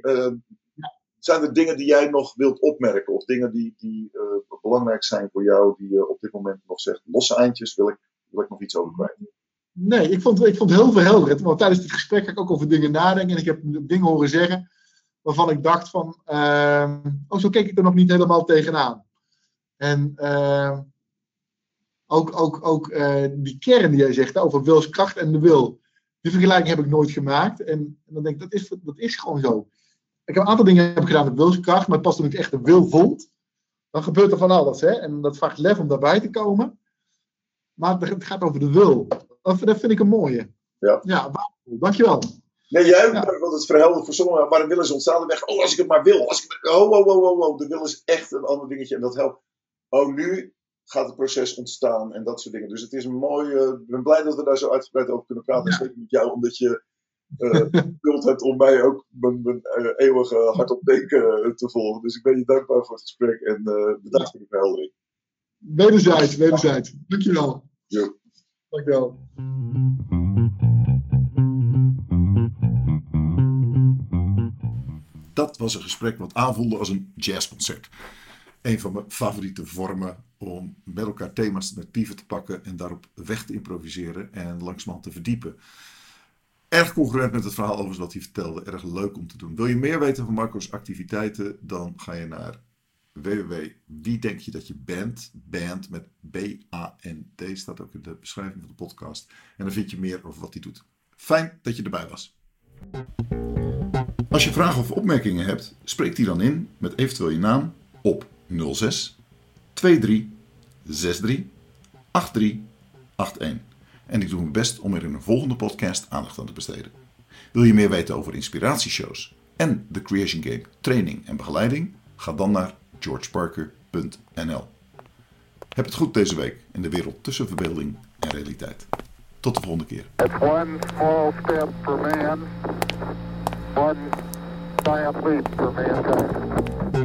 zijn er dingen die jij nog wilt opmerken? Of dingen die, die belangrijk zijn voor jou, die je op dit moment nog zegt? Losse eindjes, wil ik, wil ik nog iets over kwijt? Nee, ik vond, ik vond het heel verhelderend. Want tijdens dit gesprek ga ik ook over dingen nadenken. En ik heb dingen horen zeggen waarvan ik dacht van... ehm, oh, zo keek ik er nog niet helemaal tegenaan. En ehm, ook, ook, ook eh, die kern die jij zegt over wilskracht en de wil. Die vergelijking heb ik nooit gemaakt. En, dan denk ik, dat is, dat is gewoon zo. Ik heb een aantal dingen heb gedaan met wilskracht. Maar pas toen ik echt de wil vond, dan gebeurt er van alles. Hè? En dat vraagt lef om daarbij te komen. Maar het gaat over de wil. Dat, dat vind ik een mooie. Ja. Ja, dankjewel. Nee, jij, Ja. want het verheldert voor sommigen, maar een wil is ontstaan. Weg, oh, als ik het maar wil. Als ik, oh, oh, oh, oh, oh, de wil is echt een ander dingetje en dat helpt. Oh, nu gaat het proces ontstaan en dat soort dingen. Dus het is een mooi, ik ben blij dat we daar zo uitgebreid over kunnen praten. Ja. Zeker met jou, omdat je eh geduld hebt om mij ook mijn, mijn eh, eeuwige hardop denken eh, te volgen. Dus ik ben je dankbaar voor het gesprek en bedankt voor de verheldering. Wederzijds, wederzijds. Dankjewel. Jo. Dankjewel. Dat was een gesprek wat aanvoelde als een jazzconcert. Een van mijn favoriete vormen om met elkaar thema's en motieven te pakken en daarop weg te improviseren en langzamerhand te verdiepen. Erg congruent met het verhaal overigens wat hij vertelde. Erg leuk om te doen. Wil je meer weten van Marco's activiteiten? Dan ga je naar www.wiedenkjedatje bent. Band met B-A-N-D staat ook in de beschrijving van de podcast. En dan vind je meer over wat hij doet. Fijn dat je erbij was. Als je vragen of opmerkingen hebt, spreek die dan in met eventueel je naam op 06 23 63 83 81. En ik doe mijn best om er in een volgende podcast aandacht aan te besteden. Wil je meer weten over inspiratieshows en de Creation Game training en begeleiding? Ga dan naar georgeparker.nl. Heb het goed deze week in de wereld tussen verbeelding en realiteit. Tot de volgende keer. One small step for man, one leap for.